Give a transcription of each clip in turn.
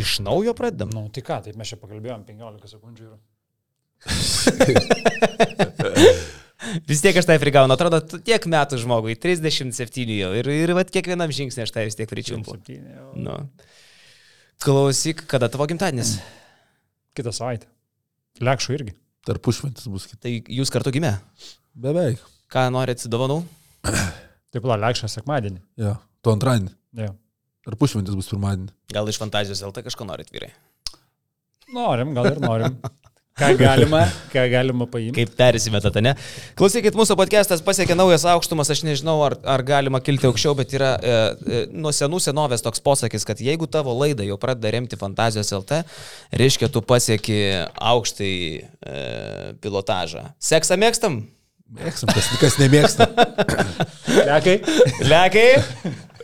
Iš naujo pradedam. Nu, tai ką, taip mes čia pakalbėjom 15 sekundžių ir... Vis tiek aš tai prigaunu, atrodo, tiek metų žmogui, 37 jau. Ir, ir vat kiekvienam žingsnį aš tai vis tiek pričiumpu. Nu. Klausyk, kada tavo gimtadienis? Kitą savaitę. Lekšų irgi. Tarpušventis bus kitą. Tai jūs kartu gimė. Beveik. Ką norit dovanų? Taip, la, lekšą sekmadienį. Jo. Tu antradienį. Jo. Tarpušventis bus pirmadienį. Gal iš fantazijos LT kažko norit vyrai? Norim, gal ir norim. Ką galima, ką galima paimti. Kaip persimetate, ne? Klausykit, mūsų podcastas pasiekė naujas aukštumas, aš nežinau, ar, ar galima kilti aukščiau, bet yra e, e, nuo senų senovės toks posakis, kad jeigu tavo laida jau pradeda remti fantazijos LT, reiškia, tu pasieki aukštai e, pilotažą. Seksą mėgstam? Mėgstam, kas, kas nemėgsta. Lekai. Lekai?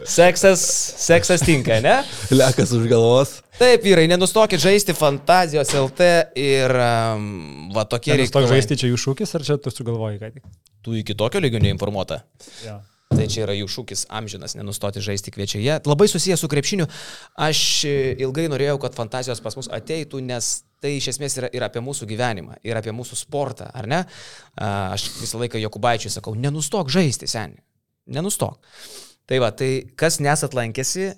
Seksas, seksas tinka, ne? Lekas už galvos. Taip, vyrai, nenustokit žaisti fantazijos LT ir um, va tokie reikalai. žaisti čia jų šūkis, ar čia tu sugalvoji ką tik? Tu iki tokio lygio neinformuota. Ja. Tai čia yra jų šūkis amžinas, nenustoti žaisti kviečiai. Labai susijęs su krepšiniu. Aš e, ilgai norėjau, kad fantazijos pas mus ateitų, nes tai iš esmės yra ir apie mūsų gyvenimą, ir apie mūsų sportą, ar ne? A, Aš visą laiką Jokubaičiui sakau, nenustok žaisti, seniai. Nenustok. Tai va, tai kas nesat lankėsi,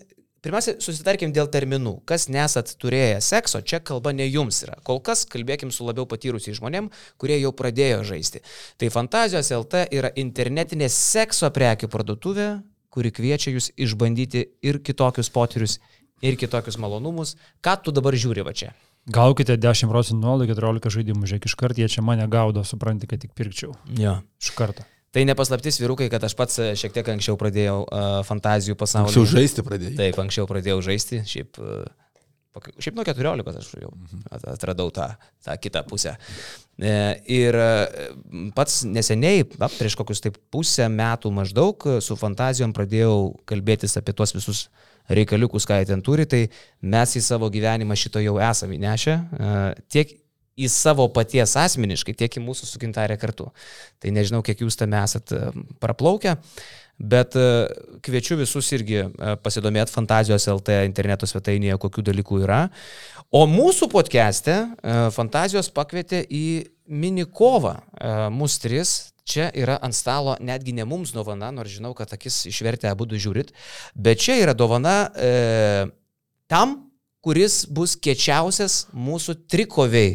pirmiausia, susitarkim dėl terminų. Kas nesat turėję sekso, čia kalba ne jums yra. Kol kas kalbėkim su labiau patyrusiais žmonėm, kurie jau pradėjo žaisti. Tai Fantazijos LT yra internetinė sekso prekių parduotuvė, kuri kviečia jūs išbandyti ir kitokius potyrius, ir kitokius malonumus. Ką tu dabar žiūri va čia? Gaukite 10 procentų nuolaidų, 14 žaidimų, žiūrėk, iš karto jie čia mane gaudo, supranti, kad tik pirkčiau. Jo. Iš karto. Tai nepaslaptis vyrukai, kad aš pats e, šiek tiek anksčiau pradėjau uh, fantazijų pasaulį. Anksčiau žaisti pradėjai. Taip, anksčiau pradėjau žaisti, šiaip, pak- šiaip nuo 14 aš jau at- atradau tą, tą kitą pusę. Ir pats neseniai, na, prieš kokius taip pusę metų maždaug, su fantazijom pradėjau kalbėtis apie tuos visus reikaliukus, ką jie ten turi, tai mes į savo gyvenimą šito jau esame įnešę. Tiek į savo paties asmeniškai, tiek į mūsų su gintarė kartu. Tai nežinau, kiek jūs tame esat e, praplaukę, bet e, kviečiu visus irgi e, pasidomėti Fantazijos LT interneto svetainėje, kokių dalykų yra. O mūsų podcast'e Fantazijos pakvietė į mini kovą. E, Mūsų tris. Čia yra ant stalo netgi ne mums dovana, nors žinau, kad akis išvertę abu du žiūrit, bet čia yra dovana e, tam, kuris bus kečiausias mūsų trikoviai.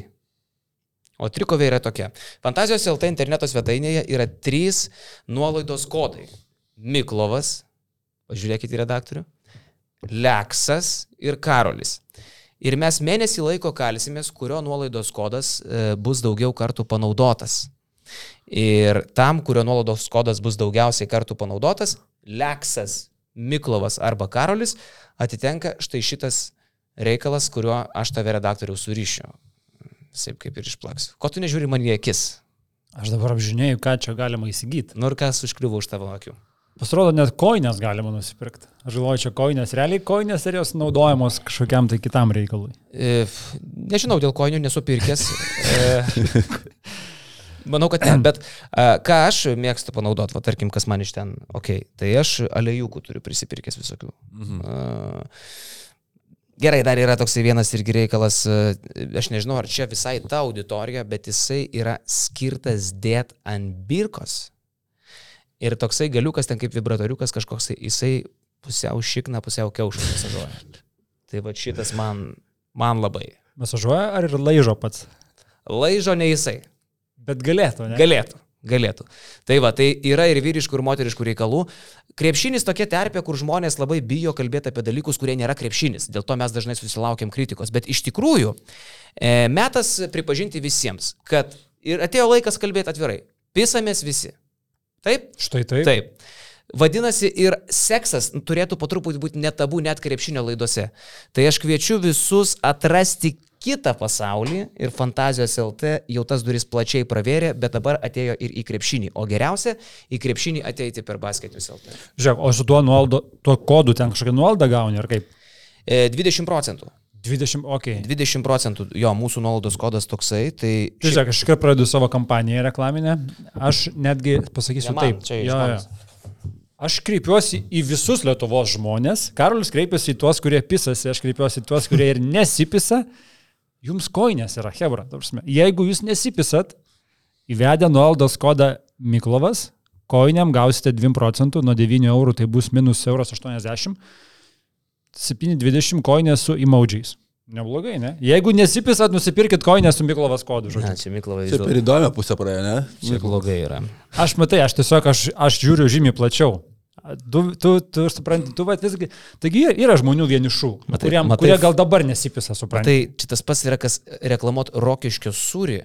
O trikovė yra tokia. Fantazijos LT interneto svetainėje yra trys nuolaidos kodai. Miklovas, pažiūrėkite į redaktorių, Leksas ir Karolis. Ir mes mėnesį laiko kalsimės, kurio nuolaidos kodas e, bus daugiau kartų panaudotas. Ir tam, kurio nuolaidos kodas bus daugiausiai kartų panaudotas, Leksas, Miklovas arba Karolis, atitenka štai šitas reikalas, kuriuo aš tave redaktoriau surišiu. Taip kaip ir išplaksiu. Ko tu nežiūri man į akis? Aš dabar apžinėjau, ką čia galima įsigyti. Nu ir kas užkliuvo už tavo akių? Pasirodo, net koinės galima nusipirkti. Aš galvoju, čia koinės, realiai koinės ir jos naudojamos kažkokiam tai kitam reikalui. E, nežinau, dėl kojinių nesu pirkęs. E, manau, kad ne, bet a, ką aš mėgstu panaudoti, va tarkim, kas man iš ten, okei, okay, tai aš alejukų turiu prisipirkęs visokių. Mhm. A, Gerai, dar yra toksai vienas irgi reikalas, e, aš nežinau, ar čia visai ta auditorija, bet jisai yra skirtas dėt ant birkos. Ir toksai galiukas ten kaip vibratoriukas kažkoks, jisai pusiau šikna, pusiau kiaušą masažuoja. Tai va šitas man, man labai. Masažuoja ar ir laižo pats? Laižo ne jisai. Bet galėtų, ne? Galėtų. Galėtų. Tai va, tai yra ir vyriškų, ir moteriškų reikalų. Krepšinis tokia terpė, kur žmonės labai bijo kalbėti apie dalykus, kurie nėra krepšinis. Dėl to mes dažnai susilaukiam kritikos. Bet iš tikrųjų, e, metas pripažinti visiems, kad ir atėjo laikas kalbėti atvirai. Pisamės visi. Taip? Štai taip. Taip. Vadinasi, ir seksas turėtų po truputį būti netabu net krepšinio laidose. Tai aš kviečiu visus atrasti kitą pasaulį ir fantazijos LT jau tas duris plačiai pravėrė, bet dabar atėjo ir į krepšinį. O geriausia, į krepšinį ateiti per basketinius LT. Žiūrėk, o su tuo, nuoldo, tuo kodu ten kažkokią nuolaidą gauni, ar kaip? E, 20 procentų. 20, okei. Okay. 20 procentų, jo, mūsų nuolaidos kodas toksai, tai... Tai Žiūrėk, aš iškart pradedu savo kampaniją reklaminę. Aš netgi pasakysiu Ne man, taip. čia jo, jo. Aš kreipiuosi į visus Lietuvos žmonės. Karolis kreipiasi į tuos, kurie pisasi, aš kreipiuosi į tuos, kurie ir nesipisa. Jums koinės yra, Hebra. Jeigu jūs nesipisat, įvedę nuolaidos kodą Miklovas, koinėm gausite 2 procentų, nuo 9 eurų tai bus minus 1,80 eurų. 7,20 koinės su emojais. Neblogai, ne? Jeigu nesipisat, nusipirkit koinę su Miklovas kodu, Ne, žodžiu. čia Miklovai Čia per įdomią pusę praėjo, ne? Čia blogai yra. Aš matai, aš tiesiog, aš, aš žiūriu žymiai plačiau. Tu, tu, tu supranti, tu vat visgi. Taigi yra- žmonių vienišų, Matai- kuriem, matai- kurie gal dabar nesipisa, supranti. Tai šitas pats yra, kas reklamuot rokiškio sūrį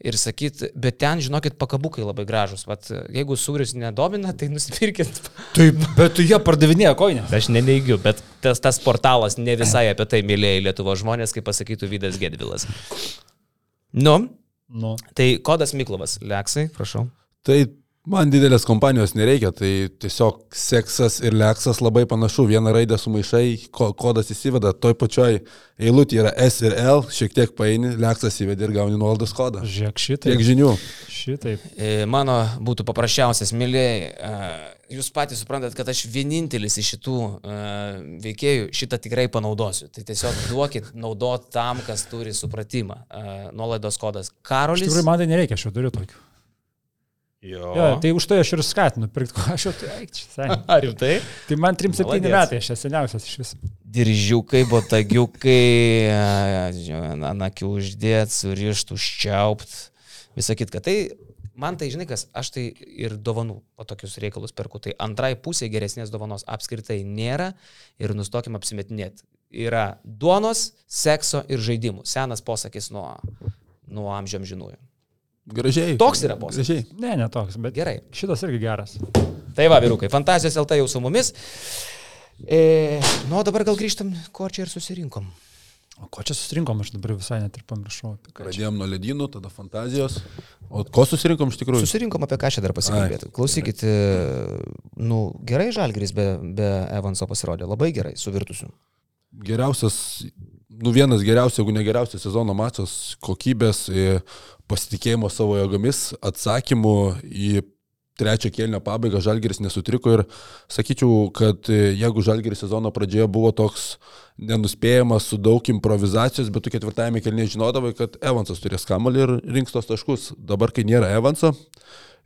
ir sakyt, bet ten, žinokit, pakabukai labai gražus. Vat, jeigu sūris nedomina, tai nusipirkit. Taip, bet tu jie pardavinėja koinę. Aš neneigiu, bet tas, tas portalas ne visai apie tai mylėjai Lietuvo žmonės, kaip pasakytų Vydas Gedvilas. Nu, Nu. tai kodas Miklovas. Leksai, prašau. Tai man didelės kompanijos nereikia, tai tiesiog seksas ir leksas labai panašu. Vieną raidę sumaišai, ko, kodas įsiveda, toj pačioj eilutė yra S ir L, šiek tiek paini, leksas įvedi ir gauni nuolaidos kodą. Žiūrėk, Tiek šitai. žinių. Šitaip. E, Mano būtų paprasčiausias, mėlyjei, jūs patys suprantat, kad aš vienintelis iš šitų e, veikėjų šitą tikrai panaudosiu. Tai tiesiog duokit naudot tam, kas turi supratimą. E, Nuolaidos kodas Iš Karolis. tikrųjų, man tai nereikia, aš jau turiu tokių. Jo. Jo, tai už tai aš ir skatinu pirkti, ko aš jau turiu. Eik čia, seniai. Ar rimtai? Tai man 3-7 Maladėc. metai, aš esu seniausias iš viso. Diržiukai, botagiukai, anakių uždėt, surišt, užčiaupt, visą kitką. Tai man tai, žinai kas, aš tai ir dovanų po tokius reikalus perku. Tai antrai pusė geresnės dovanos apskritai nėra ir nustokim apsimetinėti. Yra duonos, sekso ir žaidimų. Senas posakis nuo, nuo amžiam žinųjų. Gražiai. Toks yra posakis. Gražiai. Ne, ne toks, bet Gerai. šitas irgi geras. Tai va, vyrukai, fantazijos LT jau su mumis. E, nu, dabar gal grįžtam, ko čia ir susirinkom. O ko čia susirinkom, aš dabar visai net ir pamiršau. Pradėjom nuo ledynų, tada fantazijos. O ko susirinkom iš tikrųjų? Susirinkom apie ką čia dar pasikalbėti. Klausykit, e, nu, gerai Žalgris be, be Evanso pasirodė, labai gerai, suvirtusiu. Geriausias, nu vienas geriausias, jeigu ne geriausias sezono mačas, kokybės, e, pasitikėjimo savo jėgomis, atsakymų į trečią kėlinio pabaigą Žalgiris nesutriko ir sakyčiau, kad e, jeigu Žalgiris sezono pradžioje buvo toks nenuspėjamas su daug improvizacijos, bet tu ketvirtajame kėlinėje žinodavai, kad Evansas turės kamalį ir rinks tos taškus. Dabar, kai nėra Evanso,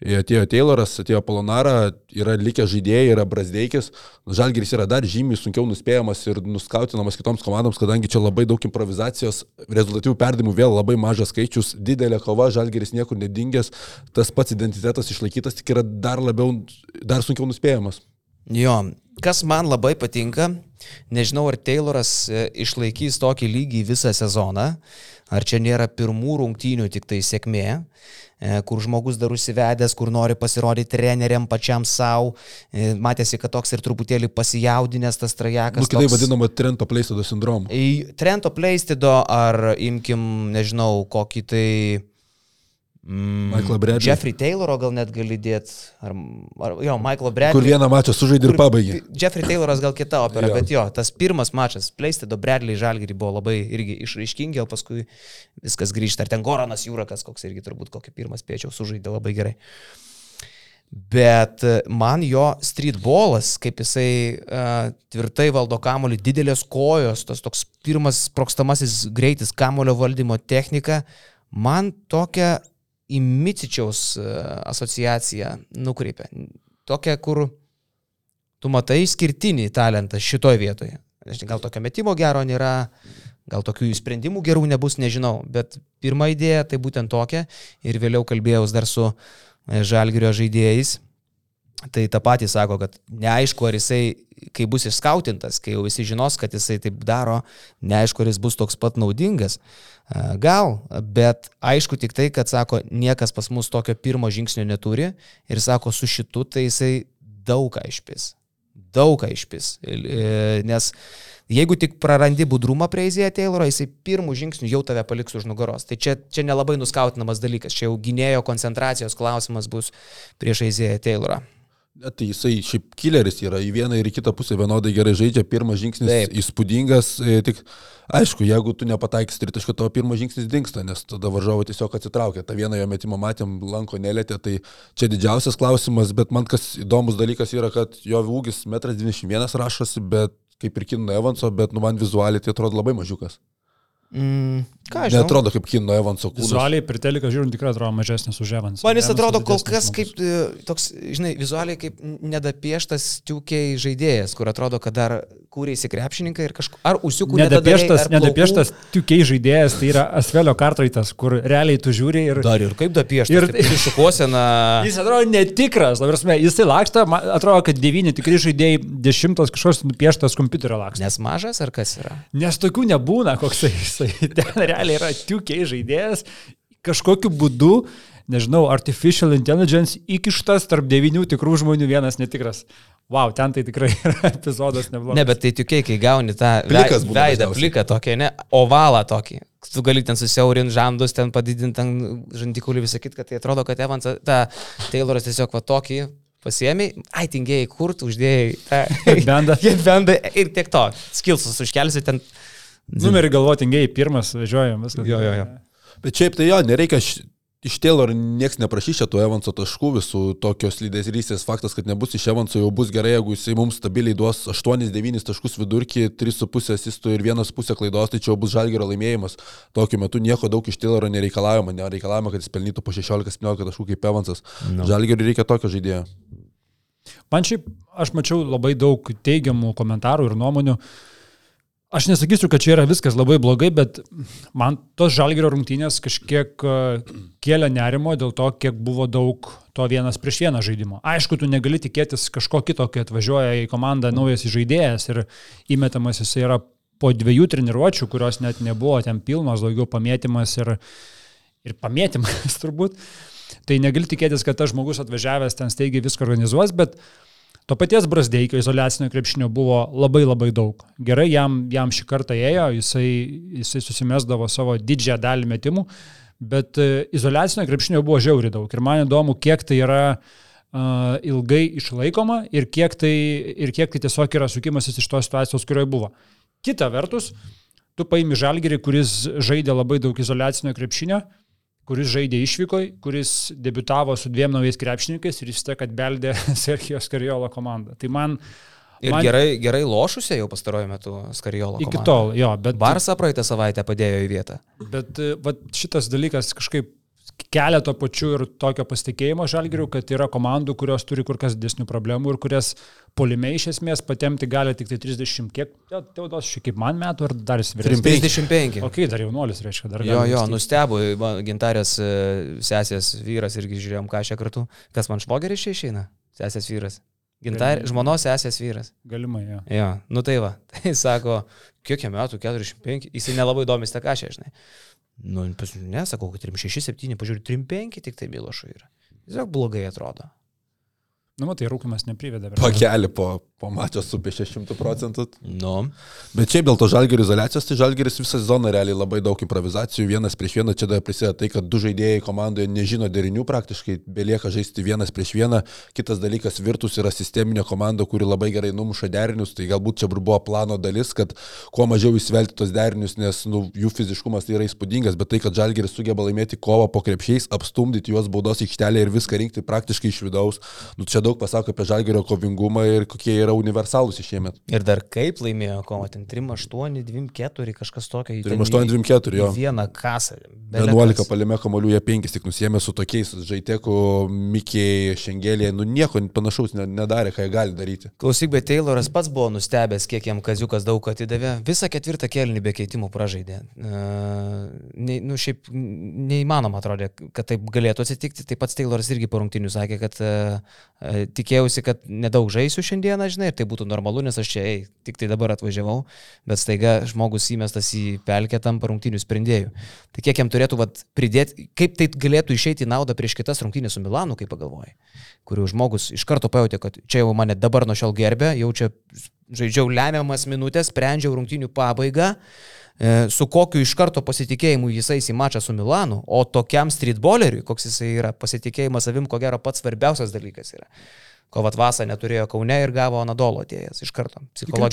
atėjo Tayloras, atėjo Polonara, yra likę žaidėjai, yra Brasdeikis. Žalgiris yra dar žymiai sunkiau nuspėjamas ir nuskautinamas kitoms komandoms, kadangi čia labai daug improvizacijos, rezultatyvių perdimų vėl labai mažas skaičius, didelė kova, Žalgiris niekur nedingęs, tas pats identitetas išlaikytas, tik yra dar labiau, dar sunkiau nuspėjamas. Jo, kas man labai patinka, nežinau, ar Tayloras e, išlaikys tokį lygį visą sezoną, ar čia nėra pirmų rungtynių tik tai sėkmė, kur žmogus dar užsivedęs, kur nori pasirodyti treneriam pačiam savo, matėsi, kad toks ir truputėlį pasijaudinęs tas trajekas. Nu, kitaip toks- vadinama Trento Pleistodo sindromu. Trento Pleistido ar imkim, nežinau, kokį tai... Mm, Michaelą Bradley. Jeffrey Tayloro gal net gali dėti. Ar, ar, jo, Michaelą Bradley. Kur vieną mačą sužaidė ir pabaigė. Jeffrey Tayloras gal kita opera, Jo. bet jo, tas pirmas mačas, Pleistido Bradley Žalgirį buvo labai irgi išraiškingi, o paskui viskas grįžta. Ar ten Goranas Jūrakas, koks irgi turbūt kokį pirmą spėčiau, sužaidė labai gerai. Bet e, man jo streetballas, kaip jisai uh, tvirtai valdo kamolį, didelės kojos, tas toks pirmas sprokstamasis greitis kamolio valdymo technika, man tokia į Micičiaus uh, asociaciją nukreipia. Tokia, kur tu matai išskirtinį talentą šitoje vietoje. Gal tokio metimo gero nėra, gal tokių sprendimų gerų nebus, nežinau, bet pirma idėja tai būtent tokia ir vėliau kalbėjau dar su e, Žalgirio žaidėjais. Tai tą patį sako, kad neaišku, ar jisai, kai bus išskautintas, kai jau visi žinos, kad jisai taip daro, neaišku, ar jis bus toks pat naudingas. Gal, bet aišku tik tai, kad sako, niekas pas mus tokio pirmo žingsnio neturi ir sako, su šitu tai jisai daug ką išpis. Daug ką išpis. E, Nes jeigu tik prarandi budrumą prie Izėje Tayloro, jisai pirmų žingsnių jau tave paliks už nugaros. Tai čia, čia nelabai nuskautinamas dalykas. Čia jau gynėjo koncentracijos klausimas bus prieš Izėje Taylorą. Tai jisai šiaip killeris yra, į vieną ir į kitą pusę vienodai gerai žaidžia, pirmas žingsnis Taip. įspūdingas, e, tik aišku, jeigu tu nepataikysi tritaškio, tavo pirmas žingsnis dinksta, nes tada varžovai tiesiog atsitraukia. Ta vieną jo metimą matėm, lanko nelėtė, tai čia didžiausias klausimas, bet man kas įdomus dalykas yra, kad jo ūgis 1,91 m rašosi, bet kaip ir Kino Evanso, bet nu man vizualiai tai atrodo labai mažiukas. Mm, ką aš žinau? Netrodo kaip Kino Evanso kūnas. Vizualiai per teliką žiūrint tikrai atrodo mažesnis už Evansą. Man jis atrodo kol kas žmogus. kaip e, toks, žinai, vizualiai kaip nedapieštas tiukiai žaidėjas, kur atrodo, kad dar kūrėsi krepšininkai ir kažkur. Ar užsiukų Nedapieštas, nedapieštas tiukiai žaidėjas, tai yra Asvelio kartraitas, kur realiai tu žiūri ir... Dar ir kaip dapieštas. Ir- Ir šukuosena. Jis atrodo netikras, prasme, jisai laksta, atrodo, kad devyni tikri žaidėjai, dešimtas kažkoks nupieštas kompiuterio laksta. Nes mažas ar kas yra? Nes tokių nebūna, koks jisai. Ten realiai yra tiukiai žaidėjas, kažkokiu būdu, nežinau, artificial intelligence įkištas tarp devynių tikrų žmonių vienas netikras. Wow, ten tai tikrai yra epizodas neblogas. Ne, bet tai tiukiai, kai gauni tą Plikas veidą, pliką tokį, ne, ovalą tokį. Tu gali ten susiaurinti žandus, ten padidinti ten žandikulį visą kitą, kad tai atrodo, kad Evansas, ta Tayloras tiesiog va tokį pasiemi, ai tingėjai, kur tu uždėjai tą Bendą. bendą ir tiek to. Skilsus užkelsi ten. Numerį galvotingėjai, pirmas važiuojam, viskas. Jo, jo, jo. Bet šiaip tai jo, nereikia š- iš Taylor nieks neprašys tų Evanso taškų visų tokios lyderystės faktas, kad nebus iš Evanso, jau bus gerai, jeigu jisai mums stabiliai duos 8-9 taškus vidurkį, 3,5 asistų ir 1,5 klaidos, tai čia jau bus žalgerio laimėjimas. Tokiu metu nieko daug iš Tayloro nereikalavimo, nereikalavimo, kad jis pelnytų po 16-17 taškų kaip Evansas. Nu. No. Žalgeriui reikia tokio žaidėjo. Man šiaip, aš mačiau labai daug teigiamų komentarų ir nuomonių. Aš nesakysiu, kad čia yra viskas labai blogai, bet man tos žalgerio rungtynės kažkiek e, kėlė nerimo dėl to, kiek buvo daug to vienas prieš vieną žaidimo. Aišku, tu negali tikėtis kažko kito, kai atvažiuoja į komandą naujas žaidėjas ir įmetamas jis yra po dviejų treniruočių, kurios net nebuvo ten pilnos, daugiau pamėtymas ir, ir pamėtymas turbūt. Tai negali tikėtis, kad tas žmogus atvažiavęs ten staigiai viską organizuos, bet to paties Brasdeikio izolacinio krepšinio buvo labai labai daug. Gerai, jam, jam šį kartą ėjo, jisai, jisai susimesdavo savo didžiąją dalį metimų, bet e, izolacinio krepšinio buvo žiauri daug. Ir man įdomu, kiek tai yra uh, ilgai išlaikoma ir kiek, tai, ir kiek tai tiesiog yra sukimasis iš tos situacijos, kurioje buvo. Kita vertus, tu paimi žalgerį, kuris žaidė labai daug izolacinio krepšinio, kuris žaidė išvykoj, kuris debitavo su dviem naujais krepšininkais ir jis tai, kad beldė Sergijos Kariolo komandą. Tai man... Ir man gerai, gerai lošusia jau pastaruoju metu Skariolo. Iki komanda. tol, jo, bet... Barsą praeitą savaitę padėjo į vietą. Bet e, vat, šitas dalykas kažkaip kelia to pačiu ir tokio pasitikėjimo žalgirių, kad yra komandų, kurios turi kur kas didesnių problemų ir kurias polime iš esmės patemti gali tik tai 30, kiek, Teodos, šiek kaip man metų ar dar jis vyresnis. 35. Ok, dar jaunuolis, reiškia, dar Jo, gali jo, mąstyti. nustebo, va, gintarės e, sesės vyras irgi žiūrėjom ką šią kartu. Kas man švogeris čia išeina? Sesės vyras. Gintarė, Galimai. žmonos sesės vyras. Galimai, jo. Jo, nu tai va. Tai sako, kiek jam metų, 45, jisai nelabai domisi tą kažę, žinai. Nu, pas- ne, sakau, kad 367, pažiūrėjau, 35 tik tai Milošų yra. Tiesiog blogai atrodo. Nu, matai, rūkimas neprivedė. prie- Pakelį po, po mačio su apie 600 procentų. Nu, Bet šiaip dėl to žalgerio izolacijos, tai žalgeris visą sezoną realiai labai daug improvizacijų, vienas prieš vieną, čia dar prisideda tai, kad du žaidėjai komandoje nežino derinių praktiškai, belieka žaisti vienas prieš vieną, kitas dalykas Virtus yra sisteminė komanda, kuri labai gerai numuša derinius, tai galbūt čia buvo plano dalis, kad kuo mažiau įsvelti tos derinius, nes nu, jų fiziškumas tai yra įspūdingas, bet tai, kad žalgeris sugeba laimėti kovą po krepšiais, apstumdyti juos baudos aikštelę ir viską rinkti praktiškai iš vidaus, nu, čia daug pasako apie žalgerio kovingumą ir kokie yra universalūs šiemet. ir dar kaip laimėjo kovą, ten 3, 8, 2, 4, kažkas tokio. 3-8-2-4 jo. Vieną kasą. bele 11 kas. palime kamolių, jie 5 tik nusėmė su tokiais žaitėku, Mikiai, Šengelė, nu nieko panašaus ne- nedarė, ką jie gali daryti. Klausyk, bet Tayloras pats buvo nustebęs, kiek jam kaziukas daug atidavė. Visą ketvirtą kelnį be keitimų pražaidė. Uh, ne, nu, šiaip neįmanoma atrodė, kad taip galėtų atsitikti. Taip pat Tayloras irgi po rungtinių sakė, kad uh, tikėjausi, kad nedaug žaisiu šiandieną, žinai, ir tai būtų normalu, nes aš čia, ei, tik tai dabar atvažiavau, bet staiga žmogus įmestas į pelkę tam rungtinių sprendėjų. Tai kiek jam turėtų vat, pridėti, kaip tai galėtų išeiti į naudą prieš kitas rungtynės su Milanu, kaip pagalvojai kurių žmogus iš karto pajutė, kad čia jau mane dabar nuo šiol gerbė, jau čia žaidžiau lemiamas minutės, sprendžiau rungtynių pabaigą, e, su kokiu iš karto pasitikėjimu jisai į mačą su Milanu, o tokiam streetballeriui, koks jisai yra, pasitikėjimas savim, ko gero pats svarbiausias dalykas yra. ko Vatvasa neturėjo Kaune ir gavo Anadolo atėjęs iš karto. Tvirtumą.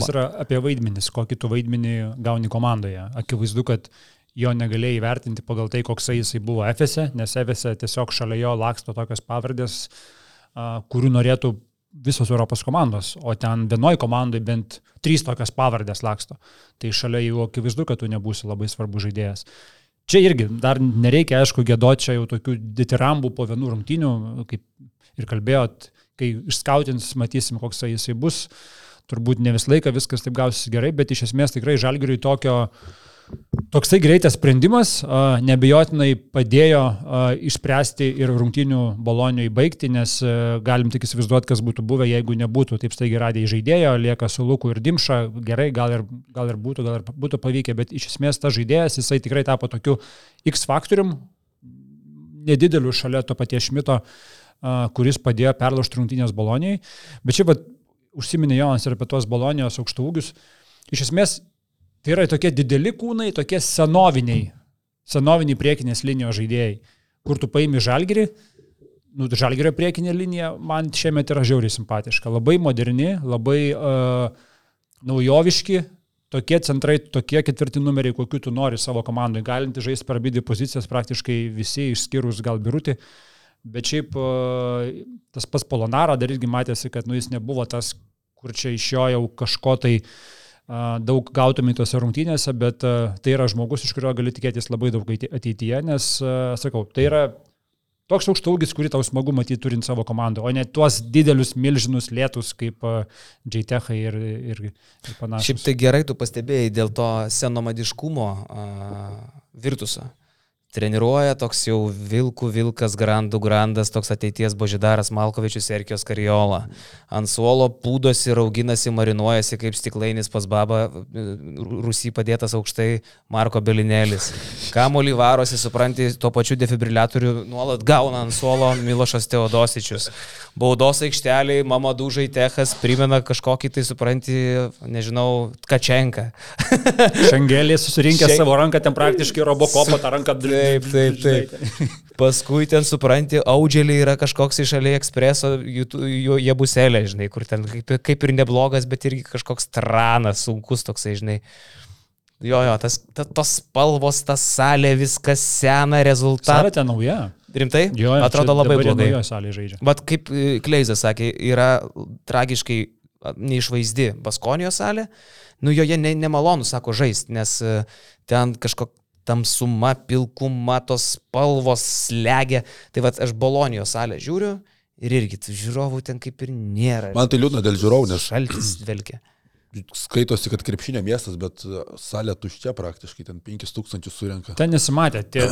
viskas yra apie vaidmenis, kokį tu vaidmenį gauni komandoje. Akivaizdu, kad jo negalėjai įvertinti pagal tai, koks jisai buvo FSE, nes FSE tiesiog šalia jo laksto tokios pavardės, kurių norėtų visos Europos komandos, o ten vienoje komandoje bent trys tokios pavardės laksto. Tai šalia jų akivaizdu, kad tu nebūsi labai svarbus žaidėjas. Čia irgi dar nereikia, aišku, gėdoti čia jau tokių ditirambų po vienų rungtynių, kaip ir kalbėjot, kai išskautins, matysim, koks jisai bus. Turbūt ne visą laiką viskas taip gausis gerai, bet iš esmės tikrai žalgiriui tokio Toksai greitas sprendimas nebejotinai padėjo išspręsti ir rungtinių balonių įbaigti, nes galim tik įsivaizduoti, kas būtų buvę, jeigu nebūtų taip staigiai radė į žaidėjo, lieka su Luku ir Dimša, gerai, gal ir, gal ir būtų, gal ir būtų pavykę, bet iš esmės tas žaidėjas, jisai tikrai tapo tokiu X faktorium, nedideliu šalia to paties Šmito, kuris padėjo perlaužti rungtinės baloniai. Bet čia, bet užsiminė Jonas ir apie tuos balonijos aukštaugius. Iš esmės, tai yra tokie dideli kūnai, tokie senoviniai, senoviniai priekinės linijos žaidėjai, kur tu paimi žalgerį. Nu, žalgerio priekinė linija man šiemet yra žiauriai simpatiška. Labai moderni, labai uh, naujoviški, tokie centrai, tokie ketvirti numeriai, kokiu tu nori savo komandai. Galinti žaisti per abidvi pozicijas praktiškai visi, išskyrus gal birutį. Bet šiaip uh, tas pas Polonara dar irgi matėsi, kad nu, jis nebuvo tas, kur čia iš jo jau kažko tai uh, daug gautumai tose rungtynėse, bet tai yra žmogus, iš kurio gali tikėtis labai daug ateity- ateityje, nes, sakau, tai yra toks aukštaugis, kurį tau smagu matyti turint savo komandą, o ne tuos didelius, milžinus, lėtus kaip JTechai ir, ir, ir panašiai. Šiaip tai gerai tu pastebėjai dėl to senomadiškumo uh, virtuso. Treniruoja toks jau vilkų vilkas, grandų grandas, toks ateities Božidaras Malkovičius Erkijos Kariola. Ant suolo pūdosi, rauginasi, marinuojasi kaip stiklainis pas babą, rusy padėtas aukštai Marko Belinėlis. Kamolį varosi, supranti, tuo pačiu defibriliatoriu nuolat gauna ant suolo Milošas Teodosičius. Baudos aikšteliai, mama dužai techas, primena kažkokį tai, supranti, nežinau, kačenką. Šengelė susirinkė Šen- savo ranką, ten praktiškai Robokopo tą ranką. Taip, taip, taip. Paskui ten supranti, audželiai yra kažkoks iš jų- jie buselė, žinai, kur ten kaip, kaip ir neblogas, bet irgi kažkoks tranas, sunkus toksai, žinai. Jo, jo, tas, ta, tos spalvos, ta salė, viskas sena, rezultatas. Salė ten nauja. Rimtai? Jo, jo, Atrodo labai blogai. Bet kaip e, Kleizas sakė, yra tragiškai neišvaizdi Baskonijos salė, nu joje ne, nemalonu, sako, žaisti, nes e, ten kažkokia tamsuma, pilkuma, tos spalvos slegia. Tai vad aš Bolonijos salę žiūriu ir irgi žiūrovų ten kaip ir nėra. Man tai liūdna dėl žiūrovų, nes šaltis dvelkia. Skaitosi, kad krepšinio miestas, bet e, salė tuščia praktiškai, ten 5000 surenka. Ten nesimatė, tie,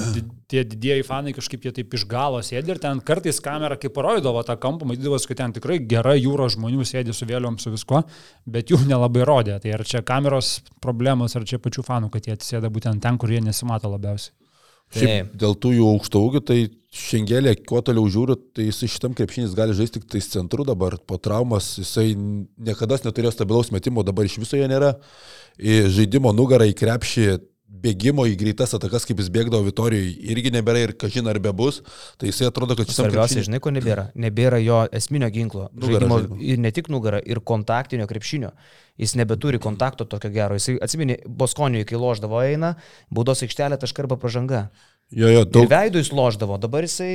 tie didieji fanai kažkaip jie taip iš galo sėdi ir ten kartais kamera kaip parodydavo tą kampą, matydavosi, kad ten tikrai gera jūros žmonių sėdi su vėliom, su viskuo, bet jų nelabai rodė. Tai ar čia kameros problemos, ar čia pačių fanų, kad jie atsėda būtent ten, kur jie nesimato labiausiai. Šiaip dėl tų jų aukšto ūgių, tai šiandienė, kuo toliau žiūriu, tai jis šitam krepšinis gali žaisti tik tais centru dabar, po traumas jisai niekada neturėjo stabilaus metimo, dabar iš viso jo nėra. Žaidimo nugarą į krepšį bėgimo į greitas atakas, kaip jis bėgdavo Vitorijai, irgi nebėra ir kažin ar be bus, tai jisai atrodo, kad šitam Svarbiausia, krepšinį... žinai, ko nebėra. Nebėra jo esminio ginklo. Nugarą Žaidimo, žaidimo. ir ne tik nugarą, ir kontaktinio krepšinio. Jis nebeturi kontakto tokio gero. Jis atsiminė, Boskonijoje, kai loždavo eina, baudos aikštelė taška arba pažanga. Jo, jo, Daug... Ir veidų jis loždavo, dabar jisai,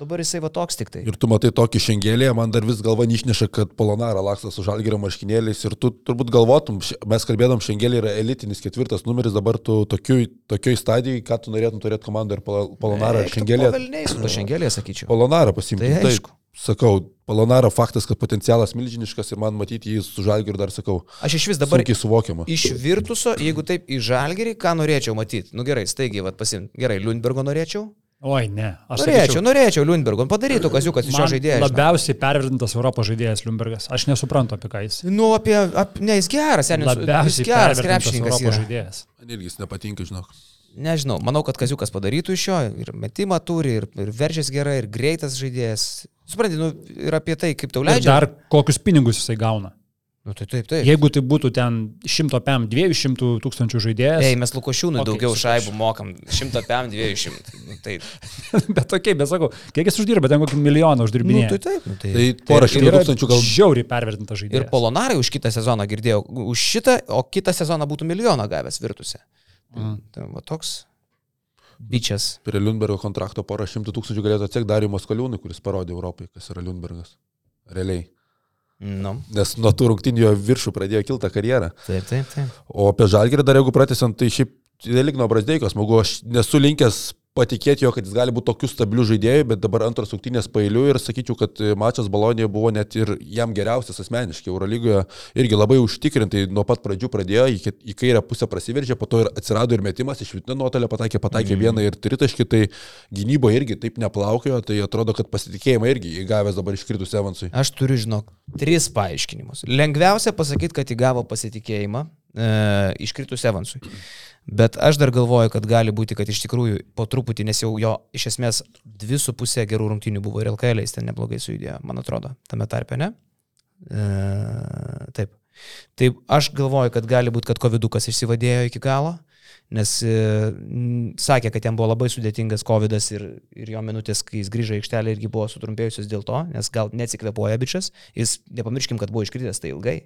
dabar jisai va toks tik tai. Ir tu matai tokį šengelį, man dar vis galva išneša, kad Polonara laksta su žalgerio marškinėliais ir tu turbūt galvotum, mes kalbėdam, šengelį yra elitinis ketvirtas numeris, dabar tu tokioj, tokioj stadijai, ką tu norėtum turėti komandą ir Pol- Polonara ir šengelį. Šengelė, sakyčiau. Polonara pasimti. Tai aišku. Sakau, Polonara faktas, kad potencialas milžiniškas ir man matyti jį su žalgeriu dar sakau, Aš iš vis dabar sunkiai suvokiama. iš Virtuso, jeigu taip į Žalgerį, ką norėčiau matyti? Nu gerai, staigiai, vad pasim. Gerai, Lundbergo norėčiau. Oi, ne. Aš Norėčiau, norėčiau Lundbergo. Padarytų kaziukas iš šio žaidėjo. Labiausiai pervertintas Europos žaidėjas Liumbergas. Aš nesuprantu, apie ką jis. Nu, apie, ap, ne, jis geras, seniai, jis Labiausiai geras pervertintas krepšininkas. Europos žaidėjas. Man irgi jis nepatinka, žinok. Nežinau, manau, kad Kaziukas padarytų iš jo ir metimą turi, ir, ir veržės gerai, ir greitas žaidėjas. Supranti, nu, ir apie tai, kaip tau Ir leidžia. dar kokius pinigus jisai gauna. Nu, tai taip, taip. Jeigu tai būtų ten 100 PM 200 tūkstančių žaidėjas. Ei, mes Lukošiūnui Okay, okay, daugiau šaibų mokam. 100 PM 200. Nu, tai, bet tokiai, bet sakau, kiek jis uždirba, ten kokį milijoną nu, uždirbinėja. tai taip. Nu, tai, Tai porą ir- šimtų tūkstančių gal. Žiauriai pervertinta Ir žaidėjas. Polonarai už kitą sezoną girdėjau, už šitą, o kitą sezoną būtų milijoną gavęs virtuose. Mm. Tai va toks bičias. Prie Lundbergo kontrakto porą šimtų tūkstančių galėtų atsekti Darius Koliūnui, kuris parodė Europai, kas yra Lundbergas. Realiai. Nu, Nes nuo tų rungtynių jo viršų pradėjo kiltą karjerą. taip, taip, taip. O apie Žalgirį dar jeigu pratęsiant, tai šiaip relik nuo Brasdeikos, smagu, aš nesu linkęs patikėti jo, kad jis gali būti tokiu stabiliu žaidėju, bet dabar antras rungtynės pailiu ir sakyčiau, kad mačas Balonijoje buvo net ir jam geriausias asmeniškai. Eurolygoje irgi labai užtikrintai nuo pat pradžių pradėjo, į, į kairę pusę prasiveržė, po to ir atsirado ir metimas iš vidutinio nuotolio, pataikė, pataikė mm. vieną ir tritaškį, tai gynyboje irgi taip neplaukėjo, tai atrodo, kad pasitikėjimą irgi įgavęs dabar iškritus Evansui. Aš turiu, žinok, tris paaiškinimus. Lengviausia pasakyti, kad įgavo pasitikėjimą e, iškritus Evansui. Bet aš dar galvoju, kad gali būti, kad iš tikrųjų po truputį, nes jau jo iš esmės dvi su pusė gerų rungtynių buvo ir LKL, jis ten neblogai sujudėjo, man atrodo, tame tarpe, ne? E, taip. Taip, aš galvoju, kad gali būti, kad COVID-ukas išsivadėjo iki galo, nes e, sakė, kad jam buvo labai sudėtingas COVID ir, ir jo minutės, kai jis grįžo į aikštelę, irgi buvo sutrumpėjusios dėl to, nes gal neatsikvepuoja bičias, jis nepamirškim, kad buvo iškritęs tai ilgai.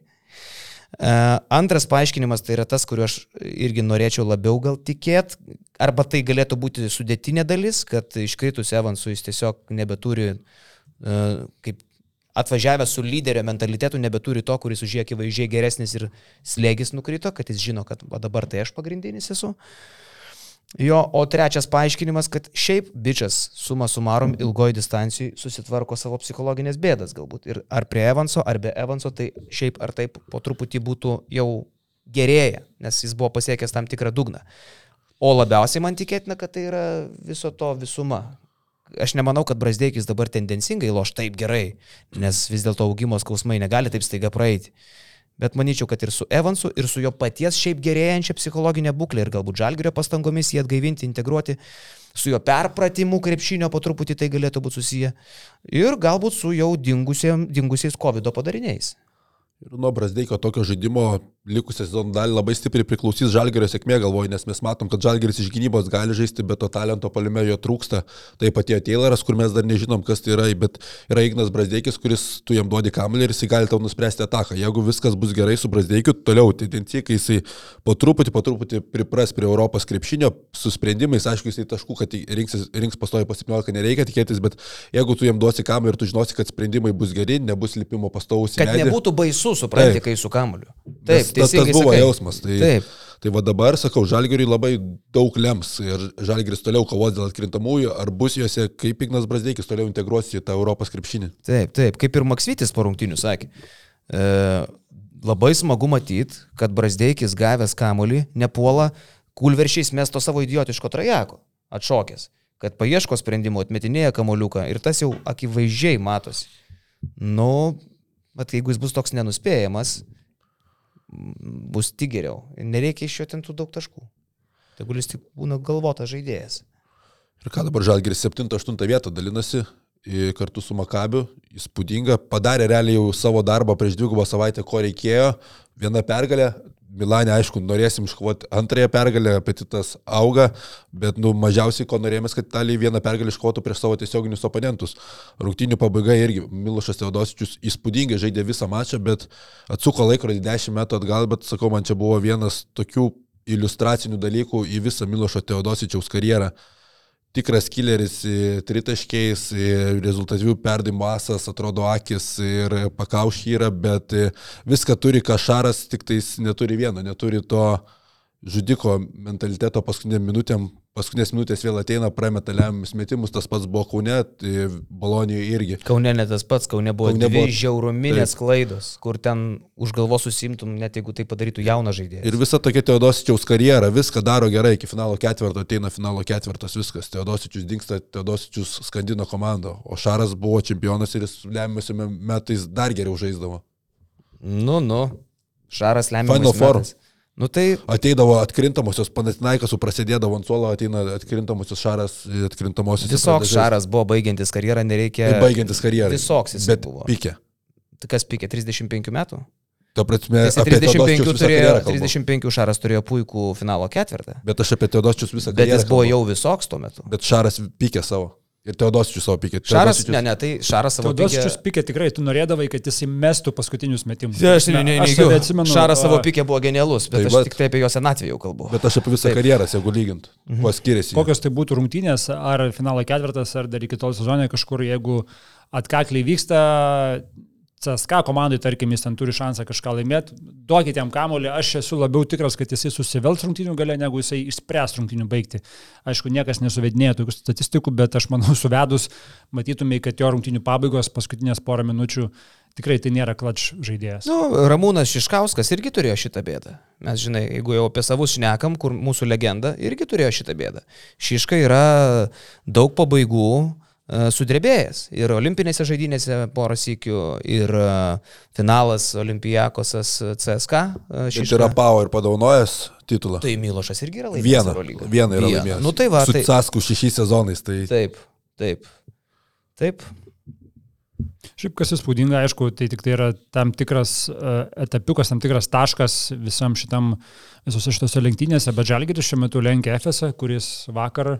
E, Antras paaiškinimas tai yra tas, kuriuo aš irgi norėčiau labiau gal tikėt, arba tai galėtų būti sudėtinė dalis, kad iškritus Evansui jis tiesiog nebeturi, e, kaip atvažiavęs su lyderio mentalitetu, nebeturi to, kuris už jį akivaizdžiai geresnis ir slėgis nukrito, kad jis žino, kad dabar tai aš pagrindinis esu. Jo, o trečias paaiškinimas, kad šiaip bičias suma sumarum ilgoji distancijai susitvarko savo psichologinės bėdas galbūt. Ir ar prie Evanso, ar be Evanso, tai šiaip ar taip po truputį būtų jau gerėja, nes jis buvo pasiekęs tam tikrą dugną. O labiausiai man tikėtina, kad tai yra viso to visuma. Aš nemanau, kad Brasdeikis dabar tendencingai loš taip gerai, nes vis dėlto augimo skausmai negali taip staiga praeiti. Bet manyčiau, kad ir su Evansu, ir su jo paties šiaip gerėjančia psichologinė būklė ir galbūt žalgerio pastangomis jį atgaivinti, integruoti, su jo perpratimu krepšinio po truputį tai galėtų būti susiję. Ir galbūt su jau dingusiais COVID padariniais. Ir nuo Brasdeikio tokio žaidimo likusią sezono dalį labai stipriai priklausys Žalgerio sėkmė, galvoju, nes mes matom, kad Žalgeris iš gynybos gali žaisti, bet to talento palime jo trūksta. Taip pat atėjo Tayloras, kur mes dar nežinom, kas tai yra, bet yra Ignas Brasdeikis, kuris tu jam duodi kamelį ir jisai gali tau nuspręsti ataką. Jeigu viskas bus gerai su Brasdeikiu, toliau tendencija, kai jisai po truputį, po truputį pripras prie Europos krepšinio su sprendimais, aišku, jisai taškų, kad rinks, rinks pastoji po 17 nereikia tikėtis, bet jeigu tu jam duosi kamelį ir tu žinosi, kad sprendimai bus geri, nebus lipimo pastovaus į Kad medį. nebūtų baisu, supranti, Taip. kai su kamuliu. Nes Taip, tas, tas buvo sakai. jausmas. Tai, Taip. tai va dabar, sakau, Žalgiriui labai daug lems ir Žalgiris toliau kovos dėl atkrintamųjų, ar bus juose, kaip Ignas Brasdeikis toliau integruosi į tą Europos krepšinį. Taip, taip, kaip ir Maksvitis po rungtinių sakė. E, labai smagu matyti, kad Brasdeikis gavęs kamolį nepuola kulveršiais mesto savo idiotiško trajeko, atšokęs, kad paieško sprendimo, atmetinėja kamoliuką ir tas jau akivaizdžiai matosi. Nu, bet jeigu jis bus toks nenuspėjamas, bus tik geriau. Nereikia iš jo ten tų daug taškų. Tegul jis tik būna galvotas žaidėjas. Ir ką dabar Žalgiris 7-8 vietą dalinasi kartu su Makabiu, įspūdinga, padarė realiai jau savo darbą prieš dvigubą savaitę, ko reikėjo, viena pergalė. Milanė, aišku, norėsim iškovoti antrąją pergalę, apetitas auga, bet nu, mažiausiai ko norėjomės, kad Italija vieną pergalę iškovotų prieš savo tiesioginius oponentus. Rungtinių pabaiga irgi Milošas Teodosičius įspūdingai žaidė visą mačą, bet atsuko laikrodį 10 metų atgal, bet sakau, man čia buvo vienas tokių iliustracinių dalykų į visą Milošo Teodosičiaus karjerą tikras killeris e, tritaškiais, e, rezultatyvių perdimų asas, atrodo akis ir pakaušį yra, bet e, viską turi kažaras, tik tais neturi vieno, neturi to žudiko mentaliteto paskutinėm minutėm, paskutinės minutės vėl ateina, prameta lemiamus metimus, tas pats buvo Kaune, tai Bolonijoje irgi. Kaune ne tas pats, Kaune buvo Kaune Kaune buvo- dvi žiauruminės klaidos, kur ten už galvos susimtum, net jeigu tai padarytų jauną žaidėją. Ir visa tokia Teodosičiaus karjera, viską daro gerai, iki finalo ketvirto ateina finalo ketvirtas, viskas. Teodosičius dinksta, Teodosičius skandino komandą, o Šaras buvo čempionas ir jis lemiamiuose metais dar geriau žaisdavo. Nu, nu, Šaras lemia. Final Four. Nu tai Ateidavo atkrintamosios, Panatinaikas prasidėdavo ant suolo, ateina atkrintamosios Šaras, atkrintamosios. visoks Šaras buvo baigiantis karjerą, nereikia. Ir baigiantis karjerą. Visoks jis Bet buvo. Pikė. Tai kas pikė 35 metų? Ta prasme, Jis apie 35 Teodosčiaus visą turėjo, karjerą kalbu. 35 Šaras turėjo puikų finalo ketvirtą. Bet aš apie Teodosčius visą Bet karjerą jis buvo kalbu. jau visoks tuo metu. Bet Šaras pikė savo. Ir Teodosčius savo pikė. Šaras, ne, ne, tai Šaras savo Teodosičius pikė- pikė tikrai, tu norėdavai, kad jis įmestų paskutinius metimus. Ne, Aš, ne, ne, aš neigiu. save atsimenu. Šaras savo pikė buvo genialus, bet Tai aš tik tai apie jo senatvę jau kalbu. Bet aš apie visą Taip. karjerą, jeigu lygint. Kuo skiriasi. Kokios tai būtų rungtynės, ar finalo ketvirtas, ar dar iki tol sezonė kažkur, jeigu atkakliai vyksta, CSK komandai, tarkim, jis ten turi šansą kažką laimėti, duokite jam kamolį, aš esu labiau tikras, kad jisai susivels rungtynių gale, negu jisai išspręs rungtynių baigti. Aišku, niekas nesuvedinėja tokių statistikų, bet aš manau, suvedus, matytumai, kad jo rungtynių pabaigos, paskutinės porą minučių, tikrai tai nėra klač žaidėjas. Nu, Ramūnas Šiškauskas irgi turėjo šitą bėdą. Mes, žinai, jeigu jau apie savus šnekam, kur mūsų legenda irgi turėjo šitą bėdą. Šiška yra daug pabaigų sudrebėjęs. Ir olimpinėse žaidynėse porą sykių, ir e, finalas Olimpijakosas CSK. e, Šiška. yra Pau ir padaunojęs titulą. Tai Milošas irgi yra laimėjęs. Vieną. Vieną yra laimėjęs. Nu tai va, Su tai, Casku šešiais sezonais. Tai taip, taip. Taip. Šiaip kas įspūdinga, aišku, tai tik tai yra tam tikras etapiukas, tam tikras taškas visam šitam, visose šitose lenktynėse, bet Žalgiris šiuo metu lenkia Efesą, kuris vakar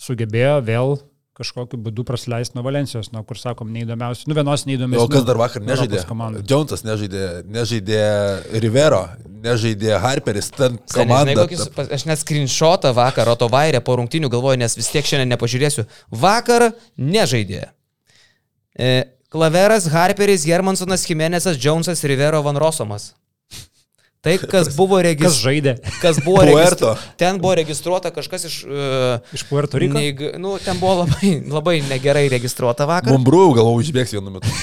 sugebėjo vėl kažkokiu būdu prasileisti nuo Valencijos, nuo kur sakom, neįdomiausių, nu vienos neįdomiausių. O kas dar vakar nežaidė? Jonesas nežaidė, nežaidė Rivero, nežaidė Harperis, ten žinai, komanda. kokis, pas- aš net screenshotą vakar, o to vairę po rungtinių galvoju, nes vis tiek šiandien nepažiūrėsiu. Vakar nežaidė. E, Klaveras, Harperis, Germansonas, Jimenezas, Jonesas, Rivero, Van Rosomas. Tai, kas buvo Kas registruota. žaidė Kas buvo. Ten buvo registruota kažkas iš... Uh, iš Puerto Riko? neįg- nu, ten buvo labai, labai negerai registruota vakar. Mumbrų galvo užbėgs vienu metu.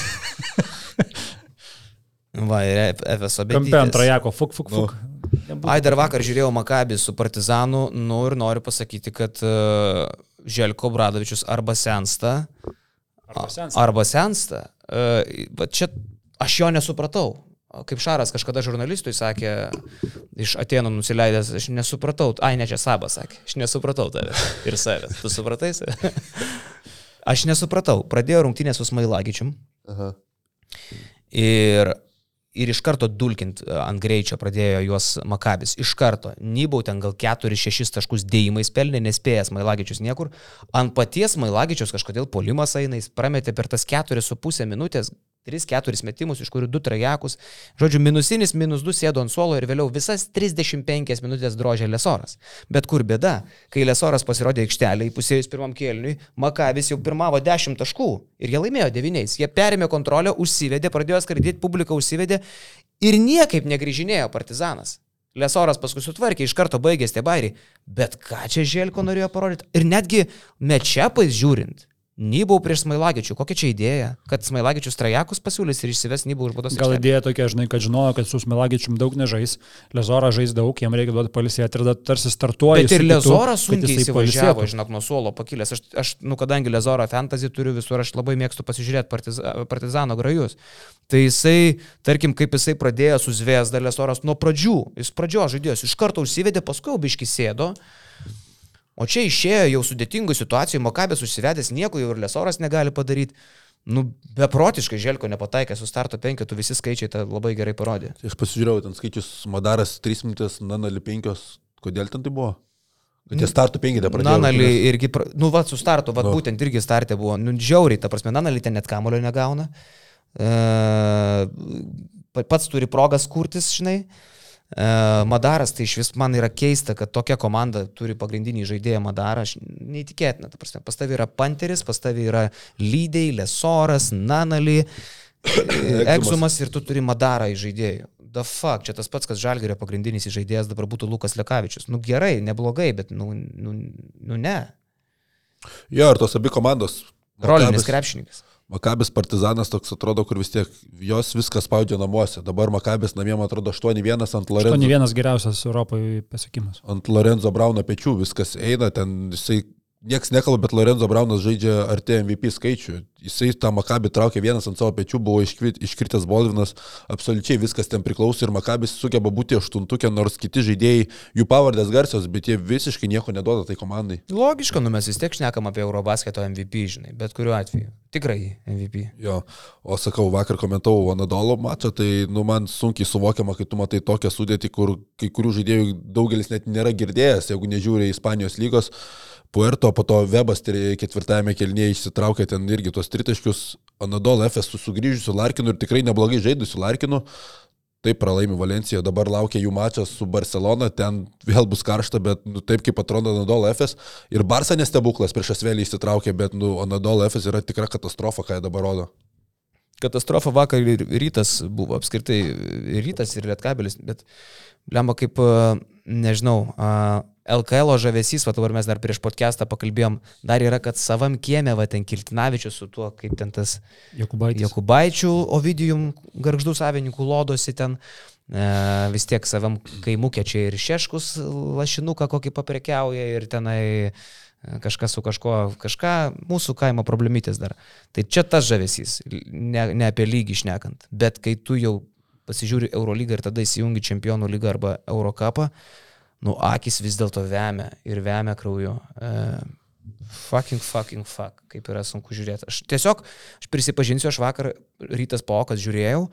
Va, ir FSO Kampe ant rajako, fuk, fuk, fuk. Nu. Ai, dar vakar žiūrėjau Makabį su Partizanu, nu ir noriu pasakyti, kad uh, Želko Bradovičius arba sensta, Arba sensta. arba sensta. Uh, bet čia aš jo nesupratau. Kaip Šaras kažkada žurnalistui sakė, iš Atenų nusileidęs, aš nesupratau. Ai, ne čia Sabas sakė, aš nesupratau tave ir savęs. Tu supratai save? Aš nesupratau. Pradėjo rungtynės su Smailagičium. Aha. Ir, ir iš karto dulkint e, ant greičio pradėjo juos Makabis. Iš karto. Nybau ten gal 4-6 taškus dėjimais pelnė, nespėjęs Mailagičius niekur. Ant paties Mailagičius kažkodėl polimas eina, jis prametė per tas 4,5 minutės. 3-4 metimus, iš kurių 2 trajekus. Žodžiu, minusinis, minus 2 sėdo ant suolo ir vėliau visas 35 minutės drožė Lesoras. Bet kur bėda, kai Lesoras pasirodė aikštelė įpusėjus pirmam kėliniui, Makabis jau pirmavo 10 taškų ir jie laimėjo 9. Jie perėmė kontrolę, užsivedė, pradėjo skraidyti, publika užsivedė ir niekaip negrįžinėjo partizanas. Lesoras paskui sutvarkė, iš karto baigė stebairį. Bet ką čia Želko norėjo parodyti? Ir netgi mečiapais žiūrint, Nybau prieš Smailagičių, kokia čia idėja, kad Smailagičius trajekus pasiūlys ir išsives Nybau iš bodos. Gal idėja tokia, žinai, kad žinojo, kad su Smelagičium daug nežais, Lezora žais daug, jam reikia duoti palisėti ir tada tarsi startuoja. Bet ir kad sunkiai įsivažiavo, žinok, nuo suolo pakilęs. Aš, aš nu, kadangi Lezoro fantasy turiu visur, aš labai mėgstu pasižiūrėti partiza, partizano grajus. Tai jisai, tarkim, kaip jisai pradėjo su Zviesda Lezoras nuo pradžių, jis pradžios žaidėjas, iš karto užsivedė, paskui biški sėdo. O čia išėjo jau sudėtingų situacijų, Makabės užsivedęs, nieko jau ir Lesoras negali padaryti. Nu, beprotiškai Želko nepataikė su starto penketu, visi skaičiai tą labai gerai parodė. Aš pasižiūrėjau, ten skaičius Madaras 3 minutės, Nanali 5. Kodėl ten tai buvo? Kad jie startų 5 pradėjo. Nanali irgi, nu, va, su startu, va, Nu. būtent irgi startė buvo, nu, žiauriai, ta prasme, Nanali ten net kamulio negauna. Pa- pats turi progas kurtis, žinai. E, Madaras, tai iš vis man yra keista, kad tokia komanda turi pagrindinį žaidėją Madarą, aš neįtikėtina, ta prasme, pas tavi yra Panteris, pas tavi yra Lydėjai, Lesoras, Nanali, Egzumas ir tu turi Madarą į žaidėjų. Da fuck, čia tas pats, kas Žalgerio pagrindinis žaidėjas dabar būtų Lukas Lekavičius. Nu gerai, neblogai, bet nu, nu, nu ne. Jo, ir tos abi komandos. Rolinis krepšininkas. Makabis partizanas toks atrodo, kur vis tiek jos viskas spaudžia namuose. Dabar Makabis namie, man atrodo, 8-1 ant Lorenzo, vienas geriausias Europoje pasiekimas. ant Lorenzo Brauno pečių, viskas eina, ten jisai Niekas nekalba, bet Lorenzo Braunas žaidžia artėja MVP skaičių. Jisai tą Makabį traukė vienas ant savo pečių, buvo iškrit, iškritęs Bolvinas, absoliučiai viskas ten priklauso ir Makabis sugeba būti aštuntukė, nors kiti žaidėjai, jų pavardės garsios, bet jie visiškai nieko neduoda tai komandai. Logiška, nu mes vis tiek šnekam apie Eurobasketo MVP, žinai, bet kuriuo atveju. Tikrai MVP. Jo, o sakau, vakar komentavau Vanadolo mačą, tai nu, man sunkiai suvokiama, kai tu matai tokią sudėtį, kur kai kurių žaidėjų daugelis net nėra girdėjęs, jeigu nežiūri Ispanijos lygos. Puerto, po to Webas ketvirtajame kelnyje išsitraukė ten irgi tuos tritaškius, Anadol FS su sugrįžusiu Larkinu ir tikrai neblogai žaidusiu Larkinu. Taip pralaimi Valencija, dabar laukia jų mačas su Barcelona, ten vėl bus karšta, bet nu, taip kaip atrodo Anadol FS. Ir Barça nestebuklas prieš Asvelį išsitraukė, bet nu, Anadol FS yra tikra katastrofa, ką jie dabar rodo. Katastrofa vakar ir rytas buvo, apskritai rytas ir lietkabelis, bet lemba kaip, nežinau, LKL žavesys, va dabar mes dar prieš podcastą pakalbėjom, dar yra, kad savam kiemė, va ten Kiltinavičius su tuo, kaip ten tas Jokubaitis. Jokubaičių, Ovidijum, garždų savininkų lodosi ten, e, vis tiek savam kaimukė čia ir Šeškus lašinuką kokį paprekiauja ir tenai e, kažkas su kažko, kažką mūsų kaimo problemytės dar. Tai čia tas žavesys, ne, ne apie lygį išnekant, bet kai tu jau pasižiūri Eurolygą ir tada įsijungi Čempionų lygą arba Eurocapą, nu, akis vis dėlto vemia ir vemia krauju. E, fucking, fucking, fuck, kaip yra sunku žiūrėti. Aš tiesiog, aš prisipažinsiu, aš vakar rytas po okas žiūrėjau,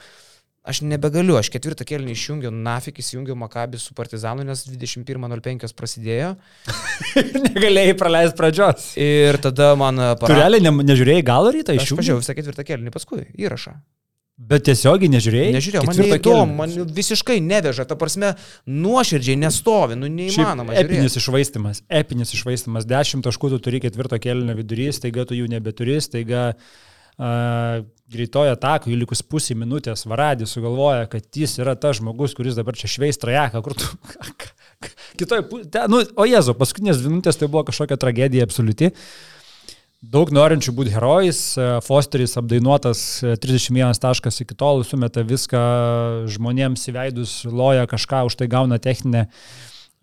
aš nebegaliu, aš ketvirtą kėlinį išjungiau, nafik įsijungiau Makabį su Partizanu, nes 21.05 prasidėjo. Negalėjai praleisti pradžios. Ir tada man... Tu realiai ne, nežiūrėjai galo rytą Aš iš jų? pažiūrėjau visą ketvirtą kėlinį, paskui įrašą. Bet tiesiogiai nežiūrėjai? Nežiūrėjau, man neįdomu, man visiškai neveža, ta prasme, nuoširdžiai nestovi, nu neįmanoma. Šiaip Epinis žiūrėt. išvaistimas, epinis išvaistimas. Dešimt taškų tu turi ketvirto kelnio vidury, staiga tu jų nebeturi, staiga uh, greitojo atako, jų likus pusė minutės, varadį sugalvoja, kad jis yra tas žmogus, kuris dabar čia šveis trajeką, kur tu... Kitoj pusėje, nu, o Jezu, paskutinės minutės tai buvo kažkokia tragedija absoliuti. Daug norinčių būti herojais, Fosteris apdainuotas e, 31 taškas iki tol, sumeta viską žmonėms į veidus, loja kažką, už tai gauna techninę,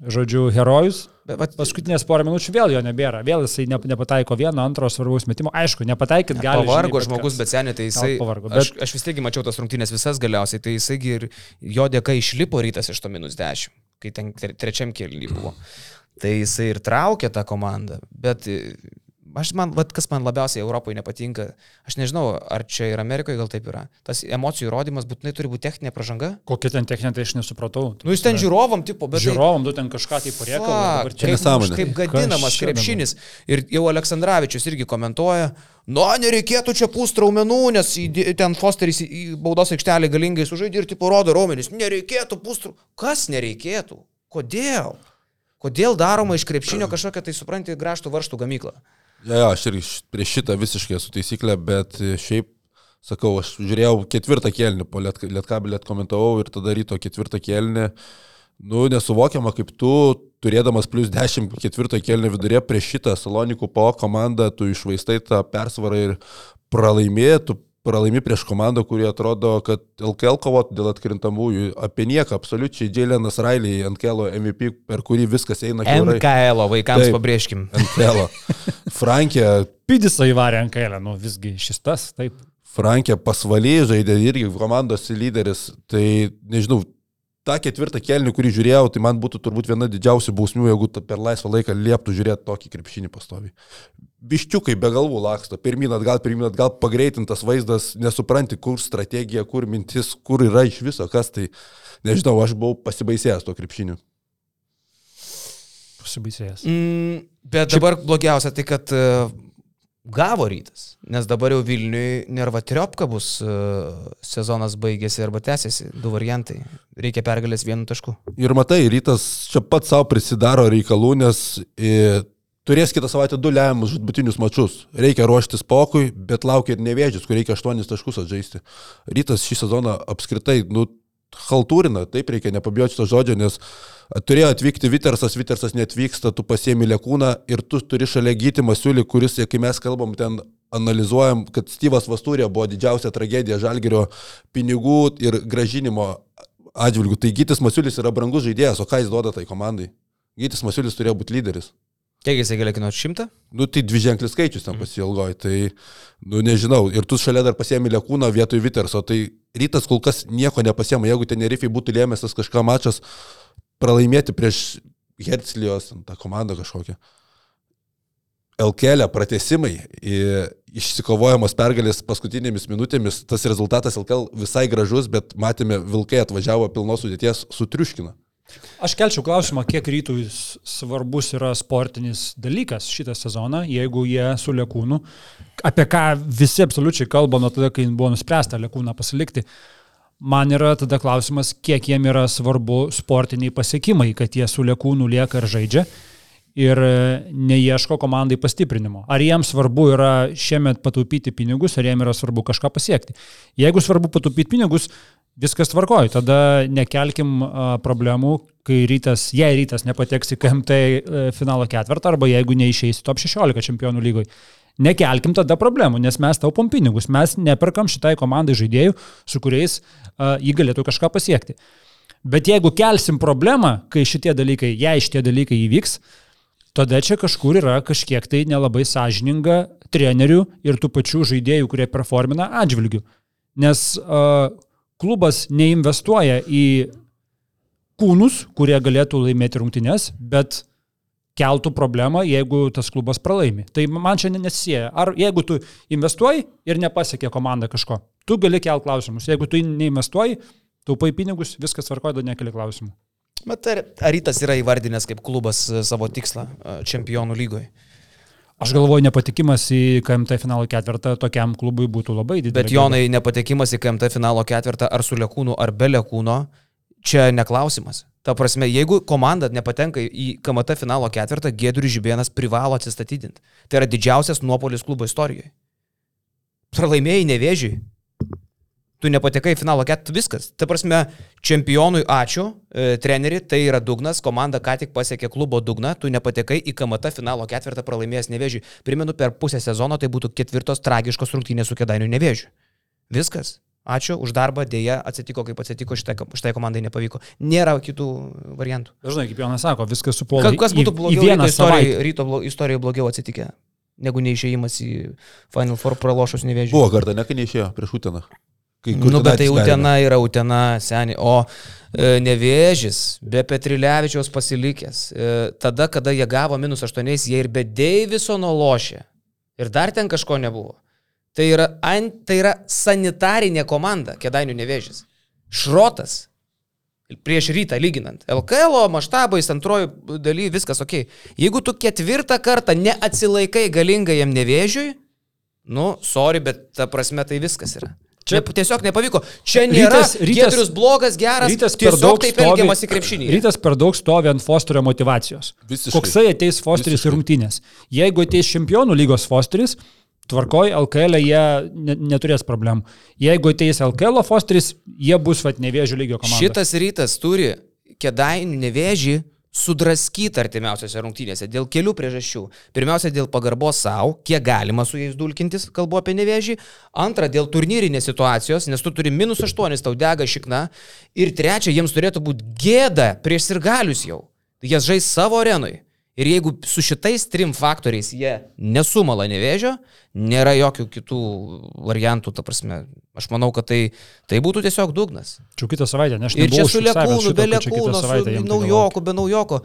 žodžiu, herojus. Bet, Paskutinės porą minučių vėl jo nebėra, vėl jisai ne- nepataiko vieno, antro svarbaus metimo. Aišku, nepataikyti gali. Pavargo žinai, žmogus, bet seniai, tai jisai... Pavargo, Aš, bet- aš vis tiek mačiau tas rungtynės visas galiausiai, tai jisai ir jo dėka išlipo rytas iš to minus 10, kai ten tre- trečiam kėlinį buvo. Tai jisai ir traukė tą komandą, bet e, aš man, vat, kas man labiausiai Europoje nepatinka, aš nežinau, ar čia ir Amerikoje gal taip yra. Tas emocijų įrodymas būtinai turi būti techninė pažanga. Kokia ten techninė, tai aš nesupratau. Nu, jūs ten žiūrovom, tipo, bet... tai- Žiūrovom, tu ten kažką tai. Fuck, čia kaip, nesąmonė. kaip gadinamas krepšinis. Ir jau Aleksandраvičius irgi komentuoja, nu, nereikėtų čia pūst raumenų, nes ten Fosteris į baudos aikštelį galingai sužaidė ir tipo rodo raumenis. Nereikėtų pūst. Kas nereikėtų? Kodėl? Kodėl daroma iš krepšinio kažkokia, tai supranti, graštų varštų gamykla? Ja, ja, aš ir prieš šitą visiškai esu taisyklė, bet šiaip, sakau, aš žiūrėjau ketvirtą kėlinį, po liet- lietkabelį atkomentavau ir tada ryto ketvirtą kėlinį. Nu, nesuvokiama, kaip tu, turėdamas plus 10 ketvirto kėlinio vidurė prieš šitą Salonikų po komandą, tu išvaistai tą persvarą ir pralaimėtų, pralaimi prieš komandą, kuri atrodo, kad LKL kovot dėl atkrintamųjų apie nieką, absoliučiai Džilenas Railiai ant kelo MVP, per kurį viskas eina kiaurai. MKL vaikams Taip. pabrėžkim. Kelo. Frankė Pidisą įvarė kailę, nu visgi šis tas, taip. Frankė pasvaliai žaidė irgi komandos lyderis, tai nežinau, tą ketvirtą kelnių, kurį žiūrėjau, tai man būtų turbūt viena didžiausių bausmių, jeigu ta- per laisvą laiką lieptų žiūrėti tokį krepšinį pastovi. Biščiukai be galvų laksto, pirmin atgal, pirmin atgal, pagreitintas vaizdas, nesupranti, kur strategija, kur mintis, kur yra iš viso, kas tai. Nežinau, aš buvau pasibaisėjęs to krepšiniu. Pasibaisėjęs. Mm, bet dabar blogiausia tai, kad uh, gavo rytas, nes dabar jau Vilniui nerva triopka bus, uh, sezonas baigėsi arba tęsiasi, du variantai. Reikia pergalės vienu tašku. Ir matai, rytas čia pat savo prisidaro reikalų, nes e, turės kitą savaitę du lemiamus žudbutinius mačius. Reikia ruoštis pokui, bet laukia ir nevėžys, kur reikia aštuonis taškus atžaisti. Rytas šį sezoną apskritai, nu, haltūrina, taip reikia nepabijoti to žodžio, nes turėjo atvykti Vitersas, Vitersas netvyksta, tu pasiemi lėkūną ir tu turi šalia gyti Masiulį, kuris, kai mes kalbam ten analizuojam, kad Styvas Vastūrė buvo didžiausia tragedija Žalgerio pinigų ir gražinimo atžvilgių. Tai Gytis Masiulis yra brangus žaidėjas, o ką jis duoda tai komandai? Gytis Masiulis turėjo būti lyderis. Kiek jisai galėjo kainuoti? Šimtą? Nu, tai dvi ženklis skaičius ten pasilgoji, tai, nu, nežinau. Ir tu šalia dar pasiemi Lekūną vietoj Viterso, tai rytas kol kas nieko nepasiema. Jeigu ten Nerifai būtų lėmęs tas kažką mačas, pralaimėti prieš Herclijos, tą komandą kažkokią. LKL pratesimai, išsikovojamos pergalės paskutinėmis minutėmis, tas rezultatas LKL visai gražus, bet matėme, Vilkai atvažiavo pilnos sudėties sutriuškina. Aš kelčiau klausimą, kiek rytui svarbus yra sportinis dalykas šitą sezoną, jeigu jie su Lekūnu, apie ką visi absoliučiai kalba nuo tada, kai buvo nuspręsta Lekūną pasilikti. Man yra tada klausimas, kiek jiem yra svarbu sportiniai pasiekimai, kad jie su Lekūnu lieka ir žaidžia ir e, neieško komandai pastiprinimo. Ar jiems svarbu yra šiemet pataupyti pinigus, ar jiems yra svarbu kažką pasiekti. Jeigu svarbu pataupyti pinigus, viskas tvarkoja, tada nekelkim problemų, kai rytas, jei rytas nepateks į KMT e, finalo ketvirtą arba jeigu neišeis į top 16 čempionų lygoje. Nekelkim tada problemų, nes mes taupom pinigus, mes neperkam šitai komandai žaidėjų, su kuriais a, jį galėtų kažką pasiekti. Bet jeigu kelsim problemą, kai šitie dalykai, jei šitie dalykai įvyks, tada čia kažkur yra kažkiek tai nelabai sąžininga trenerių ir tų pačių žaidėjų, kurie performina atžvilgių. Nes uh, klubas neinvestuoja į kūnus, kurie galėtų laimėti rungtynes, bet keltų problemą, jeigu tas klubas pralaimi. Tai man čia nesisėja. Ar jeigu tu investuoji ir nepasiekė komanda kažko, tu gali kelti klausimus. Jeigu tu neinvestuoji, taupai pinigus, viskas tvarkoja, tada nekeli klausimų. Bet ar, ar rytas yra įvardinęs kaip klubas e, savo tikslą e, čempionų lygoje? Aš galvoju, nepatikimas į KMT finalo ketvirtą tokiam klubui būtų labai didelis. Bet Jonai nepatekimas į KMT finalo ketvirtą ar su Lekūnu ar be Lekūno, čia neklausimas. Ta prasme, jeigu komanda nepatenka į KMT finalo ketvirtą, Gėdrius Žibėnas privalo atsistatydinti. Tai yra didžiausias nuopolis klubo istorijoje. Pralaimėjai nevėžiui. Tu nepatekai į finalo ketvirtą, viskas. Ta prasme, čempionui ačiū, e, treneri, tai yra dugnas, komanda ką tik pasiekė klubo dugną, tu nepatekai į KMT finalo ketvirtą pralaimėjęs nevėžiui. Primenu, per pusę sezono tai būtų ketvirtos tragiškos rungtynės su Kedainiu nevėžiu. Viskas. Ačiū už darbą, dėja atsitiko, kaip atsitiko, šitai, šitai komandai nepavyko. Nėra kitų variantų. Dažnai, kaip Jonas sako, viskas supuola. Ka, kas būtų blogiau istorijai, savaitę. ryto istorijoje blogiau atsitikę, negu neišėjimas į Final Four pralošus nevėžių? Buvo kartą, ne, kai neišėjo prieš Uteną. Kai Nu, bet tai perėmė. Utena yra Utena, seniai. O e, nevėžis, be Petrilevičiaus pasilikęs. E, tada, kada jie gavo minus 8, jie ir be Deivisono lošė. Ir dar ten kažko nebuvo. Tai yra, ant, tai yra sanitarinė komanda, Kedainių nevėžis. Šrotas. Prieš rytą lyginant. LKL maštabais antrojo daly viskas ok. Jeigu tu ketvirtą kartą neatsilaikai galingajam nevėžiui, nu, sorry, bet ta prasme tai viskas yra. Čia ne, tiesiog nepavyko. Čia nėra Rytas- rytas- Rytas, blogas, geras. Rytas per tiesiog daug taip elgiamas į krepšinį. Rytas per daug stovi ant Fosterio motivacijos. Visiškai. Koksai ateis Fosteris į rungtynės. Jeigu ateis čempionų lygos Fosteris, tvarkoj, LKL jie ne, neturės problemų. Jeigu ateis LKL Fosteris, jie bus vat nevėžių lygio komanda. Šitas rytas turi kedainių nevėžį sudraskyti artimiausiose rungtynėse dėl kelių priežasčių. Pirmiausia, dėl pagarbos savo, kiek galima su jais dulkintis, kalbu apie nevėžį. Antra, dėl turnyrinės situacijos, nes tu turi minus 8, tau dega šikna. Ir trečia, jiems turėtų būti gėda prieš sirgalius jau. Jas žais savo arenui. Ir jeigu su šitais trim faktoriais jie nesumala nevėžio, nėra jokių kitų variantų, ta prasme, aš manau, kad tai, tai būtų tiesiog dugnas. Čia kitą savaitę, ne aš Ir čia su Lekūnu, be Lekūno, su tai naujoko, be naujoko.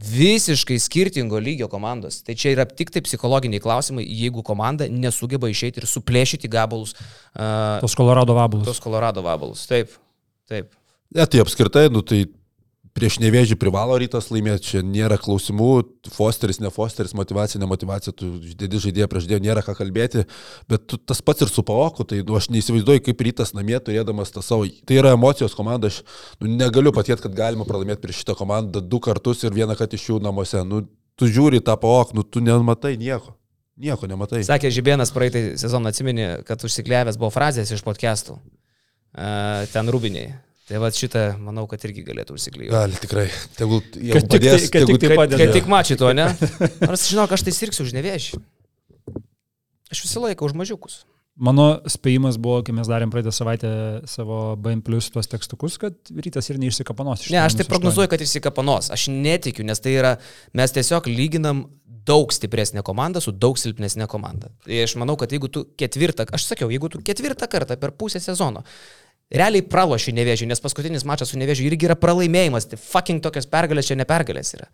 Visiškai skirtingo lygio komandos. Tai čia yra tik tai psichologiniai klausimai, jeigu komanda nesugeba išeiti ir suplėšyti gabalus, uh, Tos Kolorado vabalus. tos Colorado vabalus. Taip, taip. Ne, tai apskritai, nu tai prieš nevėžį privalo rytas laimėti, čia nėra klausimų, Fosteris, ne Fosteris, motivacija, ne motivacija, tu dėdi žaidėją prieš dėją, nėra ką kalbėti, bet tu, tas pats ir su Paoku, tai nu, aš neįsivaizduoju, kaip rytas namie turėdamas tą savo, tai yra emocijos komanda, aš nu, negaliu patikėti, kad galima pralaimėti prieš šitą komandą du kartus ir vieną kartą iš jų namuose, nu, tu žiūri tą Paoku, nu, tu nematai nieko. Nieko nematai. Sakė Žibėnas praeitą sezoną atsimeni, kad užsikliavęs buvo frazės iš podcastų. Uh, ten rūbiniai. Tai va šitą, manau, kad irgi galėtų užsiklyjuoti. Gali tikrai. Tegul, Kad tik tai- padės, kad tik tegul- tai Kad, padeda. kad tik mačytų, ne? Nors žinok, aš tai sirksiu už nevėžį. Aš visą laiką už mažiukus. Mano spėjimas buvo, kai mes darėm praeitą savaitę savo BM plus tuos tekstukus, kad rytas ir neišsikapanos. Ne, aš tai prognozuoju, kad išsikapanos. Aš netikiu, nes tai yra, mes tiesiog lyginam daug stipresnė komanda su daug silpnesnė komanda. Tai aš manau, kad jeigu tu ketvirtą, aš sakiau, jeigu tu ketvirtą kartą per pusę sezono realiai praloši nevėžiui, nes paskutinis mačas su nevėžiu irgi yra pralaimėjimas, tai fucking tokios pergalės čia ne pergalės yra.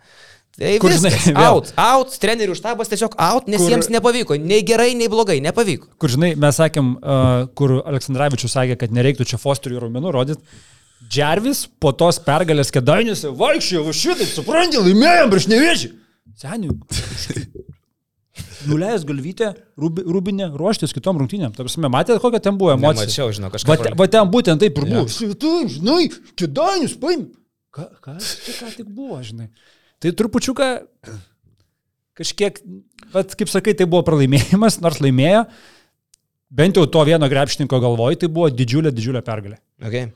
Tai Kur, viskas, žinai, out, out, trenerių štabas tiesiog out, nes kur, jiems nepavyko, nei gerai, nei blogai, nepavyko. Kur, žinai, mes sakėm, uh, kur Aleksandраvičius sakė, kad nereiktų čia Fosterių raumenų rodyti. Džervis po tos pergalės kedainiuose vaikščiojo, va šitaip, suprantate, laimėjom prieš nevėžį. Seniai, nuleis galvytę, rubi, rubinę, ruoštis kitom rungtynėm. Tarsi, matėte, kokia ten buvo emocija? Mačiau, žinau, kažkas. Va, va ten būtent taip ir buvo. Šitai, žinai, kėdainius, paim. Ką, ką, ką tik buvo, žinai. Tai trupučiuką kažkiek, bet kaip sakai, tai buvo pralaimėjimas, nors laimėjo. Bent jau to vieno grepšininko galvoj, tai buvo didžiulė, didžiulė pergalė. Okay.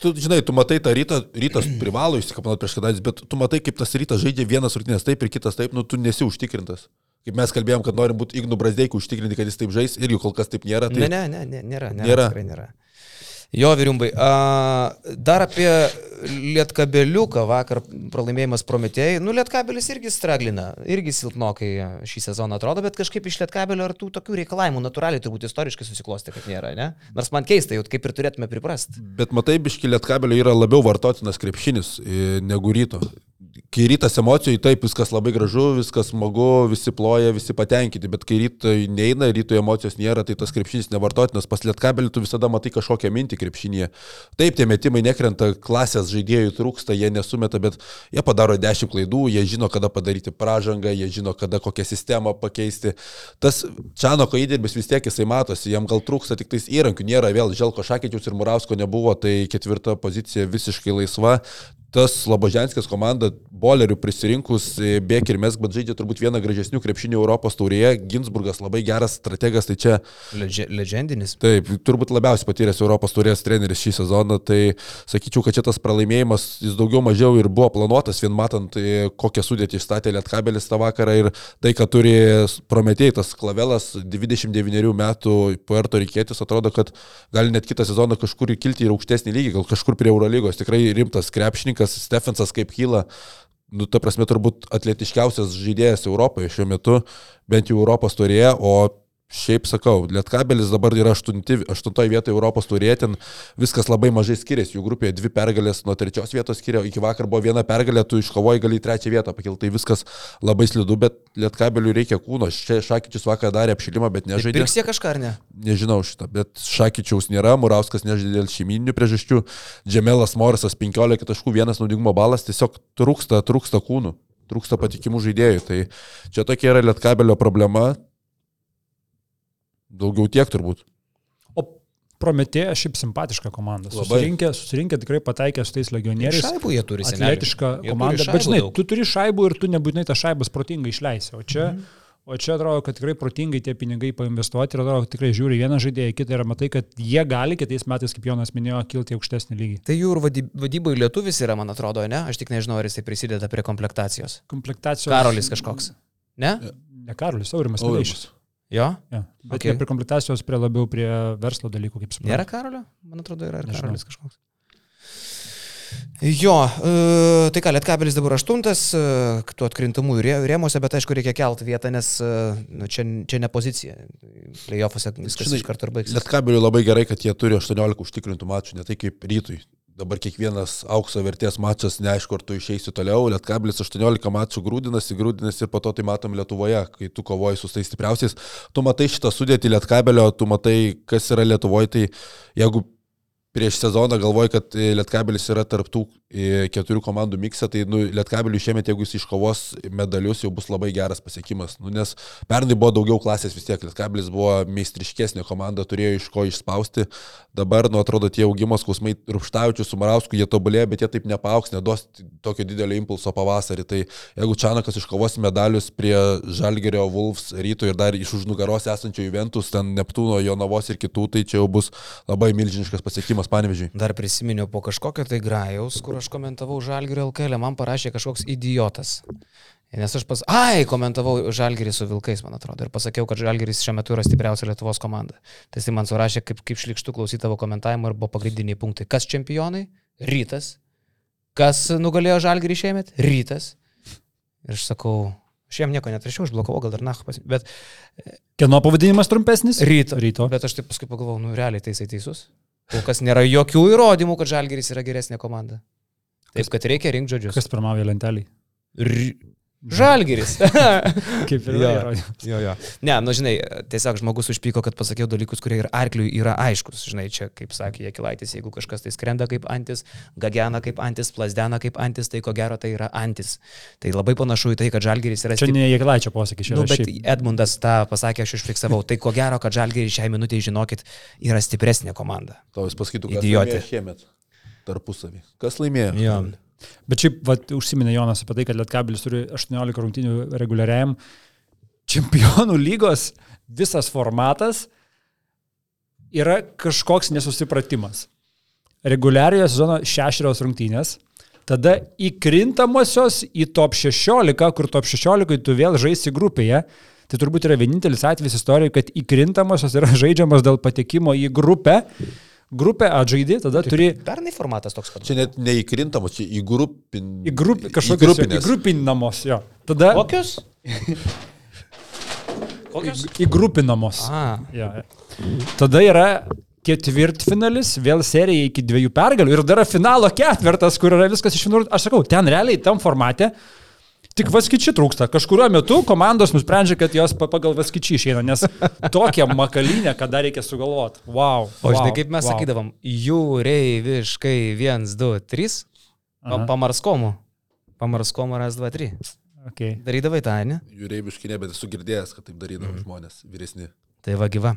Tu žinai, tu matai tą rytą, rytas privalo išsikapanoti prieš kadais, bet tu matai, kaip tas rytas žaidžia vienas rungtynės taip ir kitas taip, nu tu nesi užtikrintas. Kaip mes kalbėjom, kad norim būti Ignu Brasdeikų užtikrinti, kad jis taip žais, irgi kol kas taip nėra. Tai... Ne, ne, ne, ne, nėra. Nėra. nėra. nėra. Jo, vyriumbai. Dar apie Lietkabeliuką vakar pralaimėjimas Prometėjai. Nu, Lietkabelis irgi straglina, irgi silpnokai šį sezoną atrodo, bet kažkaip iš Lietkabelio ar tų tokių reikalavimų natūraliai turbūt istoriškai susiklosti, kad nėra, ne? Nors man keista, jau kaip ir turėtume priprasti. Bet matai, biški Lietkabelio yra labiau vartotinas krepšinis e, negu ryto kai rytas emocijų, taip, viskas labai gražu, viskas smagu, visi ploja, visi patenkinti, bet kai rytoj neina, rytoj emocijos nėra, tai tas krepšinis nevartotinas, pas lietkabelį tu visada matai kažkokią mintį krepšinėje. Taip, tie metimai nekrenta, klasės žaidėjų trūksta, jie nesumeta, bet jie padaro dešimt klaidų, jie žino, kada padaryti pražangą, jie žino, kada kokią sistemą pakeisti. Tas Čanoko įdirbis vis tiek jisai matosi, jam gal trūksta tik tais įrankių, nėra vėl Želko Šakyčius ir Murausko nebuvo, tai ketvirta pozicija visiškai laisva tas Laboženskis komanda bolerių prisirinkus e, bėk ir mes, bet žaidžia turbūt vieną gražesnių krepšinių Europos taurėje. Ginsburgas labai geras strategas, tai čia... Ledže, legendinis. Taip, turbūt labiausiai patyręs Europos taurės treneris šį sezoną, tai sakyčiau, kad čia tas pralaimėjimas jis daugiau mažiau ir buvo planuotas, vien matant, e, kokią sudėtį išstatė Lietkabelis tą vakarą ir tai, kad turi prometėjtas klavelas 29 metų Puerto Rikėtis, atrodo, kad gali net kitą sezoną kažkur įkilti ir aukštesnį lygį, gal kažkur prie Eurolygos, tikrai rimtas krepšininkas Dominikas Stefensas kaip kyla, nu, ta prasme, turbūt atletiškiausias žaidėjas Europoje šiuo metu, bent jau Europos turėjo, o Šiaip sakau, Lietkabelis dabar yra 8 vietoje Europos turėje, ten viskas labai mažai skiriasi, jų grupėje dvi pergalės nuo trečios vietos skiria, iki vakar buvo viena pergalė, tu iškovoji gali į trečią vietą pakilti, tai viskas labai slidu, bet Lietkabeliui reikia kūno, čia Šakyčius vakar darė apšilimą, bet nežaidė. Pirks jie kažką ar ne? Nežinau šitą, bet Šakyčiaus nėra, Murauskas nežaidė dėl šeimininių priežasčių, Džemelas Morisas 15 taškų, vienas naudingumo balas, tiesiog trūksta, trūksta kūnų trūksta patikimų žaidėjų. Tai čia tokia yra Lietkabelio problema. Daugiau tiek turbūt. O Prometėja šiaip simpatiška komanda. Susirinkė, susirinkė tikrai pataikė su tais legionieriais. Šaibų jie turi. Atletiška komanda. Bet žinai, daug. tu turi šaibų ir tu nebūtinai tą šaibas protingai išleisi. O čia... Mhm. O čia atrodo, kad tikrai protingai tie pinigai painvestuoti ir atrodo, tikrai žiūri vieną žaidėją, kitą ir matai, kad jie gali kitais metais, kaip Jonas minėjo, kilti aukštesnį lygį. Tai jų ir vadybai lietuvis yra, man atrodo, ne? Aš tik nežinau, ar jisai prisideda prie komplektacijos. Komplektacijos. Karolis kažkoks. Ne? Ne Karolis, Aurimas Aurimas. Jo? Ja. Bet okay. prie komplektacijos, prie labiau prie verslo dalykų, kaip suprantu. Nėra karolio? Man atrodo, yra ir karolis kažkoks. Jo, e, tai ką, Lietkabelis dabar aštuntas, e, tu atkrintamųjų rėmose, bet aišku, reikia kelti vietą, nes e, nu, čia, čia ne pozicija. Playoffuose viskas Žinai, iš karto ir baigsis. Lietkabeliui labai gerai, kad jie turi 18 užtikrintų mačų, ne tai kaip rytui dabar kiekvienas aukso vertės mačas, neaišku, ar tu išeisi toliau, Lietkabilis 18 mačų grūdinasi, grūdinasi ir po to tai matom Lietuvoje, kai tu kovoji su tais stipriausiais, tu matai šitą sudėtį Lietkabelio, tu matai, kas yra Lietuvoje, tai jeigu prieš sezoną galvoju, kad Lietkabelis yra tarptų keturių komandų miksą, tai nu, Lietkabeliui šiemet, jeigu jis iškovos medalius, jau bus labai geras pasiekimas. Nu, nes pernai buvo daugiau klasės vis tiek, Lietkabelis buvo meistriškesnė komanda, turėjo iš ko išspausti. Dabar, nu, atrodo, tie augimo skausmai Rupštavičius, Sumarausku, jie tobulėja, bet jie taip nepauks, neduos tokio didelio impulso pavasarį. Tai jeigu Čanakas iškovos medalius prie Žalgerio, Wolfs, Ryto ir dar iš už nugaros esančio Juventus, ten Neptūno, Jonavos ir kitų, tai čia jau bus labai milžiniškas pasiekimas, panevežiai. Dar prisiminiau po kažkokio tai grajaus, kur aš komentavau Žalgirio LKL, man parašė kažkoks idiotas. Nes aš pas... Ai, komentavau Žalgerį su Vilkais, man atrodo, ir pasakiau, kad Žalgeris šiuo metu yra stipriausia Lietuvos komanda. Tai jis man surašė, kaip, kaip šlikštų klausyti tavo komentavimo ir buvo pagrindiniai punktai. Kas čempionai? Rytas. Kas nugalėjo Žalgerį šiemet? Rytas. Ir aš sakau, aš jam nieko netrašiau, užblokavau, gal dar nach pas... Bet Kieno pavadinimas trumpesnis? ryto. Ryto. Bet aš taip paskui pagalvojau, nu realiai tai jisai teisus. Kol kas nėra jokių įrodymų, kad Žalgeris yra geresnė komanda. Taip, kad reikia rinkti žodžius. Kas pirmauja lentelį? Ry... Žalgeris. Kaip ir Jo. jo, jo. Ne, nu žinai, tiesiog žmogus užpyko, kad pasakiau dalykus, kurie ir arkliui yra aiškus. Žinai, čia, kaip sakė Jekilaitis, jeigu kažkas tai skrenda kaip antis, gagena kaip antis, plasdena kaip antis, tai ko gero tai yra antis. Tai labai panašu į tai, kad Žalgeris yra Čia stipri- ne Jėgilaičio posakis, čia Nu, yra bet šiaip. Edmundas tą pasakė, aš užfiksavau. Tai ko gero, kad Žalgeris šiai minutiai, žinokit, yra stipresnė komanda. Tau jis pasakytų, kas Idiotė. šiemet tarpusavį. Kas laimėjo? Jo. Bet šiaip, vat, užsiminė Jonas apie tai, kad Lietkabilis turi 18 rungtynių reguliariajam. Čempionų lygos visas formatas yra kažkoks nesusipratimas. Reguliariojo sezono šešios rungtynės, tada įkrintamosios į top 16, kur top 16 tu vėl žaisi grupėje. Tai turbūt yra vienintelis atvejis istorijoje, kad įkrintamosios yra žaidžiamos dėl patekimo į grupę. Grupę atžaidži, tada turi Pernai formatas toks pat. Čia net neįkrintamos, čia įgrupin... Į grupį, kažkokius grupinės. įgrupinamos, jo. Tada Kokius? Kokius? į- įgrupinamos. A, Jo, jo. Tada yra ketvirtfinalis, vėl serija iki dviejų pergalių ir dar yra finalo ketvirtas, kur yra viskas iš vienur. Aš sakau, ten realiai tam formate tik vaskičių trūksta. Kažkurio metu komandos nusprendžia, kad jos pa- pagal vaskičių išeina, nes tokia makalinė, kad dar reikia sugalvoti. Wow. o žinai, wow, kaip mes wow. sakydavom, jūreiviškai 1, 2, 3, Aha. pamarskomų. Pamarskomų ras 2, 3. Okay. Darydavai tą, ne? Jūreiviškai ne, bet esu girdėjęs, kad taip darydavo mm. žmonės vyresni. Tai va gyva.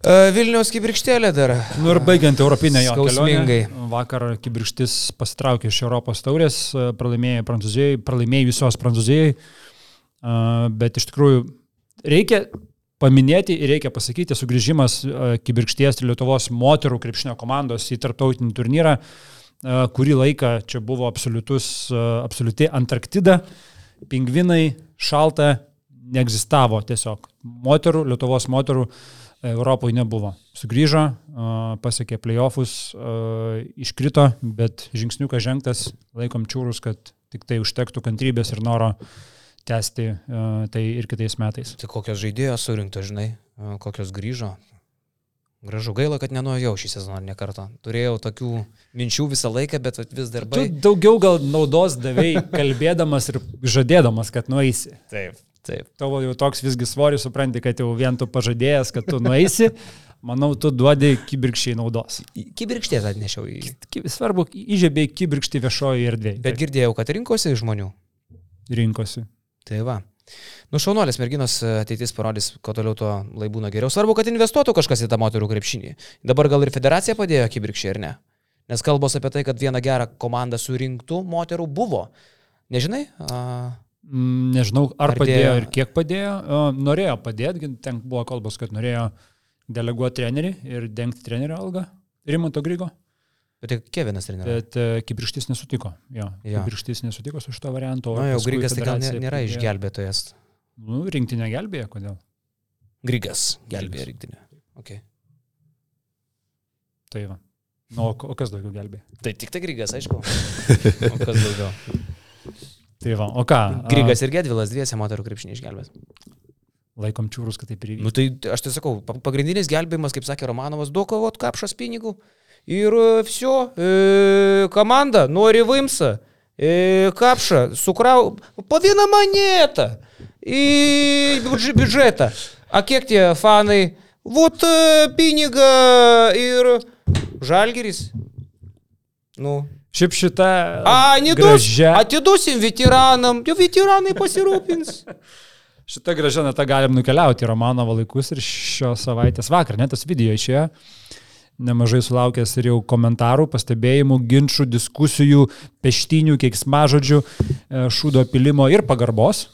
E, Vilniaus kibirkštėlė dar. Nu ir baigiant Europinę jo kelionę, Vakar Kibirštis pasitraukė iš Europos taurės, e, pralaimėjo Prancūzijai, pralaimėjusios Prancūzijai, E, bet iš tikrųjų reikia paminėti ir reikia pasakyti, sugrįžimas Kibirkšties ir Lietuvos moterų krepšinio komandos į tarptautinį turnyrą, kurį laiką čia buvo absoliutus, absoliuti Antarktida, pingvinai, šalta, neegzistavo tiesiog. Moterų, Lietuvos moterų e, Europoje nebuvo. Sugrįžo, e, pasiekė playoffus, e, iškrito, bet žingsniukas žengtas, laikom čiūrus, kad tik tai užtektų kantrybės ir noro tęsti tai ir kitais metais. Tai kokios žaidėjos surinkto, žinai, kokios grįžo. Gražu gaila, kad nenuėjau šį sezoną ne kartą. Turėjau tokių minčių visą laiką, bet vis Tu darbai. daugiau gal naudos davai kalbėdamas ir žadėdamas, kad nueisi. Taip, taip. Tavo jau toks visgi svoris, supranti, kad jau vien tu pažadėjęs, kad tu nueisi, manau, tu duodi kibirkščiai naudos. Kibirkštės atnešiau į... Svarbu, įžiebė kibirkštį viešojo erdvėje. Bet girdėjau, kad rinkosi žmonių. rinkosi. Tai va. Nu, šaunuolės merginos ateitis parodys, kuo toliau tuo laibūna geriau. Svarbu, kad investuotų kažkas į tą moterų krepšinį. Dabar gal ir federacija padėjo kibirkščiai, ar ne? Nes kalbos apie tai, kad vieną gerą komandą surinktų moterų buvo. Nežinai? A, Nežinau, ar Ar padėjo dėjo- ir kiek padėjo. Norėjo padėti, ten buvo kalbos, kad norėjo deleguoti trenerį ir dengti trenerio algą. Rimanto Grygo. bet tai Kevinas trenerius. Bet e, Kibirkštis nesutiko. Jo, Jo. Kibirkštis nesutiko su šito variantu. Na, jau Grigas tai gal nėra išgelbėtojas. Nu, rinktinė gelbėja, kodėl? Grigas gelbėja rinktinę. Okay. Tai va. Nu, o, kas daugiau gelbėja? Tai tik tai Grigas, aišku. O kas daugiau? Tai va, o ką? Grygas ir Gedvilas dviese moterų krepšinį išgelbės laikom čiūrus, kad taip ir įvyko. Nu, tai aš tai sakau, pagrindinis gelbėjimas, kaip sakė Romanovas, duok kovot kapšas pinigų. Ir e, viso, e, komanda nori Vimsa, e, kapšą, sukrau, po vieną monetą į biudžetą. A kiek tie fanai? Vot e, pinigą ir žalgeris. Nu, Šiaip šita... A, nedus. gražia, Atiduosim veteranam, jau veteranai pasirūpins. šita gražia nata galim nukeliauti į Romanovo laikus ir šios savaitės vakar, net tas video išėjo. Nemažai sulaukęs ir jau komentarų, pastebėjimų, ginčių, diskusijų, peštinių, keiksmažodžių, e, šūdo pilimo ir pagarbos.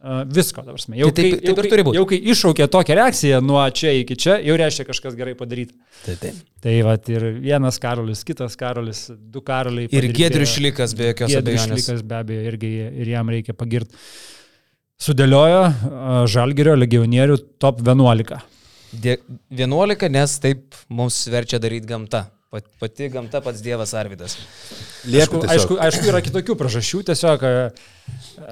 Visko, dabar prasme. Jau, Tai taip- kai- taip jau kai-. Jau kai iššaukė tokią reakciją nuo čia iki čia, jau reiškia kažkas gerai padaryta. Taip, taip. Tai va, ir vienas karolis, kitas karolis, du karoliai. Ir. Gedrius Šlikas be jokios abejonės. Šlikas be abejo irgi ir jam reikia pagirti. Žalgirio legionierių top 11. Die- 11, nes taip mums verčia daryti gamta. Pat- Pati gamta pats Dievas Arvidas. Liepia Aišku, aišku, aišku, yra kitokių priežasčių tiesiog, a,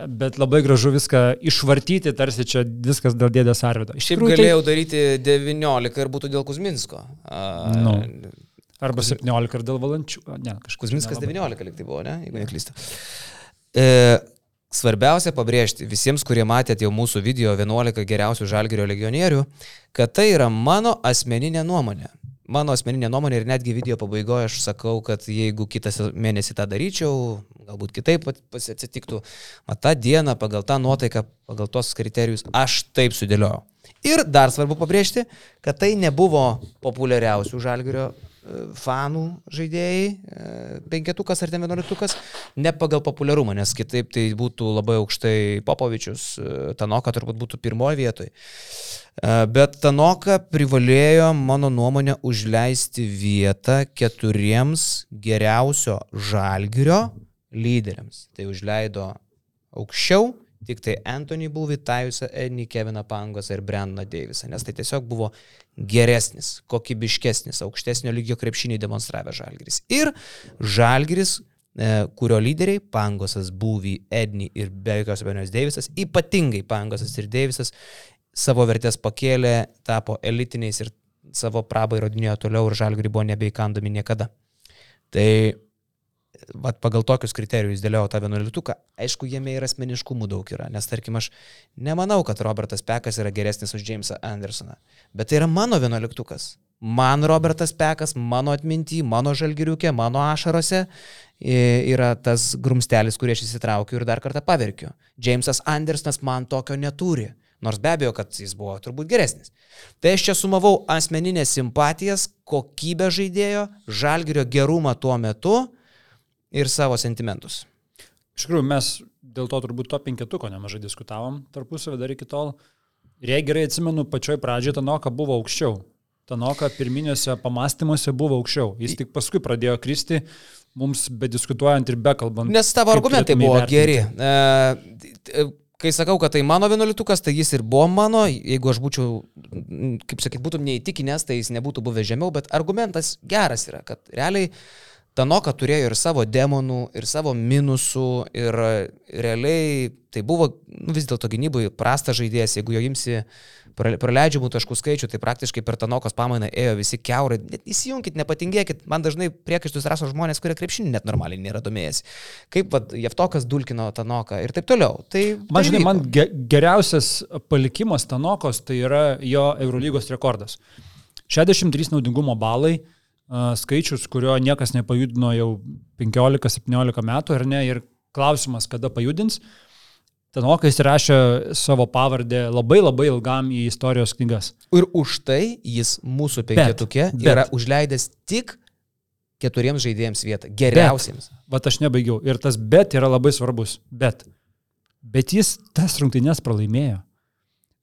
bet labai gražu viską išvartyti, tarsi čia viskas dėl dėdės Arvido. Šiaip tikrųjų, galėjau daryti 19 ir būtų dėl Kuzminsko. A, Nu. Arba 17 ir dėl valančių. a, Ne, kažkas. Kuzminskas 19 liktai buvo, ne? Jeigu neklystu. E, svarbiausia pabrėžti visiems, kurie matėte jau mūsų video 11 geriausių žalgerio legionierių, kad tai yra mano asmeninė nuomonė. Mano asmeninė nuomonė ir netgi video pabaigoje aš sakau, kad jeigu kitą se- mėnesį tą daryčiau, galbūt kitaip atsitiktų, mat tą dieną pagal tą nuotaiką, pagal tos kriterijus aš taip sudėliojau. Ir dar svarbu pabrėžti, kad tai nebuvo populiariausių žalgerio fanų žaidėjai, e, penketukas ar ten vienuoliktukas, ne pagal populiarumą, nes kitaip tai būtų labai aukštai Popovičius, e, Tanoka turbūt būtų pirmoji vietoje. Bet Tanoka privalėjo, mano nuomonė, užleisti vietą keturiems geriausio žalgirio lyderiams. Tai užleido aukščiau tik tai Anthony Bulvį, Tajusą Ednį, Keviną Pangosą ir Brendoną Deivisą, nes tai tiesiog buvo geresnis, kokybiškesnis, aukštesnio lygio krepšinį demonstravę žalgiris. Ir žalgiris e, kurio lyderiai - Pangosas, Būvy, Edni ir be jokios abejonės Deivisas, ypatingai Pangosas ir Deivisas savo vertės pakėlė, tapo elitiniais ir savo prabą įrodinėjo toliau ir žalgirį buvo nebeįkandomi niekada. Tai vat, pagal tokius kriterijus dėliau tą vienuoliktuką, aišku, jame ir asmeniškumų daug yra, nes tarkim aš nemanau, kad Robertas Pekas yra geresnis už Jamesą Andersoną, bet tai yra mano vienuoliktukas. Man Robertas Pekas, mano atminty, mano žalgiriukė, mano ašarose yra tas grumstelis, kurį aš įsitraukiu ir dar kartą paverkiu. Jamesas Andersonas man tokio neturi. Nors be abejo, kad jis buvo turbūt geresnis. Tai aš čia sumavau asmeninės simpatijas, kokybę žaidėjo, žalgerio gerumą tuo metu ir savo sentimentus. Iš tikrųjų, mes dėl to turbūt to penketuko nemažai diskutavom tarpusavį dar iki tol. Ir jei gerai atsimenu, pačioj pradžioje Tanoka buvo aukščiau. Tanoka pirminėse pamastymuose buvo aukščiau. Jis tik paskui pradėjo kristi, mums bediskutuojant ir bekalbant. Nes tavo argumentai buvo geri. E, Kai sakau, kad tai mano vienuolitukas, tai jis ir buvo mano, jeigu aš būčiau, kaip sakyt, būtum neįtikinęs, tai jis nebūtų buvęs žemiau, bet argumentas geras yra, kad realiai Tanoka turėjo ir savo demonų, ir savo minusų, ir e, realiai tai buvo nu, vis dėlto gynybai prastas žaidėjas, jeigu jo imsi pra- praleidžiamų taškų skaičių, tai praktiškai per Tanokos pamainą ėjo visi keurai. Net įsijunkit, nepatingėkit, man dažnai priekaištus raso žmonės, kurie krepšinį net normaliai nėra domėjęs. Kaip vat, Jeftokas dulkino Tanoką ir taip toliau. Tai, Man, tai žinai, man ge geriausias palikimas Tanokos tai yra jo Eurolygos rekordas. 63 naudingumo balai, skaičius, kurio niekas nepajudino jau 15-17 metų, ar ne, ir klausimas, kada pajudins. Tanoka įsirašė savo pavardę labai labai ilgam į istorijos knygas. Ir už tai jis mūsų penketuke bet- yra užleidęs tik keturiems žaidėjams vietą. Geriausiems. Vat aš nebaigiau. Ir tas bet yra labai svarbus. Bet. Bet jis tas rungtynės pralaimėjo.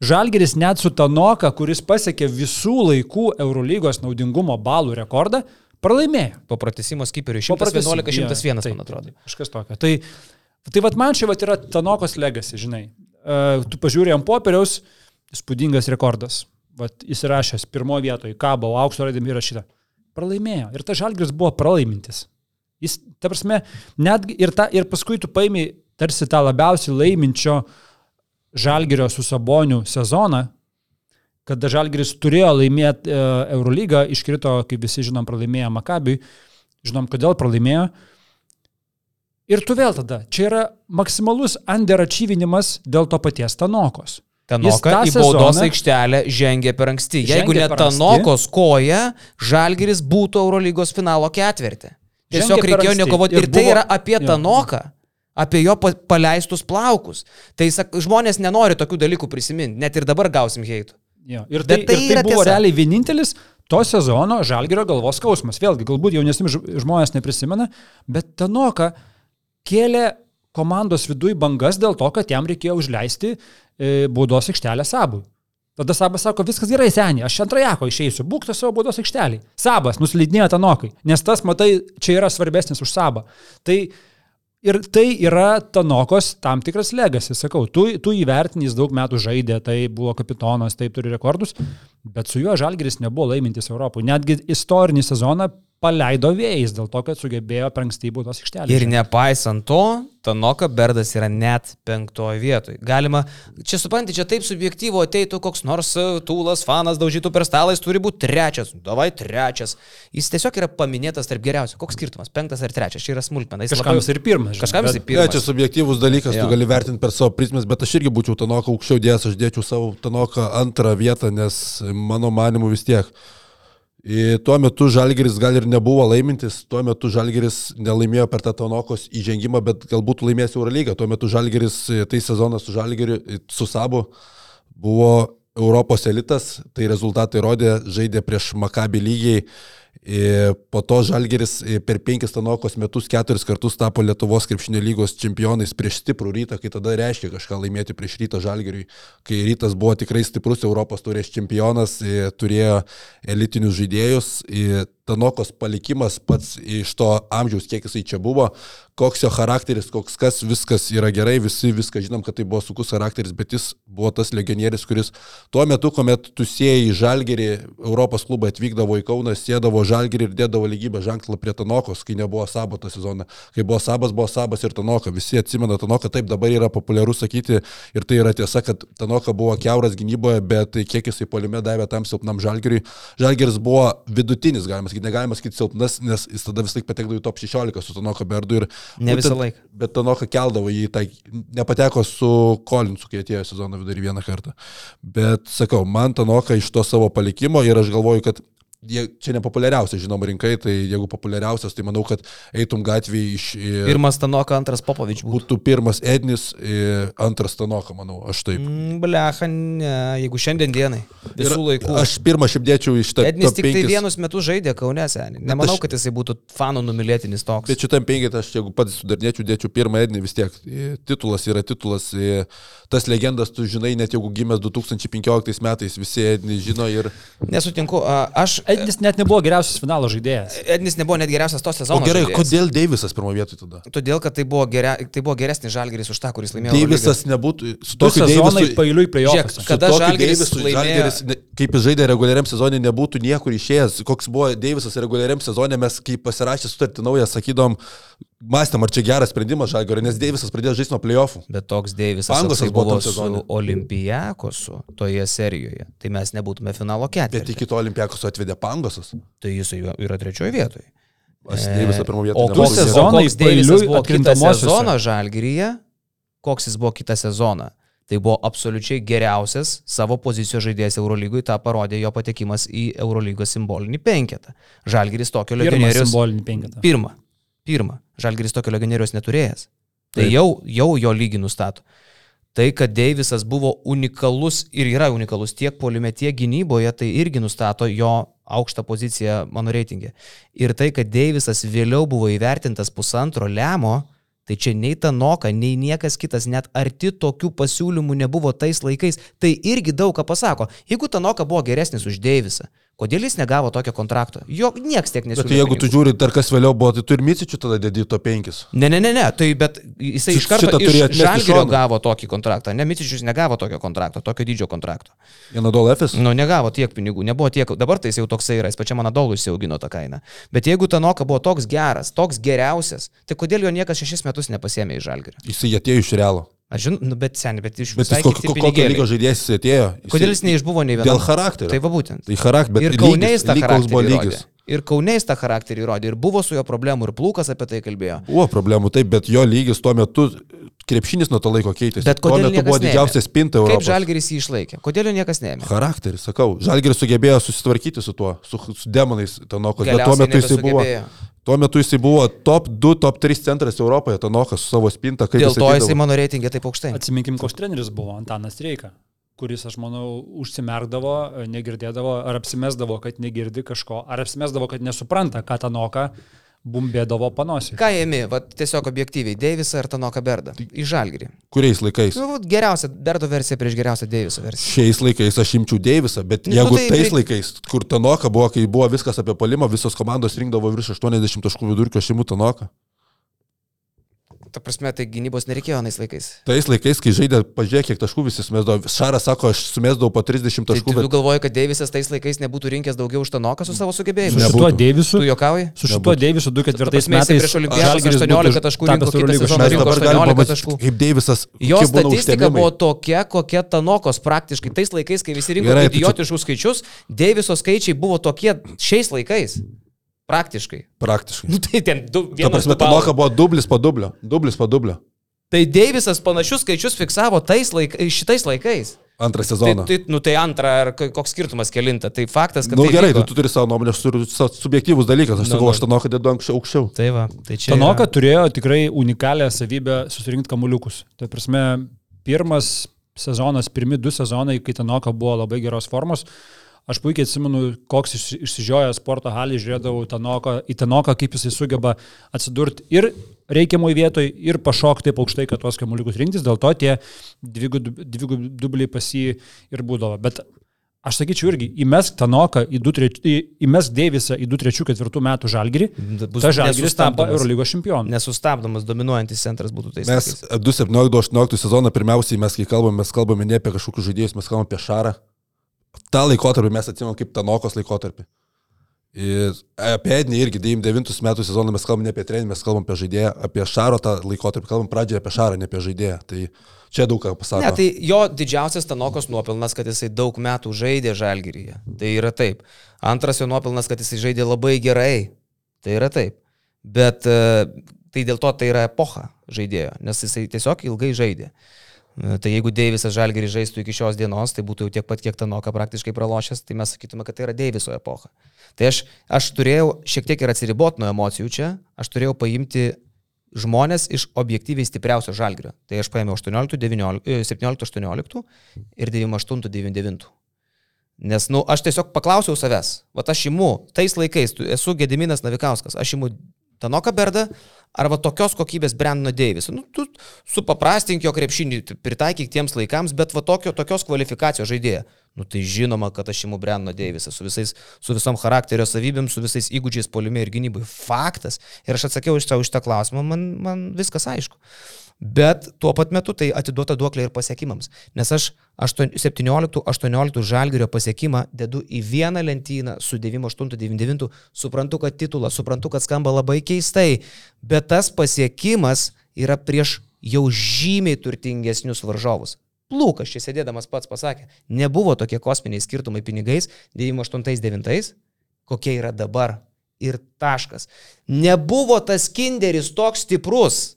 Žalgeris net su Tanoka, kuris pasiekė visų laikų Eurolygos naudingumo balų rekordą, pralaimėjo. Po pratesimo pratęsimo. 111-101, Jo, man atrodo. Kažkas tokio. Tai, tai vat man čia vat yra Tanokos legacy, žinai. Uh, tu pažiūrėjai ant popieriaus, įspūdingas rekordas. Vat įsirašęs pirmoje vietoje, kabo, aukso raidėmi įrašyta. Pralaimėjo. Ir tas žalgris buvo pralaimintis. Jis, ta prasme, netgi ir, ta, ir paskui tu paimi tarsi tą labiausiai laiminčio žalgerio su saboniu sezoną, kada žalgeris turėjo laimėti e, Eurolygą, iškrito, kaip visi žinom, pralaimėjo Makabiui. Žinom, kodėl pralaimėjo. Ir tu vėl tada, čia yra maksimalus underachievinimas dėl to paties Tanokos. Tanoka į baudos aikštelę žengė per anksti. Žengė Jeigu ne. Tanokos koja, Žalgiris būtų Eurolygos finalo ketvirtį. Tiesiog reikėjo nekovoti. Ir Ir tai buvo- yra apie. Tanoką. Apie jo pa- paleistus plaukus. Tai sak, žmonės nenori tokių dalykų prisiminti. Net ir dabar gausim heitų. Jo. Ir tai, Bet tai ir tai yra buvo tiesa. realiai vienintelis to sezono žalgerio galvos skausmas. Vėlgi, galbūt jaunesni žmonės neprisimena, bet Tanoka kėlė komandos viduje bangas dėl to, kad jam reikėjo užleisti e, baudos aikštelę sabui. Tada Sabas sako, viskas gerai, seniai, aš antrajako išeisiu, būk to savo baudos aikštelį. Sabas nuslydinėjo Tanokai, nes tas, matai, čia yra svarbesnis už Sabą. Tai Ir tai yra Tanokos tam tikras legasis, sakau, tu, tu įvertinys daug metų žaidė, tai buvo kapitonas, taip turi rekordus, bet su juo Žalgeris nebuvo laimintis Europoje. Netgi istorinį sezoną paleido vėjais dėl to, kad sugebėjo prankstybų tos aikštelės. Ir nepaisant to, Tanoka Berdas yra net penktoje vietoje. Galima, čia suprantate, čia taip subjektyvo ateitų koks nors e, tūlas, fanas, daužytų per stalą, jis turi būti trečias, davai trečias. Jis tiesiog yra paminėtas tarp geriausių. Koks skirtumas, penktas ar trečias, čia yra smulkmena. Kažkam jis ir pirmas. Kažkam jis ir Ne, pirmas. čia subjektyvus dalykas, Jo. tu gali vertinti per savo prizmės, bet aš irgi būčiau Tanoką aukščiau dėjęs, aš dėčiau savo Tanoką antrą vietą, nes mano manimu vis tiek. Tuo metu Žalgeris gal ir nebuvo laimintis, tuo metu Žalgeris nelaimėjo per tą Tanokos įžengimą, bet galbūt laimės Eurolygą. Tuo metu Žalgeris, i, tai sezonas su Žalgeriu, i, su Sabu, buvo Europos elitas, tai rezultatai rodė, žaidė prieš Makabį lygiai. I, Po to Žalgeris i, per penkis Tanokos metus keturis kartus tapo Lietuvos krepšinio lygos čempionais prieš stiprų rytą, kai tada reiškia kažką laimėti prieš rytą Žalgeriui, kai rytas buvo tikrai stiprus Europos turės čempionas, i, turėjo elitinius žaidėjus. Tanokos palikimas pats iš to amžiaus, kiek jisai čia buvo, koks jo charakteris, koks kas, viskas yra gerai, visi viską žinom, kad tai buvo sukus charakteris, bet jis buvo tas legionierius, kuris tuo metu, kuomet tu sėjai į Žalgerį, Europos klubą atvykdavo į Kauną, sėdavo Žalgerį ir dėdavo lygybę ženklą prie Tanokos, kai nebuvo Sabo tą sezoną. Kai buvo Sabas, buvo Sabas ir Tanoka. Visi atsimena Tanoką, taip dabar yra populiaru sakyti ir tai yra tiesa, kad Tanoka buvo keuras gynyboje, bet kiek jisai polime davė tam silpnam Žalgeriui. Žalgeris buvo vidutinis, galima sakyti, negalima sakyti silpnas, nes jis tada vis laik patekdavo į top 16 su Tanoka Berdu ir Ne visą laiką. Bet Tanoka keldavo jį, tai nepateko su Kolinsu, kai atėjo sezono vidurį vieną kartą. Bet sakau, man Tanoka iš to savo palikimo ir aš galvoju, kad jie, čia nepopuliariausia, žinoma, rinkai, tai jeigu populiariausias, tai manau, kad eitum gatvėje iš... e, Pirmas Tanoka, antras Popovič būtų. Būtų pirmas Ednis, e, antras Tanoka, manau, aš taip. Mm, Blecha, ne, jeigu šiandien dienai, visų Ir laikų. Aš pirmą šiaip dėčiau iš tą... Ednis tik tai penkis. vienus metus žaidė Kaune senį. Nemanau, aš- kad jisai būtų fanų numylėtinis toks. Bet šitam penketą aš, jeigu pats sudarnėčiau, dėčiau pirmą Ednį vis tiek. E, Titulas yra titulas. Tas legendas, tu žinai, net jeigu gimęs 2015 metais, visi Ednį žino ir... Nesutinku, aš... Ednis net nebuvo geriausias finalo žaidėjas. Ednis nebuvo net geriausias to O sezono. gerai, žaidėjas. kodėl Deivisas pirmo vietoj tada? Todėl, kad tai buvo, geria, tai buvo geresnis žalgeris už tą, kuris laimėjo. Deivisas nebūtų... Su tokiu sezonai pailiui prie jo. Žiūrėk, Kada Žalgiris laimėjo- Žalgeris, kaip jis žaidė reguliariam sezonui, nebūtų niekur išėjęs. Koks buvo Deivisas reguliariam sezonui, mes kai pasirašė sutartį naują, sakydom, mąstėm, ar čia geras sprendimas Žalgerio, nes Deivisas pradėjo žaisti nuo playoffų. Bet toks Deivisas toksai buvo su. Olimpijakosu toje serijoje. Tai mes nebūtume finalo Bet ketvirtį. iki to Olimpiakos atvedė Pangosas. Tai jis yra trečioje vietoje. Aš Deivisą pirmo vietą O Du koks sezonas Deivisas buvo kitą sezoną žalgeryje? Koks jis buvo kitą sezoną? Tai buvo absoliučiai geriausias savo pozicijos žaidėjas Eurolygui, tą parodė jo patekimas į Eurolygos simbolinį penketą. Žalgeris tokio Pirmas legionierius. simbolinį penketą. Pirmą. Pirmą. Žalgeris tokio legionierius neturėjęs. Tai Taip. jau, jau jo lygį nustato. Tai, kad Deivisas buvo unikalus ir yra unikalus tiek polime, tiek gynyboje, tai irgi nustato jo aukštą poziciją mano reitingė. Ir tai, kad Deivisas vėliau buvo įvertintas pusantro lemo, tai čia nei Tanoka, nei niekas kitas, net arti tokių pasiūlymų nebuvo tais laikais, tai irgi daug ką pasako. Jeigu Tanoka buvo geresnis už Deivisą, kodėl jis negavo tokio kontrakto? Jo nieks tiek nesiūlė. Bet tai jeigu tu pinigų. žiūri, dar kas vėliau buvo, tai tu ir Micičių tada dedi to penkis. Ne, ne, ne, ne, tai bet jisai iš karto į Žalgirio gavo tokį kontraktą. Ne, Micičius negavo tokio kontrakto, tokio dydžio kontrakto. Janadol Efes. Nu, negavo tiek pinigų, nebuvo tiek, dabar tai jis jau toksai yra, jis pačiam Anadolui įsiaugino tą kainą. Bet jeigu Tanoka buvo toks geras, toks geriausias, tai kodėl jo niekas šešis metus nepasėmė iš Žalgirio? Jisai atėjo iš Realo. Aš žinau, nu, bet seniai, bet iš Bet visai jis kokio, kiti kokio lygio žaidėjas jis atėjo? Jisai- Kodėl jis neišbuvo nei vienas? Dėl charakterio. Tai va būtent. Tai charakteris, bet ir Kaune jis tą charakterį rodė. lygis. Ir Kaune jis tą charakterį rodė. Ir buvo su jo problemų. Ir Plūkas apie tai kalbėjo. Buvo problemų, taip, bet jo lygis tuo metu, krepšinis nuo to laiko keitėsi. Bet kodėl niekas buvo didžiausia spinta Kaip Europos. Žalgeris jį išlaikė? Kodėl jo niekas neėmė? Charakteris, sakau. Žalgeris sugebėjo susitvarkyti su tuo, su, su demonais Tanokos, bet tuo metu jisai buvo. Tuo metu jisai buvo top 2, top 3 centras Europoje, Tanokas su savo spinta. kaip Dėl to ateidavo. jisai mano reitingė taip aukštai. Atsiminkim, koks treneris buvo Antanas Reika, kuris, aš manau, užsimerkdavo, negirdėdavo, ar apsimesdavo, kad negirdi kažko, ar apsimesdavo, kad nesupranta, ką ta noka bumbėdavo panosį. Ką ėmi, va, tiesiog objektyviai, Deivisą ir Tanoką Berdą į Žalgirį. Kuriais laikais? Nu, geriausia Berdo versija prieš geriausią Deiviso versiją. Šiais laikais aš imčiau Deivisą, bet Nu, jeigu tai tais reik- laikais, kur Tanoka buvo, kai buvo viskas apie palimą, visos komandos rinkdavo virš 80 taškų vidurkio, aš imu Tanoką. Ta prasme, tai gynybos nereikėjo anais laikais. Tais laikais, kai žaidė, pažiūrėk, kiek taškų visi sumesdavo. Šaras sako, aš sumesdavau po 30 Tai taškų, tu bet galvoji, kad Deivisas tais laikais nebūtų rinkęs daugiau už Tanoką su savo Su sugebėjimu? Nebūtų. šituo Deivisu, Tu jokauji? su šituo. Deivisu 24 prasme, jisai metais prieš Žalgiris 18 būtų taškų rinko, sezoną mes rinko dabar 18 galime taškų. kaip Deivisas. Jo statistika buvo tokia, kokia Tanokos praktiškai. Tais laikais, kai visi rinko tai idiotiškus skaičius, Deiviso skaičiai buvo tokie šiais laikais. Praktiškai. Praktiškai. Nu, tai ten du, Ta vienas, prasme, du balai. Tanoka buvo dublis po dublio. Dublis po dublio. Tai Deivisas panašius skaičius fiksavo tais laik, šitais laikais. Antrą Tai, sezoną. tai, nu, tai antrą, ar koks skirtumas kelinta. Tai faktas, kad... Na nu, tai gerai, vyko. tai tu turi savo nuomonę, aš turiu subjektyvus dalykas. Aš Nu, sakau, nu. aš Tanoką dedu anksčiau aukščiau. Tai va, tai čia... Tanoka yra- turėjo tikrai unikalią savybę susirinkti kamuliukus. Tai prasme, pirmas sezonas, pirmi du sezonai, kai Tanoka buvo labai geros formos, aš puikiai atsimenu, koks iš- išsižiojęs sporto halį žiūrėdavau Tanoką, į Tanoką, kaip jisai sugeba atsidurti ir reikiamoj vietoj, ir pašokti taip aukštai, kad tuos kamuliukus rinktis, dėl to tie dvigubi dubliai pas jį ir būdavo. Bet Aš sakyčiau irgi, įmesk Tanoką, į treč- į- įmesk Deivisą į 2-3-4 metų žalgerį, Bus ta žalgeris tampa Eurolygos čempionu. Nesustabdomas dominuojantis centras būtų tais Mes laikais. 2017-2018 sezoną pirmiausiai mes, kai kalbame, mes kalbame ne apie kažkokius žaidėjus, mes kalbame apie Šarą. Ta laikotarpį mes atsimam kaip Tanokos laikotarpį. Ir apie Ednį irgi 99 metų sezoną mes kalbame ne apie treninį, mes kalbame apie žaidėją, apie Šaro tą laikotarpį, kalbame pradžioje apie Šarą, ne apie žaidėją. Tai čia daug ką pasako. Ne, tai jo didžiausias Tanokos nuopelnas, kad jisai daug metų žaidė Žalgiryje. Tai yra taip. Antras jo nuopelnas, kad jisai žaidė labai gerai. Tai yra taip. Bet e, tai dėl to tai yra epocha žaidėjo, nes jisai tiesiog ilgai žaidė. E, Tai jeigu Deivisas Žalgirį žaistų iki šios dienos, tai būtų jau tiek pat, kiek Tanoka praktiškai pralošęs, tai mes sakytume, kad tai yra Deiviso epocha. Tai aš, aš turėjau šiek tiek ir atsiriboti nuo emocijų čia, aš turėjau paimti žmonės iš objektyviai stipriausio žalgrio. Tai aš paėmiau 18, 19, e, 17, 18 ir 98, 99. Nes, nu, aš tiesiog paklausiau savęs, va aš imu, tais laikais, esu Gediminas Navikauskas, aš imu Tanoką Berdą arba tokios kokybės Brendoną Deivisą. Nu, tu supaprastink jo krepšinį, pritaikyk tiems laikams, bet va tokio, tokios kvalifikacijos žaidėja. Nu, tai žinoma, kad aš imu Brendoną Deivisą su, visais, su visom charakterio savybėm, su visais įgūdžiais polime ir gynybai. Faktas. Ir aš atsakiau iš savo šitą klausimą, man, man viskas aišku. Bet tuo pat metu tai atiduota duoklė ir pasiekimams. Nes aš 17-18 žalgerio pasiekimą dedu į vieną lentyną su 98-99, suprantu, kad titulas, suprantu, kad skamba labai keistai, bet tas pasiekimas yra prieš jau žymiai turtingesnius varžovus. Plūkas čia sėdėdamas pats pasakė, nebuvo tokie kosminiai skirtumai pinigais 98-99, kokie yra dabar. Ir taškas. Nebuvo tas kinderis toks stiprus.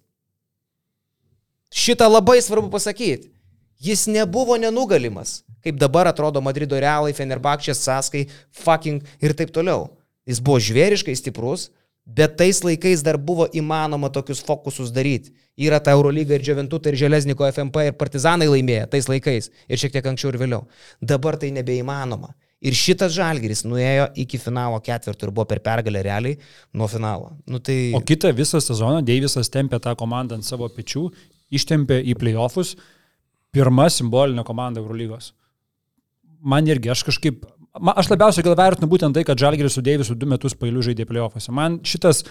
Šitą labai svarbu pasakyti. Jis nebuvo nenugalimas, kaip dabar atrodo Madrido realai, Fenerbakčės, Saskai, fucking ir taip toliau. Jis buvo žvėriškai stiprus, bet tais laikais dar buvo įmanoma tokius fokusus daryti. Yra ta Eurolyga ir Džiaventutė, ir Želesniko FMP, ir Partizanai laimėjo tais laikais, ir šiek tiek anksčiau ir vėliau. Dabar tai nebeįmanoma. Ir šitas žalgeris nuėjo iki finalo ketvirtų ir buvo per pergalę realiai nuo finalo. Nu, tai... O kitą visą sezoną Deivisas tempė tą komandą ant savo pečių, ištempė į playoffus, pirma simbolinė komanda Eurolygos. Man irgi, aš kažkaip, man, aš labiausiai gal vertinu būtent tai, kad Žalgeris su Deivisu du metus pailių žaidė playoffuose. Man šitas,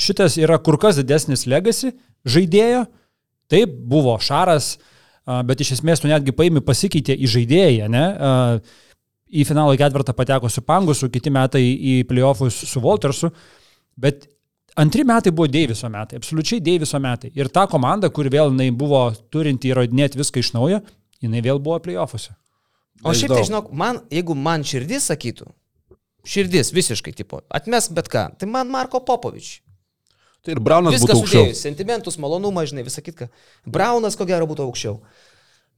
šitas yra kur kas didesnis legacy žaidėjo. Taip, buvo Šaras, bet iš esmės tu netgi paimi pasikeitė į žaidėją, ne? Į finalo ketvirtą pateko su Pangusu, kiti metai į playoffus su Waltersu, bet Antri metai buvo Deiviso metai, absoliučiai Deiviso metai. Ir ta komanda, kur vėl jinai buvo turinti įrodinėti viską iš naujo, jinai vėl buvo playoffuose. O šiaip tai, žinok, man, jeigu man širdis sakytų, širdis visiškai tipo, atmesk bet ką, tai man Marko Popovič. Tai ir Braunas Viskas būtų aukščiau. sudėjus, sentimentus, malonumą, žinai, visą kitką. Braunas ko gero būtų aukščiau.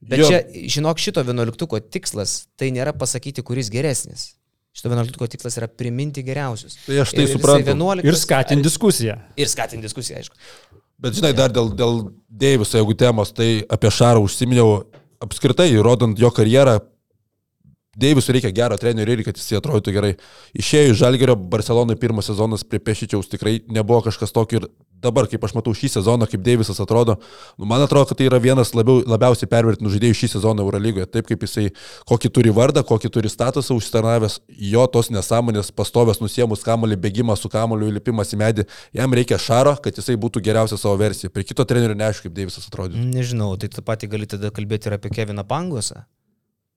Bet Jo. čia, žinok, šito vienuoliktuko tikslas tai nėra pasakyti, kuris geresnis. Šito vienuoliktuko tikslas yra priminti geriausius. Tai aš tai Ir suprantu. 11 Ir skatinti diskusiją. Ir skatinti diskusiją, aišku. Bet žinai, dar dėl, dėl Deiviso, jeigu temos, tai apie Šarą užsiminiau apskritai, rodant jo karjerą, Deivisui reikia gero trenerio ir kad jis atrodytų gerai. Išėjo iš Žalgerio, Barcelonai pirmas sezonas prie Pešičiaus tikrai nebuvo kažkas tokio ir dabar, kaip aš matau šį sezoną, kaip Deivisas atrodo, nu, man atrodo, kad tai yra vienas labiau, labiausiai pervertinų žaidėjų šį sezoną Eurolygoje. Taip kaip jisai, kokį turi vardą, kokį turi statusą užsitarnavęs, jo tos nesąmonės, pastovės nusiemus kamolį, bėgimas su kamoliu, įlipimas į medį, jam reikia šaro, kad jisai būtų geriausia savo versija. Prie kito trenerio neaišku, kaip Deivisas atrodo. Nežinau, tai tą patį gali tada kalbėti ir apie Keviną Pangosą.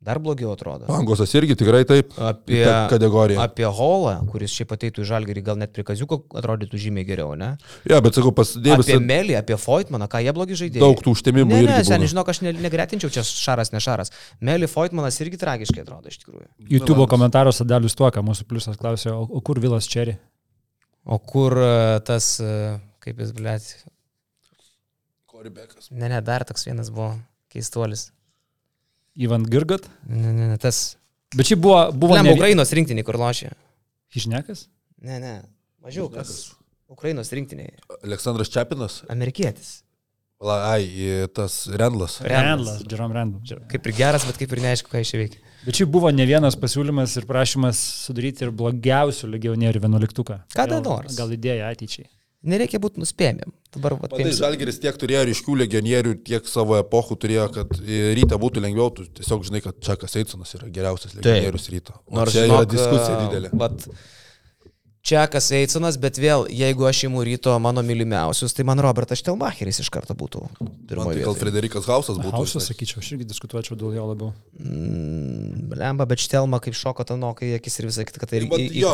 Dar blogiau atrodo. Pangosas irgi tikrai taip. Apie kategoriją. Apie Holą, kuris šiaip ateitų į Žalgirį, gal net prie Kaziuko atrodytų žymiai geriau, ne? Ja, bet sakau, pas Deivisą. Apie Melį, apie Foytmaną, ką jie blogi žaidėjai. Daug tų užtemimų. Ne, ne, irgi sen, būna. žinok, aš ne- negretinčiau čia šaras, ne šaras. Melį Foytmanas irgi tragiškai atrodo iš tikrųjų. YouTube komentaruose Dalius Tuoka, mūsų pliusas klausė, o, o kur Vilas Čeri? O kur e, tas, e, kaip jis, blėt, Koribekas. ne, ne, dar toks vienas buvo keistuolis. Ivan Girgat? Ne, ne, ne, tas. Bet čia buvo... buvo Buvo ne... ne Ukrainos rinktinį, kur lošia. Išnekas? Ne, ne, mažiau kas. Ukrainos rinktinėje. Aleksandras Čiapinas. Amerikietis. La, ai, tas Rendlas. Rendlas. Jerome Rendlas. Kaip ir geras, bet kaip ir neaišku, ką iš čia veikia. Bet čia buvo ne vienas pasiūlymas ir prašymas sudaryti ir blogiausių legionierių vienuoliktuką. Kada Gal- nors. Gal idėja ateičiai. Nereikia būti nuspėjami. Dabar, vat, Matai, Žalgeris tiek turėjo ryškių legionierių, tiek savo epochų turėjo, kad į rytą būtų lengviau, tu tiesiog žinai, kad Čakas Eitsonas yra geriausias legionierius ryto. O Nors čia žinok, yra diskusija didelė. Vat, Čekas Eisonas, bet vėl, jeigu aš imu ryto mano mylimiausius, tai man Robertas Štelmacheris iš karto būtų Man pirmoje tai gal. Frederikas Hausas būtų. Hausas, sakyčiau, aš irgi diskutuočiau dėl jo labiau. Mm, Lemba, bet Štelma kaip šoko tanokai, akis ir visai kad tai Tai vat i- jo.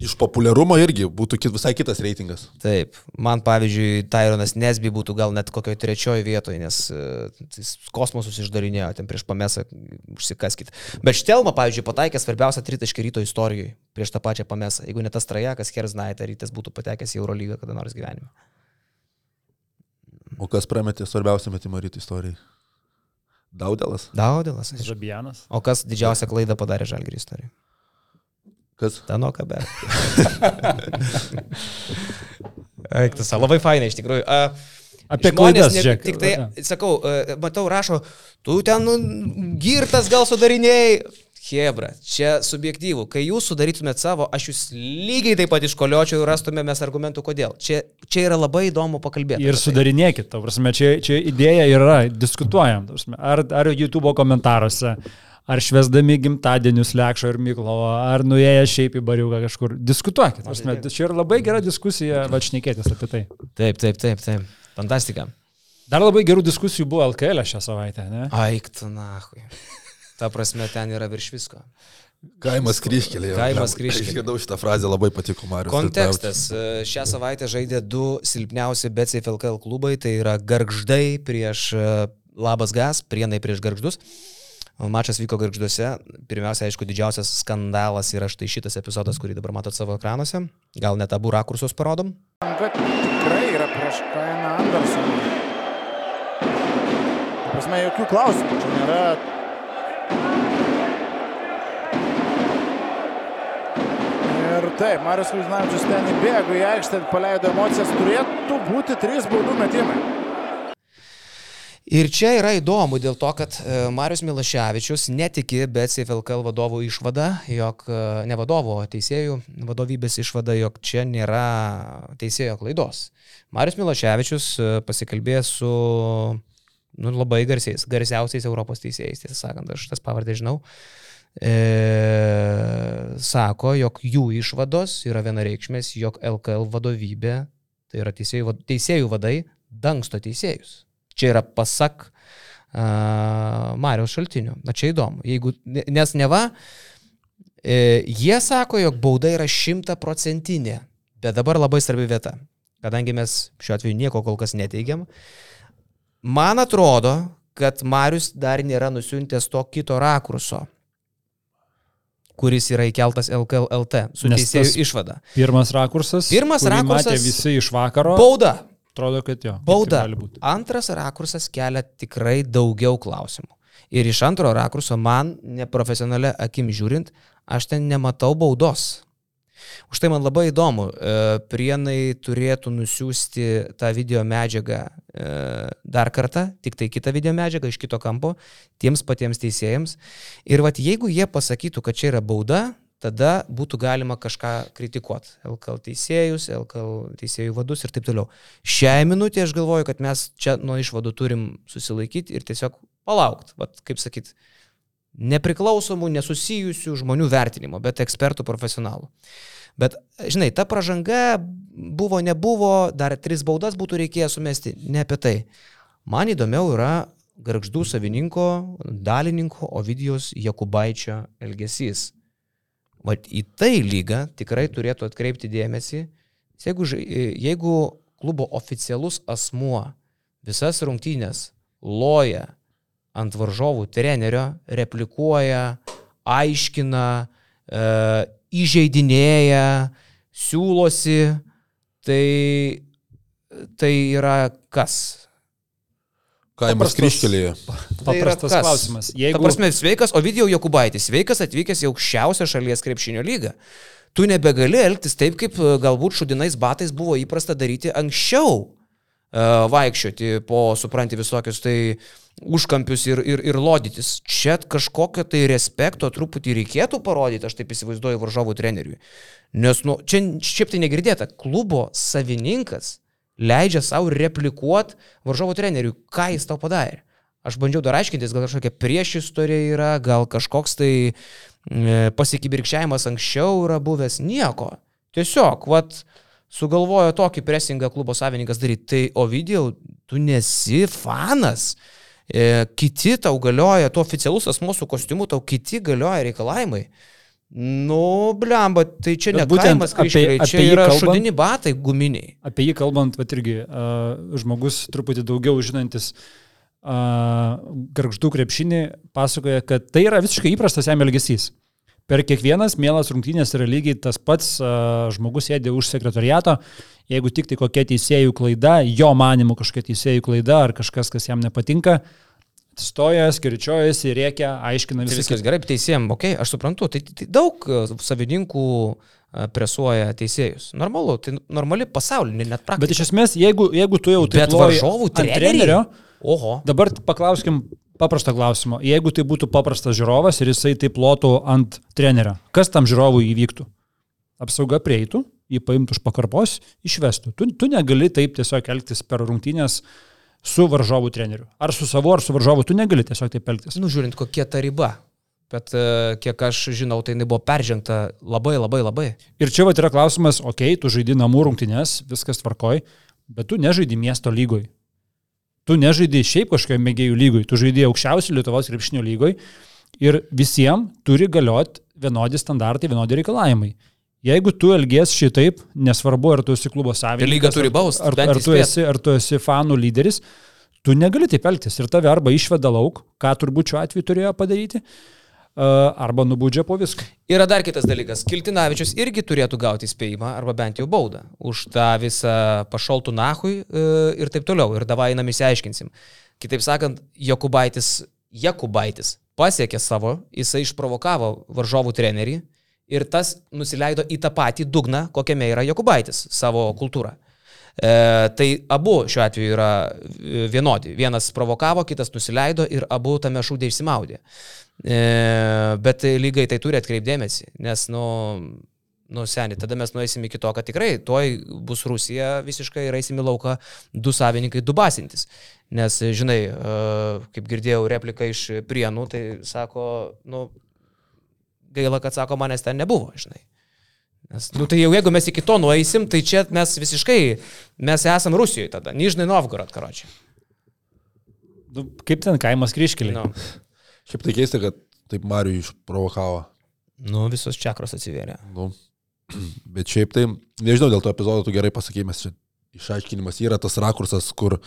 Iš populiarumo irgi būtų kit, visai kitas reitingas. Taip, man pavyzdžiui, Tyronas Nesby būtų gal net kokioje trečioje vietoje, nes e, jis kosmosus išdarinėjo, ten prieš pamesą užsikaskit. Bet Štelma, pavyzdžiui, pataikė svarbiausią tritaškį ryto istorijoje prieš tą pačią pamesą. Jeigu ne tas trajekas, Kerznaitė, rytas būtų patekęs į Eurolygą kada nors gyvenime. O kas prametė svarbiausią metimą ryto istorijai? Daudelas. Daudelas. Žabijanas. O kas didžiausią klaidą padarė Žalgirį istorijoje? Kas? Tanoka be. Eiktas, labai fainai iš tikrųjų. A, Apie klaidas, ne- žiūrėk. Tik tai, sakau, e, matau, rašo, tu ten nu, girtas gal sudarinėjai. Hebra, čia subjektyvų. Kai jūs sudarytumėt savo, aš jūs lygiai taip pat iškoliočiau ir rastumėmės argumentų, kodėl. Čia, čia yra labai įdomu pakalbėti. Ir tai. sudarinėkit, ta prasme, čia, čia idėja yra, diskutuojam, prasme, ar, ar YouTube komentaruose, ar švesdami gimtadienius Lekšo ir Myklovo, ar nuėję šiaip į bariuką kažkur. Diskutuokit, ta prasme, čia yra labai gera diskusija, va šnekėtis apie tai. Taip, taip, taip, taip. Fantastika. Dar labai gerų diskusijų buvo LKL šią savaitę, ne? Aiktu, nahui. Ta prasme, ten yra virš visko. Kaimas kryškelė. Kaimas kryžkelė. Išgirdau šitą frazę, labai patiko Marius. Kontekstas. E, Šią savaitę žaidė du silpniausi BCFLKL klubai, tai yra Gargždai prieš e, Labas Gas, Prienai prieš Gargždus. Mačas vyko Gargžduose. Pirmiausia, aišku, didžiausias skandalas yra štai šitas epizodas, kurį dabar matot savo ekranuose. Gal net abu rakursus parodom. kad tikrai yra prieš Kainą Andersoną. Prasme, jokių klausimų čia nėra. Ir taip, Marius Vaiznavičius ten įbėgo į aikštę, paleido emocijas, turėtų būti trys baudų metimai. Ir čia yra įdomu dėl to, kad e, Marius Milaševičius netiki BCFLKL vadovų išvada, jog e, ne vadovo, teisėjų vadovybės išvada, jog čia nėra teisėjo klaidos. Marius Milaševičius e, pasikalbėjo su nu, labai garsiais, garsiausiais Europos teisėjais, tiesą sakant, aš tas pavardės žinau. E, sako, jog jų išvados yra vienareikšmės, jog LKL vadovybė, tai yra teisėjų, teisėjų vadai, dangsto teisėjus. Čia yra pasak uh, Marijos šaltinių. Na čia įdomu. Jeigu, ne- nes neva, e, jie sako, jog bauda yra šimtaprocentinė. Bet dabar labai svarbi vieta. Kadangi mes šiuo atveju nieko kol kas neteigiam, man atrodo, kad Marius dar nėra nusiuntęs to kito rakurso, kuris yra įkeltas LKLT su teisėjų išvada. Pirmas rakursas. Pirmas rakursas- Matė visi iš vakaro. Bauda. Atrodo, kad jo. Bauda. Antras rakursas kelia tikrai daugiau klausimų. Ir iš antro rakurso man, neprofesionalia akim žiūrint, aš ten nematau baudos. Už tai man labai įdomu, e, prienai turėtų nusiųsti tą video medžiagą e, dar kartą, tik tai kitą video medžiagą iš kito kampo, tiems patiems teisėjams. Ir vat jeigu jie pasakytų, kad čia yra bauda, tada būtų galima kažką kritikuoti. LKL teisėjus, LKL teisėjų vadus ir taip toliau. Šią minutę aš galvoju, kad mes čia nuo išvadų turim susilaikyti ir tiesiog palaukti. Kaip sakyt, nepriklausomų, nesusijusių žmonių vertinimo, bet ekspertų profesionalų. Bet, žinai, ta pažanga buvo, nebuvo, dar tris baudas būtų reikėję sumesti, ne apie tai. Man įdomiau yra garždų savininko, dalininko Ovidijos Jakubaičio elgesys. Vat į tai lyga tikrai turėtų atkreipti dėmesį, jeigu, jeigu klubo oficialus asmuo visas rungtynės loja ant varžovų trenerio, replikuoja, aiškina, e, įžeidinėja, siūlosi, tai, tai yra kas? Kaimas kryškelėje. Paprastas tai klausimas. Jeigu... Ta prasme, sveikas Ovidijau Jokubaitis, sveikas atvykęs į aukščiausią šalies krepšinio lygą. Tu nebegali elgtis taip, kaip e, galbūt šudinais batais buvo įprasta daryti anksčiau. E, vaikščioti po, supranti, visokius tai užkampius ir, ir, ir lodytis. Čia kažkokio tai respekto truputį reikėtų parodyti, aš taip įsivaizduoju varžovų treneriui. Nes, nu, čia šiaip tai negirdėta, klubo savininkas leidžia savo replikuoti varžovo treneriui, ką jis tau padarė. Aš bandžiau dar aiškintis, gal kažkokia priešistorija yra, gal kažkoks tai e, pasikibirkščiavimas anksčiau yra buvęs, nieko. Tiesiog, vat, sugalvojo tokį presingą klubo savininkas daryti. Tai Ovidijau, tu nesi fanas. E, kiti tau galioja, tu oficialus asmo su kostiumu, tau kiti galioja reikalavimai. Nu, blemba, tai čia ne kaimas kažkaip, čia yra kalbant, šudini batai guminiai. Apie jį kalbant, bet irgi uh, žmogus truputį daugiau žinantis uh, garždų krepšinį pasakoja, kad tai yra visiškai įprastas jam elgesys. Per kiekvienas mielas rungtynės yra lygiai tas pats, uh, žmogus sėdė už sekretariato, jeigu tik tai kokia teisėjų klaida, jo manimu kažkokia teisėjų klaida ar kažkas, kas jam nepatinka, uh, stoja, skirčiuojasi, rėkia, aiškina viską. Tai viskas gerai, teisėjim, okei, okay, aš suprantu, tai, tai daug e, savininkų e, presuoja teisėjus. Normalu, tai normali pasaulinė net praktika. Bet iš esmės, jeigu, jeigu tu jau tai varžovų trenerio, oho. Dabar paklauskim paprastą klausimą. Jeigu tai būtų paprastas žiūrovas ir jisai taip lotų ant trenerio, kas tam žiūrovui įvyktų? Apsauga prieitų, jį paimtų už pakarpos, išvestų. Tu, tu negali taip tiesiog elgtis per rungtynės uh, su varžovų treneriu. Ar su savo, ar su varžovu, tu negali tiesiog taip elgtis. Nu, žiūrint, kokia ta riba. Bet uh, kiek aš žinau, tai buvo peržengta labai, labai, labai. Ir čia va yra klausimas, okei, okay, tu žaidži namų rungtynės, viskas tvarkoj, bet tu nežaidži miesto lygoj. Tu nežaidži šiaip kažkokio mėgėjų lygoj, tu žaidži aukščiausių Lietuvos krepšinio lygoj ir visiems turi galioti vienodi standartai, vienodi reikalavimai. Jeigu tu elgies šitaip, nesvarbu, ar tu esi klubo savininkas, lyga turi baust, ar, ar, tu esi, ar tu esi fanų lyderis, tu negali taip elgtis ir tave arba išveda lauk, ką turbūt šiuo atveju turėjo padaryti, arba nubūdžia po viską. Yra dar kitas dalykas. Kiltinavičius irgi turėtų gauti įspėjimą arba bent jau baudą už tą visą pašaltų nahui e, ir taip toliau. Ir davai einam įsiaiškinsim. Kitaip sakant, Jokubaitis, Jakubaitis pasiekė savo, jisai išprovokavo varžovų trenerį, ir tas nusileido į tą patį dugną, kokiame yra Jokubaitis savo kultūrą. E, tai abu šiuo atveju yra vienodi. Vienas provokavo, kitas nusileido ir abu tame šūdė išsimaudė. E, bet lygai tai turi atkreipdėmėsi, nes, nu, nu seniai, tada mes nueisim iki to, kad tikrai tuoj bus Rusija visiškai ir eisim į lauką du savininkai, du basintis. Nes, žinai, e, kaip girdėjau repliką iš prienų, tai sako, nu, gaila, kad sako, manęs ten nebuvo, žinai. Nes, nu, tai jau jeigu mes iki to nueisim, tai čia mes visiškai, mes esam Rusijoje tada, Nižnai Novgorod, karočiui. Nu, kaip ten kaimas kryškelį? Nu. Šiaip tai keista, kad taip Mariu išprovokavo. Nu, visos čakros atsivėrė. Nu, bet šiaip tai, nežinau, dėl to epizodo tu gerai pasakėjai, mes čia išaiškinimas yra tas rakursas, kur,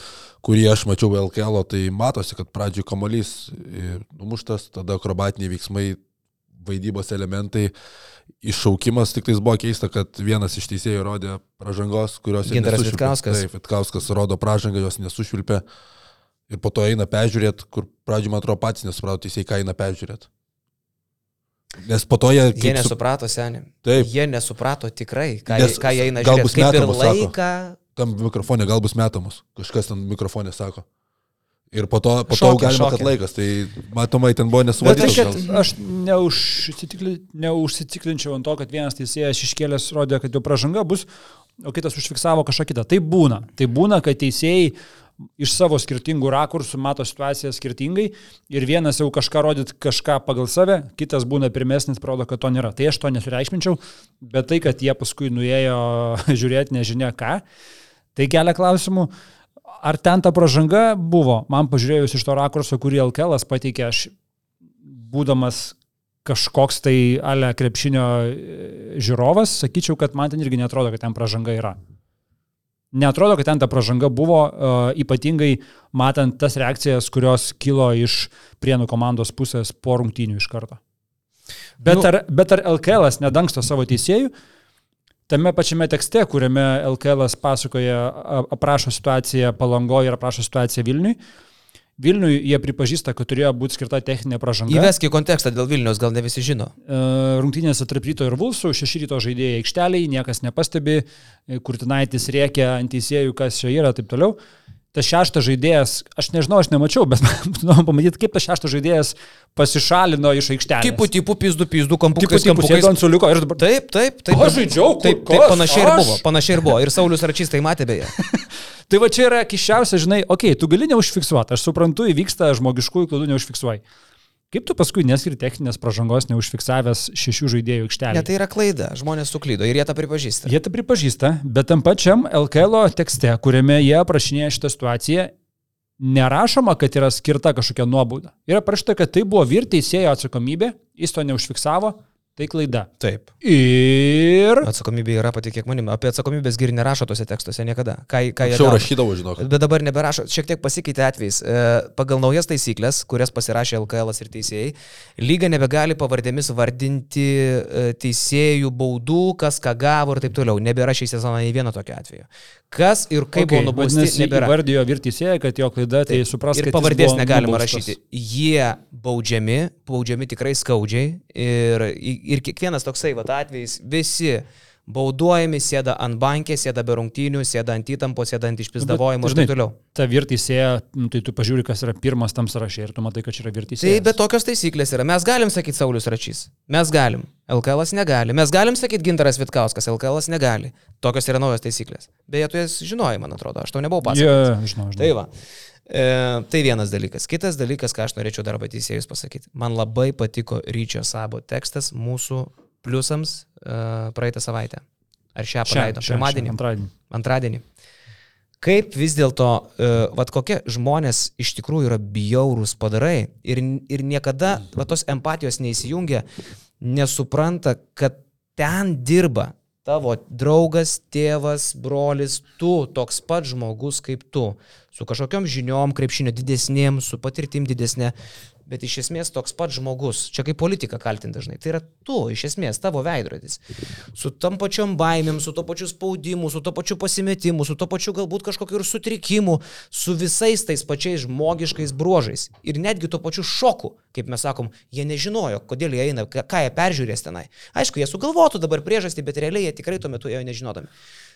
kurį aš mačiau LKL, tai matosi, kad pradžioje kamolys numuštas, tada akrobatiniai veiksmai vaidybos elementai. Iššaukimas tik tais buvo keista, kad vienas iš teisėjų rodė pražangos, kurios Ginteras Vitkauskas. Taip, Vitkauskas rodo pražangą, jos nesušvilpė. Ir po to eina peržiūrėti, kur pradžioje, man atrodo, pats nesuprato teisėjai, ką eina peržiūrėti. Nes po to jie... Jie nesuprato, seniai. Taip. Jie nesuprato tikrai, ką, Nes jie- ką jie eina žiūrėti. Kaip ir metamas, sako. laiką. Tam mikrofonė gal bus metamas. Kažkas ten mikrofonė sako. Ir po to, po to Šokė, galima, kad šokė. laikas. Tai matomai ten buvo tai, nesuvaldytas. kad gal. aš neužsitikli- neužsitikrinčiau ant to, kad vienas teisėjas iškėlęs rodė, kad jo pražanga bus, o kitas užfiksavo kažką kitą. Tai būna. Tai būna, kad teisėjai iš savo skirtingų rakursų mato situaciją skirtingai ir vienas jau kažką rodyt kažką pagal save, kitas būna pirmesnis, parodo, kad to nėra. Tai aš to nesureikšminčiau, bet tai, kad jie paskui nuėjo žiūrėti nežinia ką, tai kelia klausimų. Ar ten ta pažanga buvo? Man pažiūrėjus iš to rakurso, kurį LKL pateikė, aš būdamas kažkoks tai ale krepšinio e, žiūrovas, sakyčiau, kad man ten irgi netrodo, kad ten pažanga yra. Netrodo, kad ten ta pažanga buvo, uh, ypatingai matant tas reakcijas, kurios kilo iš prienų komandos pusės po rungtynių iš karto. Bet, Nu- ar, bet ar LKL nedangsto savo teisėjų? Tame pačiame tekste, kuriame LKL pasakoja, aprašo situaciją Palangoje ir aprašo situaciją Vilniui, Vilniui jie pripažįsta, kad turėjo būti skirta techninė pažanga. Įvesk į kontekstą dėl Vilnius, gal ne visi žino. E, Rungtynėse tarp ryto ir Vulsų, šeši ryto žaidėjai aikšteliai, niekas nepastebi, Kurtinaitis rėkia ant teisėjų, kas čia yra, taip toliau. Tas šeštas žaidėjas, aš nežinau, aš nemačiau, bet įdomu pamatyti, kaip tas šeštas žaidėjas pasišalino iš aikštelės. Tipų, tipų, pizdų, pizdų, tipų, kampukais, tipų, sėdo kampukais. ant suliuko ir dabar... Taip, taip, taip. Aš žaidžiau, taip, taip, kas? panašiai ir Aš? buvo, panašiai ir buvo. Ir Saulis Račys tai matė beje. Tai va čia yra kiščiausia, žinai, okei, okay, tu gali neužfiksuoti, aš suprantu, įvyksta žmogiškųjų klaidų neužfiksuoji. Kaip tu paskui neskiri techninės pažangos neužfiksavęs šešių žaidėjų aikštelėje? Ne, tai yra klaida, žmonės suklydo ir jie tą pripažįsta. Jie tai pripažįsta, bet tam pačiam LKL tekste, kuriame jie aprašinėja šitą situaciją, nerašoma, kad yra skirta kažkokia nuobauda. Yra parašyta, kad tai buvo vyr teisėjo atsakomybė, jis to neužfiksavo, tai klaida. Taip. Ir... Atsakomybė yra patikėk manim. Apie atsakomybės giri nerašo tose tekstuose niekada. Ką, ką jie Anksčiau rašydavo, žinok. Bet dabar neberašo, šiek tiek pasikeitė atvejs. E, Pagal naujas taisyklės, kurias pasirašė LKL ir teisėjai, lyga nebegali pavardėmis vardinti e, teisėjų baudų, kas ką gavo ir taip toliau. Nebėra šį sezoną nei vieno tokio atvejo. Kas ir kaip okay, buvo nubausti, nebėra. įvardijo vyr teisėją, kad jo klaida, tai supras, Ir kad jis pavardės negalima nubaustas. rašyti. Jie baudžiami, baudžiami tikrai skaudžiai. Ir, ir kiekvienas toksai vat, atvejis, visi bauduojami, sėda ant bankės, sėda be rungtynių, sėda ant įtampos, sėda ant išpizdavojimo ir žinai, taip toliau. Ta vyr teisėja, nu, tai tu pažiūri, kas yra pirmas tam sąraše ir tu matai, kad čia yra vyr Tai teisėjas. bet tokios taisyklės yra. Mes galim sakyti Saulis Račys. Mes galim. LKL negali. Mes galim sakyti Gintaras Vitkauskas. LKL negali. Tokios yra naujos taisyklės. Beje, tu jas žinojai, man atrodo. Aš tau nebuvau pasakojęs. Yeah, žinau, žinau. Tai va. E, tai vienas dalykas. Kitas dalykas, ką aš norėčiau dar apie teisėjus pasakyti. Man labai patiko Ryčio Sabo tekstas mūsų pliusams e, praeitą savaitę. Ar šią paleido? Pirmadienį. Antradienį. Antradienį. Kaip vis dėlto, uh, vad kokie žmonės iš tikrųjų yra bjaurūs padarai ir, ir niekada va, tos empatijos neįsijungia, nesupranta, kad ten dirba tavo draugas, tėvas, brolis, tu toks pat žmogus kaip tu, su kažkokiam žiniom krepšinio didesnėm, su patirtim didesnė, bet iš esmės toks pat žmogus, čia kaip politika kaltinti dažnai, tai yra tu, iš esmės tavo veidrodis, su tam pačiom baimėm, su to pačiu spaudimu, su to pačiu pasimetimu, su to pačiu galbūt kažkokiu ir sutrikimu, su visais tais pačiais žmogiškais bruožais ir netgi to pačiu šoku, kaip mes sakom, jie nežinojo, kodėl jie eina, ką jie peržiūrės tenai. Aišku, jie sugalvotų dabar priežastį, bet realiai jie tikrai tuo metu ėjo nežinodami.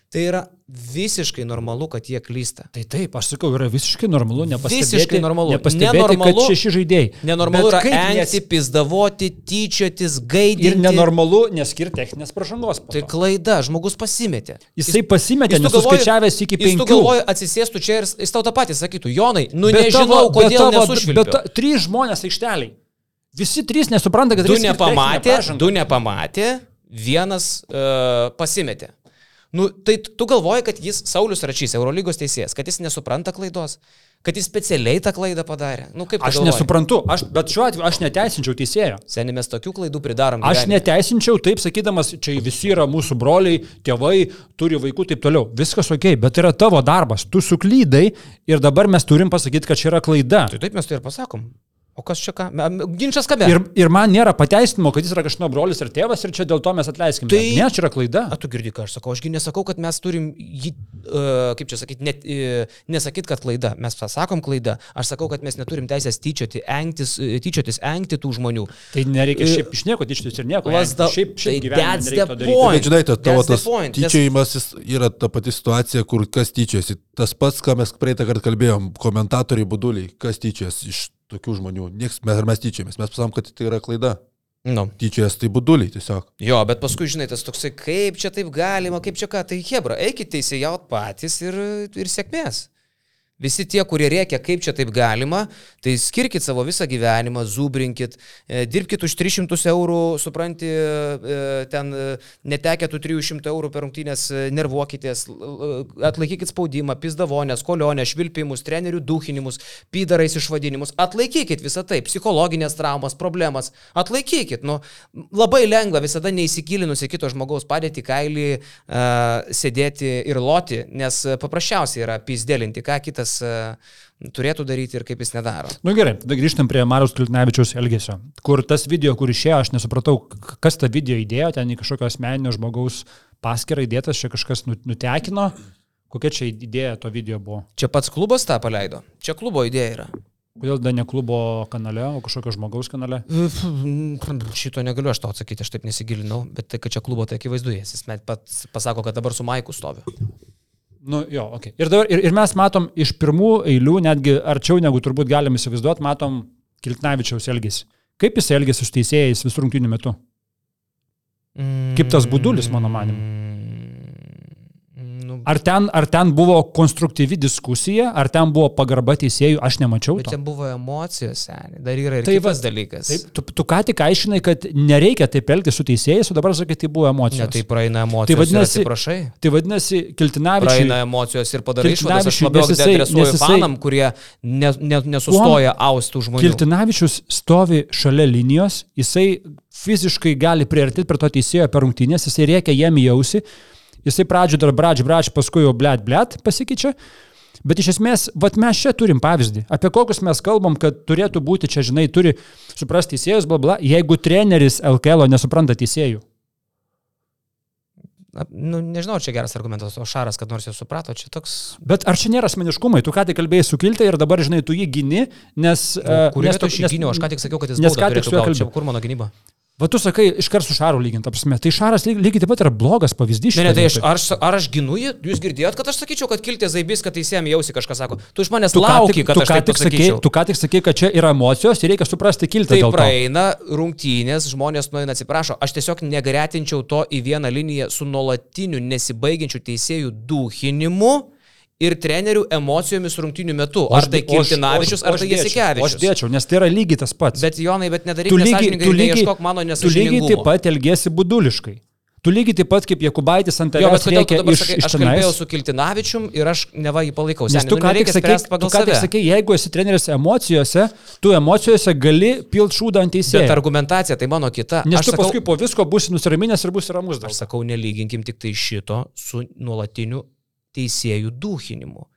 Tai yra visiškai normalu, kad jie klysta. Tai taip, aš sakau, yra visiškai normalu, nepastebėti. Visiškai normalu. Nepastebėti, Nenormalu- kad šeši žaidėjai. Nenormalu Bet yra engti, pizdavoti, tyčiotis, gaidinti. Ir nenormalu neskirti techninės pažangos. po Tai klaida, žmogus pasimetė. Jisai pasimetė, Jis nesuskaičiavęs iki Jis penkių. galvoji, atsisėstų čia ir jis tau tą patį sakytų, Jonai, nu Bet nežinau, tavo- kodėl tavo-. Bet ta- trys žmonės aikšteliai. Visi trys nesupranta, kad Du reikia skirti nepamatė, du nepamatė, vienas uh, pasimetė. Nu, tai tu galvoji, kad jis, Saulis Račys, Eurolygos teisėjas, kad jis nesupranta klaidos, kad jis specialiai tą klaidą padarė. Nu, kaip Aš galvoji? nesuprantu, aš, bet šiuo atveju aš neteisinčiau teisėjo. Seniai mes tokių klaidų pridarom. Aš gyvenime. neteisinčiau taip sakydamas, čia visi yra mūsų broliai, tėvai, turi vaikų, taip toliau. Viskas ok, bet yra tavo darbas. Tu suklydai ir dabar mes turim pasakyti, kad čia yra klaida. Tai taip mes tai ir pasakom. O kas čia ką? Ginčas kame? Ir, ir man nėra pateisinimo, kad jis yra kažkieno brolis ir tėvas ir čia dėl to mes atleiskime. Tai-. Ne, čia yra klaida. A, tu girdi, ką aš sakau, ašgi nesakau, kad mes turim jį, uh, kaip čia sakyti, net, uh, nesakyt, kad klaida. Mes pasakom klaida. Aš sakau, kad mes neturim teisės tyčioti, engtis, e, tyčiotis, engti tų žmonių. Tai nereikia šiaip iš nieko tyčiotis ir nieko. The- šiaip, šiaip tai that's the to daryti. point. Bet žinai, ta- tavo That's tas point, nes- tyčiojimas jis yra ta pati situacija, kur kas tyčiasi. Tas pats, ką mes praeitą kartą kalbėjom, komentatoriai buduliai, kas tyčias iš tokių žmonių. Nieks, mes ar mes tyčiamės, mes pasakom, kad tai yra klaida. Nu. Tyčias tai buduliai tiesiog. Jo, bet paskui, žinai, tas toksai, kaip čia taip galima, kaip čia ką, tai Hebra, eikite teisėjaut patys ir, ir sėkmės. Visi tie, kurie reikia, kaip čia taip galima, tai skirkit savo visą gyvenimą, zubrinkit, e, dirbkit už 300 eurų, supranti, e, ten e, netekę tų 300 eurų per rungtynės, nervuokitės, atlaikykit spaudimą, pizdavonės, kolionės, švilpimus, trenerių duhinimus, pydarais išvadinimus, atlaikykit visą tai, psichologinės traumas, problemas, atlaikykit. Nu, labai lengva visada neįsigilinus į kito žmogaus padėtį, kailį, uh, sėdėti ir loti, nes paprasčiausiai yra pizdėlinti, ką kitas uh, turėtų daryti ir kaip jis nedaro. Na nu, gerai, tada grįžtam prie Marius Kiltnevičiaus elgesio. Kur tas video, kur išėjo, aš nesupratau, kas tą video įdėjo, ten į kažkokio asmeninio žmogaus paskirą įdėtas, čia kažkas nu- nutekino. Kokia čia idėja to video buvo? Čia pats klubas tą paleido. Čia klubo idėja yra. Kodėl dar ne klubo kanale, o kažkokio žmogaus kanale? Šito negaliu aš tau atsakyti, aš taip nesigilinau, bet tai, kad čia klubo, tai akivaizdu, jis net pats pasako, kad dabar su Maiku stovi. Nu, jo, ok. Ir, dabar, ir, ir mes matom iš pirmų eilių, netgi arčiau negu turbūt galim įsivaizduoti, matom Kiltnavičiaus elgesį. Kaip jis elgėsi su teisėjais visų rungtynių metu? Kaip tas budulis, mano manimu. Ar ten, ar ten buvo konstruktyvi diskusija, ar ten buvo pagarba teisėjų, aš nemačiau. bet To. ten buvo emocijos, seniai. Dar yra ir Tai tai kitas dalykas. Taip, tu, tu ką tik aiškinai, kad nereikia taip elgtis su teisėjais, o dabar sakai, tai buvo emocijos. Ne, tai praeina emocijos. Tai vadinasi- ir atsiprašai. tai vadinasi, Kiltinavičius. Praeina emocijos ir padarai išvadas, aš labiau adresuoju fanam, kurie ne, ne, nesustoja austų žmonių. Kiltinavičius stovi šalia linijos, jisai fiziškai gali priartėti prie to teisėjo per rungtynės, jisai reikia jam į ausį, jisai pradžio dar brač, brač, paskui jau blėt, blėt pasikeičia. Bet iš esmės, vat mes čia turim pavyzdį, apie kokius mes kalbam, kad turėtų būti čia, žinai, turi suprasti teisėjus, bla bla, jeigu treneris LKL nesupranta teisėjų. Na, Nu, nežinau, čia geras argumentas, o Šaras, kad nors jau suprato, čia toks... Bet ar čia nėra asmeniškumai? Tu ką tik kalbėjai su Kiltė ir dabar, žinai, tu jį gini, nes... e, Kur to tu- nes- šyginio, aš ką tik sakiau, kad jis nes ką tik su juo kalbėjau. Kur mano gynyba? Va tu sakai, iškart su Šaru lyginti, ta prasme. Tai Šaras lyg, lygiai taip pat yra blogas pavyzdys. Ne, ne, tai aš, ar, aš- ar aš ginu jį? Jūs girdėjot, kad aš sakyčiau, kad kiltė zaibys, kad teisėjams jausi kažką sako. Tu iš manęs Tu lauki, kad tu aš ką tik pasakyčiau. tu ką tik sakei, kad čia yra emocijos ir reikia suprasti kiltę Tai praeina rungtynės, žmonės nueina atsiprašo. Aš tiesiog negretinčiau to į vieną liniją su nuolatiniu nesibaigiančiu teisėjų duhinimu ir trenerių emocijomis rungtynių metu. O Ar aš tai aš- ar tai o Aš Jasikevičius. dėčiau, nes tai yra lygiai tas pats. Bet Jonai, bet nedaryk tu lygiai, tu lygiai, neieškok mano tu lygiai taip nesąžiningumo. pat elgesi buduliškai. Tu lygiai taip pat kaip Jekubaitis ant Jo, bet tavęs kodėl tu dabar iš, sakai, iš aš kalbėjau su Kiltinavičium ir aš neva jį palaikau. Nes Seni, tu nu, ką tik nereikia sakei, spręst tu ką tik sakei, jeigu esi treneris emocijose, tu emocijose gali pilt šūdą ant Bet teisėjo. argumentacija tai mano kita. Nes aš tu sakau, paskui po visko būsi nusiraminęs ir būsi ramus dėl Aš sakau, nelyginkim tik tai šito su nuolatiniu teisėjų duhinimu.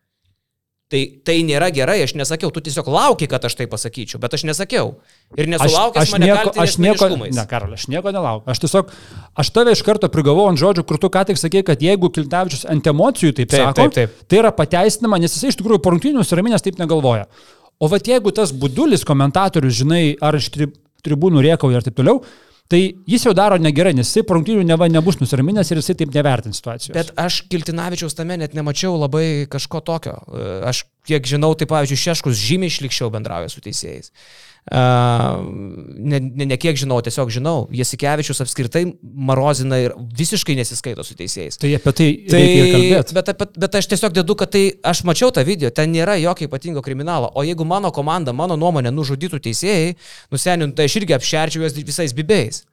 Tai, tai nėra gerai, aš nesakiau, tu tiesiog lauki, kad aš tai pasakyčiau, bet aš nesakiau. Ir nesulaukęs mane nieko, aš nieko, ne, Karol, aš nieko nelaukiu. Aš tiesiog, aš tave iš karto prigavau ant žodžių, kur tu ką tik sakei, kad jeigu Kiltavičius ant emocijų taip, Taip, sako, taip, taip. tai yra pateisinama, nes jis iš tikrųjų porungtinių suraminės taip negalvoja. O vat jeigu tas budulis komentatorius, žinai, ar iš tri, tribūnų riekauja ir taip toliau, tai jis jau daro negerai, nes jisai porungtinių neva nebus nusiraminęs ir jisai taip nevertins situacijos. Bet aš Kiltinavičiaus tame net nemačiau labai kažko tokio. Aš kiek žinau, tai pavyzdžiui, Šeškus žymiai išlikščiau bendrauja su teisėjais. Uh, ne, ne, ne kiek žinau, tiesiog žinau. Jasikevičius apskritai marozina ir visiškai nesiskaito su teisėjais. Tai apie tai, tai reikia ir kalbėti. bet, bet, bet aš tiesiog dedu, kad tai aš mačiau tą video, ten nėra jokio ypatingo kriminalo. O jeigu mano komanda, mano nuomonė, nužudytų teisėjai, nusenintų, tai aš irgi apšerčiau juos visais bibėjais.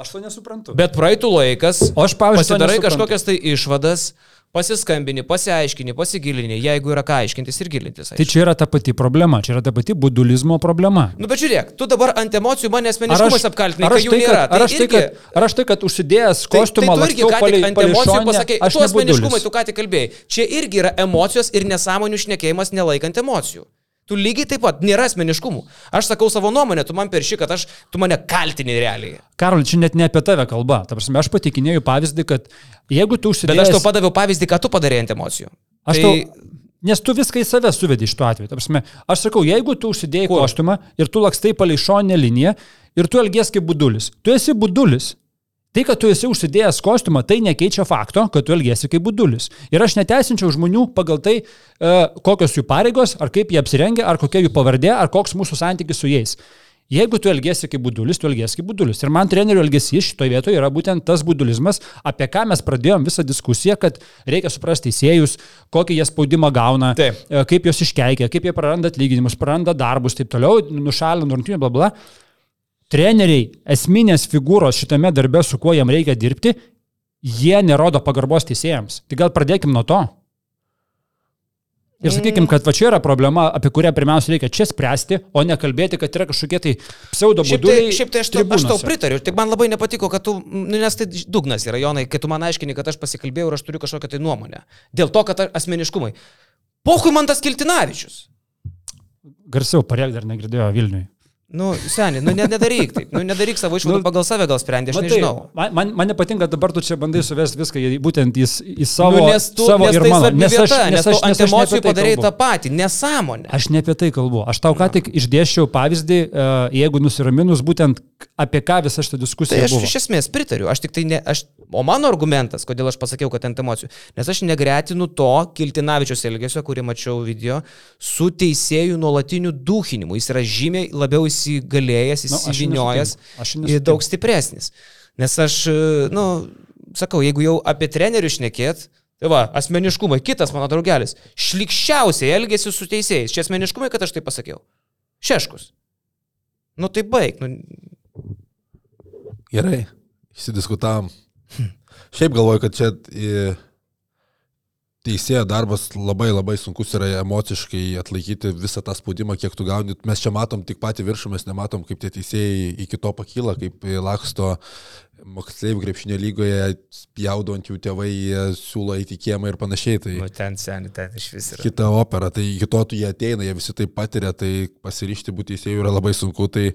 Aš to nesuprantu. Bet praeitų laikas, O aš, pavyzdžiui, pasidarai kažkokias tai išvadas, pasiskambini, pasiaiškini, pasigilini, jeigu yra ką aiškintis ir gilintis. Tai aišku. čia yra ta pati problema, čia yra ta pati budulizmo problema. Nu, bet žiūrėk, tu dabar ant emocijų aš, asmeniškumas apkaltinai, ar, aš tai, kad, ar, aš tai, kad, ar aš tai, kad užsidėjęs Tai, kostiumą, tai tu irgi ką tik ant emocijų pasakai, aš tu asmeniškumai, tu ką tik kalbėjai. Čia irgi yra emocijos ir nesąmonių šnekėjimas nelaikant emocijų. Tu lygiai taip pat, nėra asmeniškumų. Aš sakau savo nuomonę, tu man perši, kad aš, tu mane kaltini realiai. Karol, čia net ne apie tave kalba. Ta prasme, aš patikinėjau pavyzdį, kad jeigu tu Bet užsidėjai... aš tau padaviau pavyzdį, ką tu padarėjai ant emocijų. Aš tai, tau, nes tu viską į save suvedi iš tuo atveju. Prasme, aš sakau, jeigu tu užsidėjai Kur? kostiumą ir tu lakstai palei šonę liniją ir tu elgies kaip budulis, tu esi budulis. Tai, kad tu esi užsidėjęs kostiumą, tai nekeičia fakto, kad tu elgiesi kaip budulis. Ir aš neteisinčiau žmonių pagal tai, e, kokios jų pareigos, ar kaip jie apsirengia, ar kokia jų pavardė, ar koks mūsų santykis su jais. Jeigu tu elgiesi kaip budulis, tu elgiesi kaip budulis. Ir man trenerių elgesys šitoje vietoje yra būtent tas budulizmas, apie ką mes pradėjom visą diskusiją, kad reikia suprasti teisėjus, kokį jie spaudimą gauna, Taip. e, kaip juos iškeikia, kaip jie praranda atlyginimus, praranda darbus, taip toliau, nušalina rungtynį, bla bla. Treneriai, esminės figūros šitame darbe, su kuo jam reikia dirbti, jie nerodo pagarbos teisėjams. Tai gal pradėkim nuo to. Ir sakykim, kad va čia yra problema, apie kurią pirmiausia reikia čia spręsti, o ne kalbėti, kad yra kažkokie tai pseudo Šiaip tai, šiaip tai aš, tau, aš tau pritariu. Tik man labai nepatiko, kad tu, nu, nes tai dugnas yra, Jonai, kai tu man aiškini, kad aš pasikalbėjau ir aš turiu kažkokią tai nuomonę. Dėl to, kad asmeniškumai. Pohui man tas Kiltinavičius. Garsiau, parėk dar negirdėjo Vilniui. Nu, seniai, nu, ne- nedaryk taip. Nu, nedaryk savo išvadų Nu, pagal save gal sprendė, aš Matai, nežinau. Man, man, man nepatinka, dabar tu čia bandai suvesti viską į, būtent į, į savo, nu, nes tu, savo nes ir tai mano. svarbi vieta, nes, nes tu ant ne apie emocijų tai padarai tą patį. Nesąmonę. Aš ne apie tai kalbu. Aš tau ką tik išdėščiau pavyzdį, e, jeigu nusiraminus, būtent apie ką visa šita Tai diskusija aš buvo. iš esmės pritariu. Aš tik tai ne, aš, o mano argumentas, kodėl aš pasakiau, kad ant emocijų, nes aš negretinu to Kiltinavičiaus elgesio, kurį mačiau video, su teisėjų nuolatiniu duhinimu. Jis yra žymiai labiau įsigalėjęs, Nu, įsiviniojęs. Aš ir daug stipresnis. Nes aš, e, nu, sakau, jeigu jau apie trenerių šnekėt, tai va, asmeniškumai, kitas mano draugelis, šlikščiausiai elgesi su teisėjais. Čia asmeniškumai, kad aš tai pasakiau. Šeškus. Nu tai baig. Nu, Gerai, išsidiskutavom. Šiaip galvoju, kad čia e, teisėjo darbas labai labai sunkus yra emociškai atlaikyti visą tą spaudimą, kiek tu gauni. Mes čia matom tik patį viršų, mes nematom, kaip tie teisėjai iki to pakyla, kaip laksto moksleivių krepšinio lygoje, spjaudo ant jų tėvai, siūlo eiti į kiemą ir panašiai. Tai nu ten seniai, ten iš vis yra. kita opera, tai iki to tu jie ateina, jie visi tai patiria, tai pasirišti būti teisėjų yra labai sunku, tai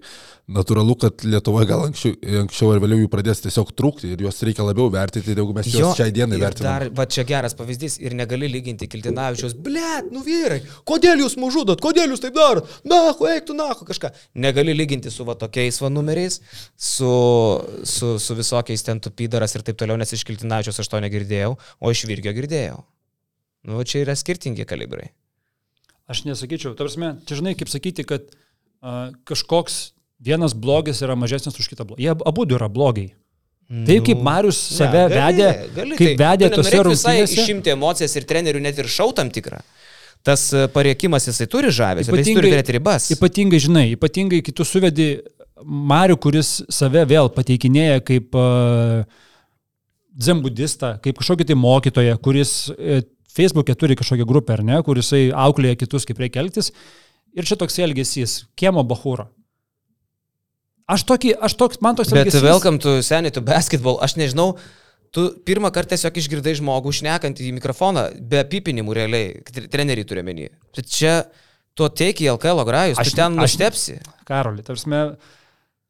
natūralu, kad Lietuvoje gal anksčiau, anksčiau ar vėliau jų pradės tiesiog trūkti ir juos reikia labiau vertinti, negu mes juos šiai dienai vertiname. Dar, va čia geras pavyzdys ir negali lyginti Kiltinavičiaus, blėt, nu vyrai, kodėl jūs mužudot, kodėl jūs taip darot, na, eik tu, na, kažką. Negali lyginti su va tokiais va numeriais, su, su, su visokiais ten tupydaras ir taip toliau, nes iš Kiltinavičiaus aš to negirdėjau, o iš Virgio girdėjau. Nu, čia yra skirtingi kalibrai. Aš nesakyčiau, tarsi, čia žinai, kaip sakyti, kad uh, kažkoks vienas blogis yra mažesnis už kitą blogį. Jie abu yra blogiai. Taip kaip Marius save Ne, vedė, kaip vedė tu tose rungtynėse. Išimti emocijas ir trenerių net ir šau tam tikrą. Tas e, pariekimas jisai turi žavesį, bet jis turi turėti ribas. Ypatingai, žinai, ypatingai kitų suvedi Mariu, kuris save vėl pateikinėja kaip dzembudistą, kaip kažkokį tai mokytoją, kuris uh, Facebook'e turi kažkokią grupę, ar ne, kuris auklėja kitus, kaip reikia elgtis. Ir čia toks elgesys, kiemo bahūro. Aš tokį, aš toks, man toks Bet elgesys. welcome to Senate to basketball. Aš nežinau, tu pirmą kartą tiesiog išgirdai žmogų šnekant į mikrofoną, be pipinimų realiai, tre- treneriai turi menį. Bet čia tu ateik į LKL grajus, Aš- ten nuštepsi. Karoli, tarsi.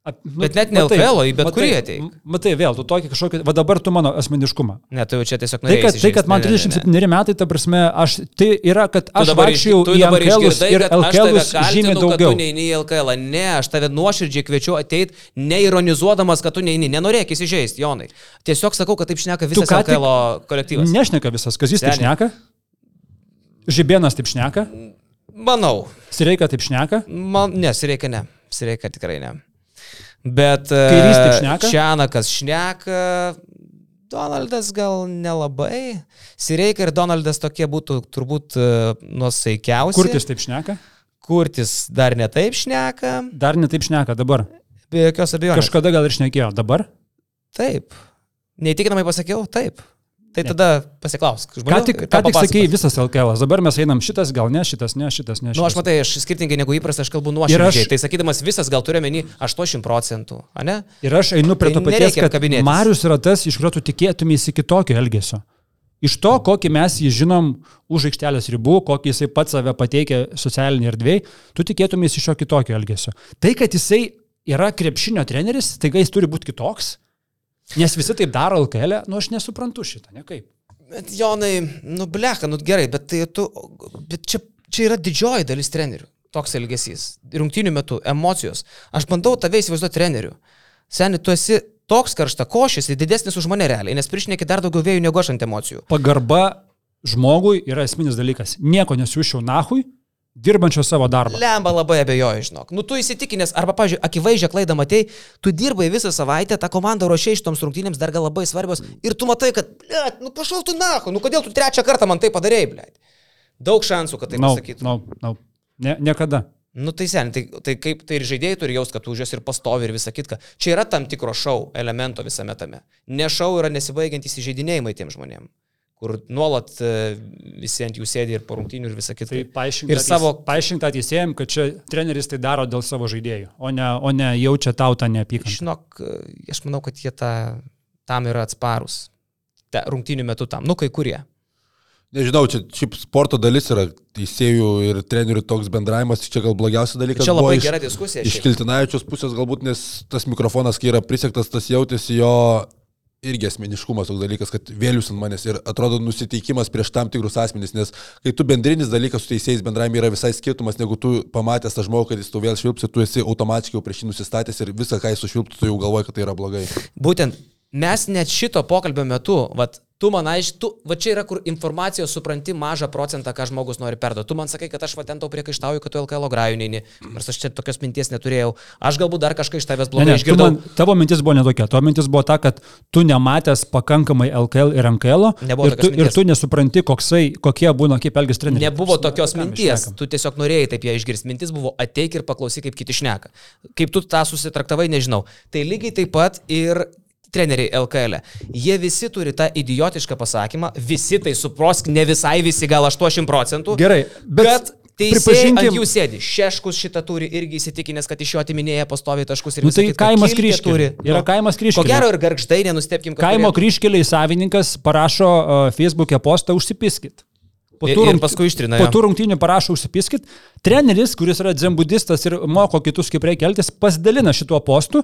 Ap, nu, Bet net ne LKL, į bet matai- kurį ateik. Matai, vėl, tu tokį kažkokį, va dabar tu mano asmeniškumą. Ne, tu jau čia tiesiog Tai kad, norėjai. tai, kad man 37 metai, ta prasme, aš, tai yra, kad aš vaikščiau į LKL ir LKL žymiai daugiau. tu neini į LKL. Ne, aš tave nuoširdžiai kviečiu ateiti, neironizuodamas, kad tu neini. Nenorėk įsižeisti, Jonai. Tiesiog sakau, kad taip šneka visas LKL kolektyvas. Nešneka visas, kas jis taip šneka. Žibienas taip šneka, Manau. Sireika taip šneka. Man, ne, Sireika ne. Sireika tikrai ne. Bet e, šneka? Čianakas šneka, Donaldas gal nelabai. Sireika ir Donaldas tokie būtų turbūt e, nusaikiausi. Kurtis taip šneka. Kurtis dar ne taip šneka, Dar ne taip šneka dabar. be jokios abejonės. Kažkada gal ir šnekėjo. Dabar? Taip. Neįtikinamai pasakiau, taip. Tai Ne. tada pasiklausk. Ką žmonių tik, ir ką tik sakėjai visas LKL. Dabar mes einam šitas, gal ne, šitas, ne, šitas, ne. Nu, aš šitas. matai, aš skirtingai negu įprasta, aš kalbu Ir nuoširdžiai. aš- Tai sakydamas visas, gal turiu menį 80 procentų, ne? Ir aš einu prie Tai to paties, kad kabinėtis. Marius yra tas, iš kurio tu tikėtumėsi kitokio elgesio. Iš to, kokį mes jį žinom už aikštelės ribų, kokį jisai pats save pateikia socialinį erdvėjai, tu tikėtumės iš jo kitokio elgesio. Tai, kad jisai yra krepšinio treneris, taiga jis turi būti kitoks, nes visi taip daro LKL, nu aš nesuprantu šitą, nekaip. Bet Jonai, nu blecha, nu gerai, bet, tai tu, bet čia, čia yra didžioji dalis trenerių. Toks elgesys. Rungtinių metų, emocijos. Aš bandau tave įsivaizduoti treneriu. Seniai, tu esi toks karšta košis ir didesnis už mane realiai, nes priešininkai dar daugiau vėjų negu aš ant emocijų. Pagarba žmogui yra esminis dalykas. Nieko nesušiau nahui, dirbančio savo darbą. Lemba labai abejoju, žinok. Nu, tu įsitikinęs, arba, pažiūrėjau, akivaizdžią klaidą matei, tu dirbai visą savaitę, tą komandą ruošiai šitoms rungtynėms dar gal labai svarbios ir tu matai, kad, blėt, nu pašal tu nahu, nu kodėl tu trečią kartą man tai padarėjai, blėt. Daug šansų, kad tai Na, pasakytum. na, na. Ne, niekada. Nu tai sen, tai, tai kaip tai ir žaidėjai turi jaus, kad už juos ir pastovi ir visą kitką. Čia yra tam tikro šau elemento visame tame. Ne šau yra nesibaigiantys įžeidinėjimai tiem žmonėm, kur nuolat e, visi ant jų sėdi ir po rungtynių ir visą kitą. Tai paaiškink ir savo... paaiškink tą teisėjim, kad čia treneris tai daro dėl savo žaidėjų, o ne, o ne jaučia tau tą neapykantą. Žinok, e, aš manau, kad jie ta, tam yra atsparus. Ta, rungtynių metu tam. Nu, kai kurie. Nežinau, čia šiaip sporto dalis yra teisėjų ir trenerių toks bendravimas, čia gal blogiausias dalykas. Čia labai iš- gera diskusija. Iš šiaip. Kiltinavičius pusės galbūt, nes tas mikrofonas, kai yra prisiektas, tas jautėsi jo irgi asmeniškumas toks dalykas, kad vėlius ant manęs ir atrodo nusiteikimas prieš tam tikrus asmenys, nes kai tu bendrinis dalykas su teisėjais bendravime yra visai skirtumas, negu tu pamatęs tą žmogų, kad jis tu vėl švilps ir tu esi automatiškai prieš jį nusistatęs ir visą, ką jis sušvilptų, tu jau galvoji, kad tai yra blogai. Būtent mes net šito pokalbio metu, vat, tu man aiškiai, tu, va čia yra, kur informacijos supranti mažą procentą, ką žmogus nori perduoti. Tu man sakai, kad aš va ten tau priekaištauju, kad tu LKL grajų neini, nors aš čia tokios minties neturėjau. Aš galbūt dar kažką iš tavęs Ne, blogai ne, tu išgirdau. man, tavo mintis buvo netokia. Tavo mintis buvo ta, kad tu nematęs pakankamai LKL ir NKL Nebuvo ir, tu, tokios ir minties. tu nesupranti, koksai, kokie būna, kaip elgis treneris. Nebuvo tokios minties, šnekam? tu tiesiog norėjai taip ją išgirsti. Mintis buvo ateik ir paklausyk, kaip kiti šneka. Kaip tu tą susitraktavai, nežinau. Tai lygiai taip pat ir treneriai LKL. -e. Jie visi turi tą idiotišką pasakymą, visi tai suprosk, ne visai visi, gal 80 procentų. Gerai, bet Bet teisėjai ant jų sėdi. Šeškus šitą turi irgi įsitikinęs, kad iš jo atiminėja pastoviai taškus ir Nu, visa tai kita. kaimas Kilkė kryžkelė. Yra kaimas kryžkelė. Ko gero ir garždai, nenustepkim, kad Kaimo turėtų. kryškeliai savininkas parašo uh, Facebook'e postą užsipiskit. Po tų ir paskui ištrina, Po tų rungtynių parašo užsipiskit. Treneris, kuris yra dzembudistas ir moko kitus, kaip reikia elgtis, pasidalina šituo postu.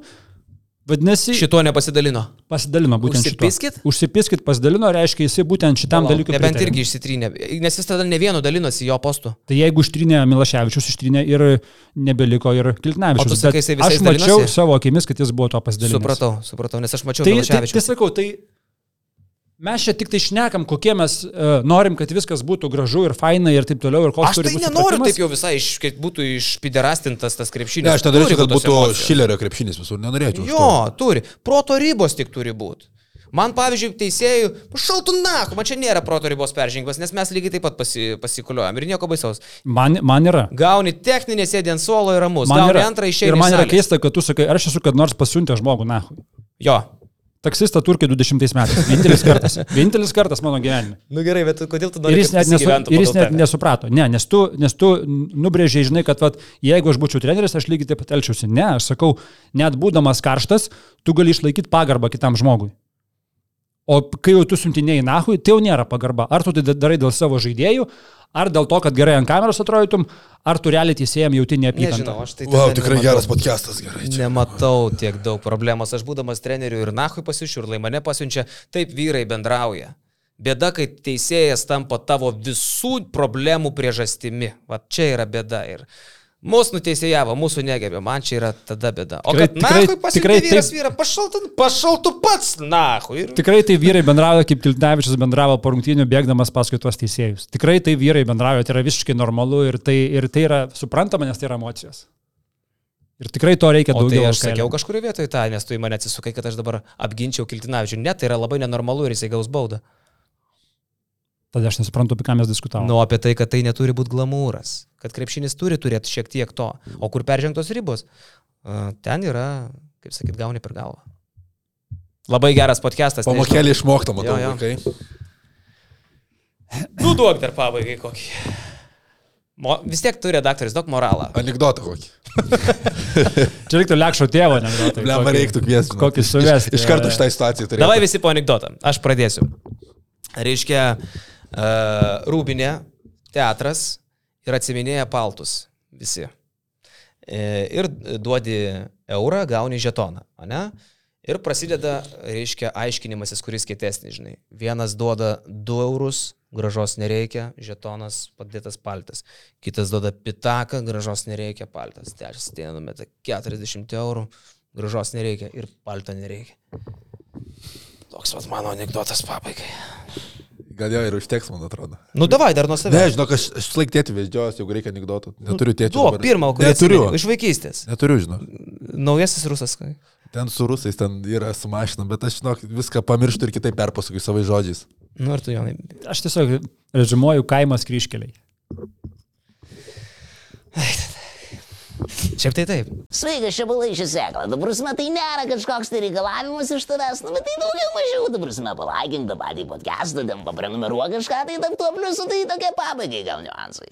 Vadinasi, Šituo nepasidalino. pasidalino būtent Užsipiskit? šituo. Užsipiskit pasidalino, reiškia, jisai būtent šitam Palauk, dalykui. Nebent pritarė. irgi išsitrynė. Nes jis tada ne vienu dalinosi jo postu. Tai jeigu ištrinė Milaševičius, ištrinė ir nebeliko ir Kiltnavičius. sakai, Aš mačiau dalinosi? savo akimis, kad jis buvo to pasidalinęs. Supratau, supratau, nes aš mačiau Tai, tai, tai sakau, tai mes čia tik tai šnekam, kokie mes uh, norim, kad viskas būtų gražu ir faina ir taip toliau. Ir Aš tai nenoriu supratimas. taip jau visai, iš, kad būtų išpiderastintas tas krepšinis. Ne, aš nenorėčiau, Turi kad būtų emocijos. šilerio krepšinis visur, nenorėčiau. Jo, turi. Proto ribos tik turi būti. Man, pavyzdžiui, teisėjų, šaltų nahu, man čia nėra proto ribos peržengimas, nes mes lygiai taip pat pasi, pasikuliuojam ir nieko baisaus. Man, man yra. Gauni techninę sėdį ant suolo ir ramus, Man gauni yra. antrą ir išėjimą. man yra keista, kad tu sakai, ar aš esu kad nors pasiuntęs žmogų, na. Jo. Taksistą Turkijai 20 metais. Vienintelis kartas. Vienintelis kartas mano gyvenime. Nu gerai, bet kodėl tu Ir jis net, nesu, ir jis net nesuprato. Ne, nes tu, nes tu nubrėžiai, žinai, kad vat, jeigu aš būčiau treneris, aš lygiai taip pat elčiausi. Ne, aš sakau, net būdamas karštas, tu gali išlaikyti pagarbą kitam žmogui. O kai jau tu siuntinėjai nahui, tai jau nėra pagarba. Ar tu tai darai dėl savo žaidėjų, ar dėl to, kad gerai ant kameros atrodytum, ar tu realiai teisėjam jauti neapykantą. Nežinau, aš tai... Wow, tikrai nematau. geras podcastas, gerai. Čia. Nematau tiek daug problemos. Aš būdamas treneriu ir nahui pasišiu, ir lai mane pasiunčia, taip vyrai bendrauja. Bėda, kai teisėjas tampa tavo visų problemų priežastimi. Va čia yra bėda. Ir mūsų nuteisėjavo, mūsų negebė, man čia yra tada bėda. O Tikrai- kad tikrai- nahui pasiunčia tikrai vyras taip- vyrą, pašaltų, pašaltų pats nahui. Ir... Tikrai tai vyrai bendravo, kaip Kiltnevičius bendravo po rungtynių bėgdamas paskui tuos teisėjus. Tikrai tai vyrai bendravo, tai yra visiškai normalu ir tai, ir tai yra suprantama, nes tai yra emocijos. Ir tikrai to reikia O tai daugiau. aš sakiau kažkurį vietoj tą, nes tu į mane atsisukai, kad aš dabar apginčiau Kiltinavičių. Ne, tai yra labai nenormalu ir jisai gaus baudą. Tada aš nesuprantu, apie ką mes diskutavome. Nu, apie tai, kad tai neturi būti glamūras, kad krepšinis turi turėti šiek tiek to, o kur peržengtos ribos, a, ten yra, kaip sakyt, gauni per galvą. Labai geras podcastas. Pamokėlį išmoktą, matau, Jo, jo. vaikai. Nu, duok dar pabaigai kokį. Mo, vis tiek turi redaktorius, daug moralą. Anekdotą kokį. Čia reiktų lekšo tėvo, ne? Kokį- reiktų kviesti. Kokį suvesti. Iš, iš karto šitai situacijai turėtų. Davai visi po anegdotą. Aš pradėsiu. reiškia, uh, Rūbinė, teatras ir atsiminėja paltus visi. Ir duodi eurą, gauni žetoną, ne? Ir prasideda, reiškia, aiškinimasis, kuris kietesnis, žinai. Vienas duoda 2 eurus, gražos nereikia, žetonas padėtas paltas. Kitas duoda pitaką, gražos nereikia, paltas. Trečias ateina numeta 40 eurų, gražos nereikia ir palto nereikia. Toks vat mano anegdotas pabaigai. Gal jo ir užteks, man atrodo. Nu davai dar nuo savęs. žinok, aš, aš laik tėti veždžios, jeigu reikia anegdotų. Neturiu tėčio. Duok dabar. pirmą, kurį Neturiu. atsimeni, iš vaikystės. Neturiu, žinok. Naujasis rusas. Ten su rusais, ten yra su mašina, bet aš, žinok, viską pamirštu ir kitaip perpasakoju savais žodžiais. Nu ir tu, Jonai. Aš tiesiog režimuoju kaimas kryškeliai. Šiaip tai taip. Sveikas, čia balai šį seklą. Dabar prasme, tai nėra kažkoks tai reikalavimas iš tavęs, nu bet tai daugiau mažiau. Dabar prasme, palaikink tą patį podcastą, ten paprenumeruok kažką, tai tam tuo pliusu, tai tokie pabaigai gal niuansai.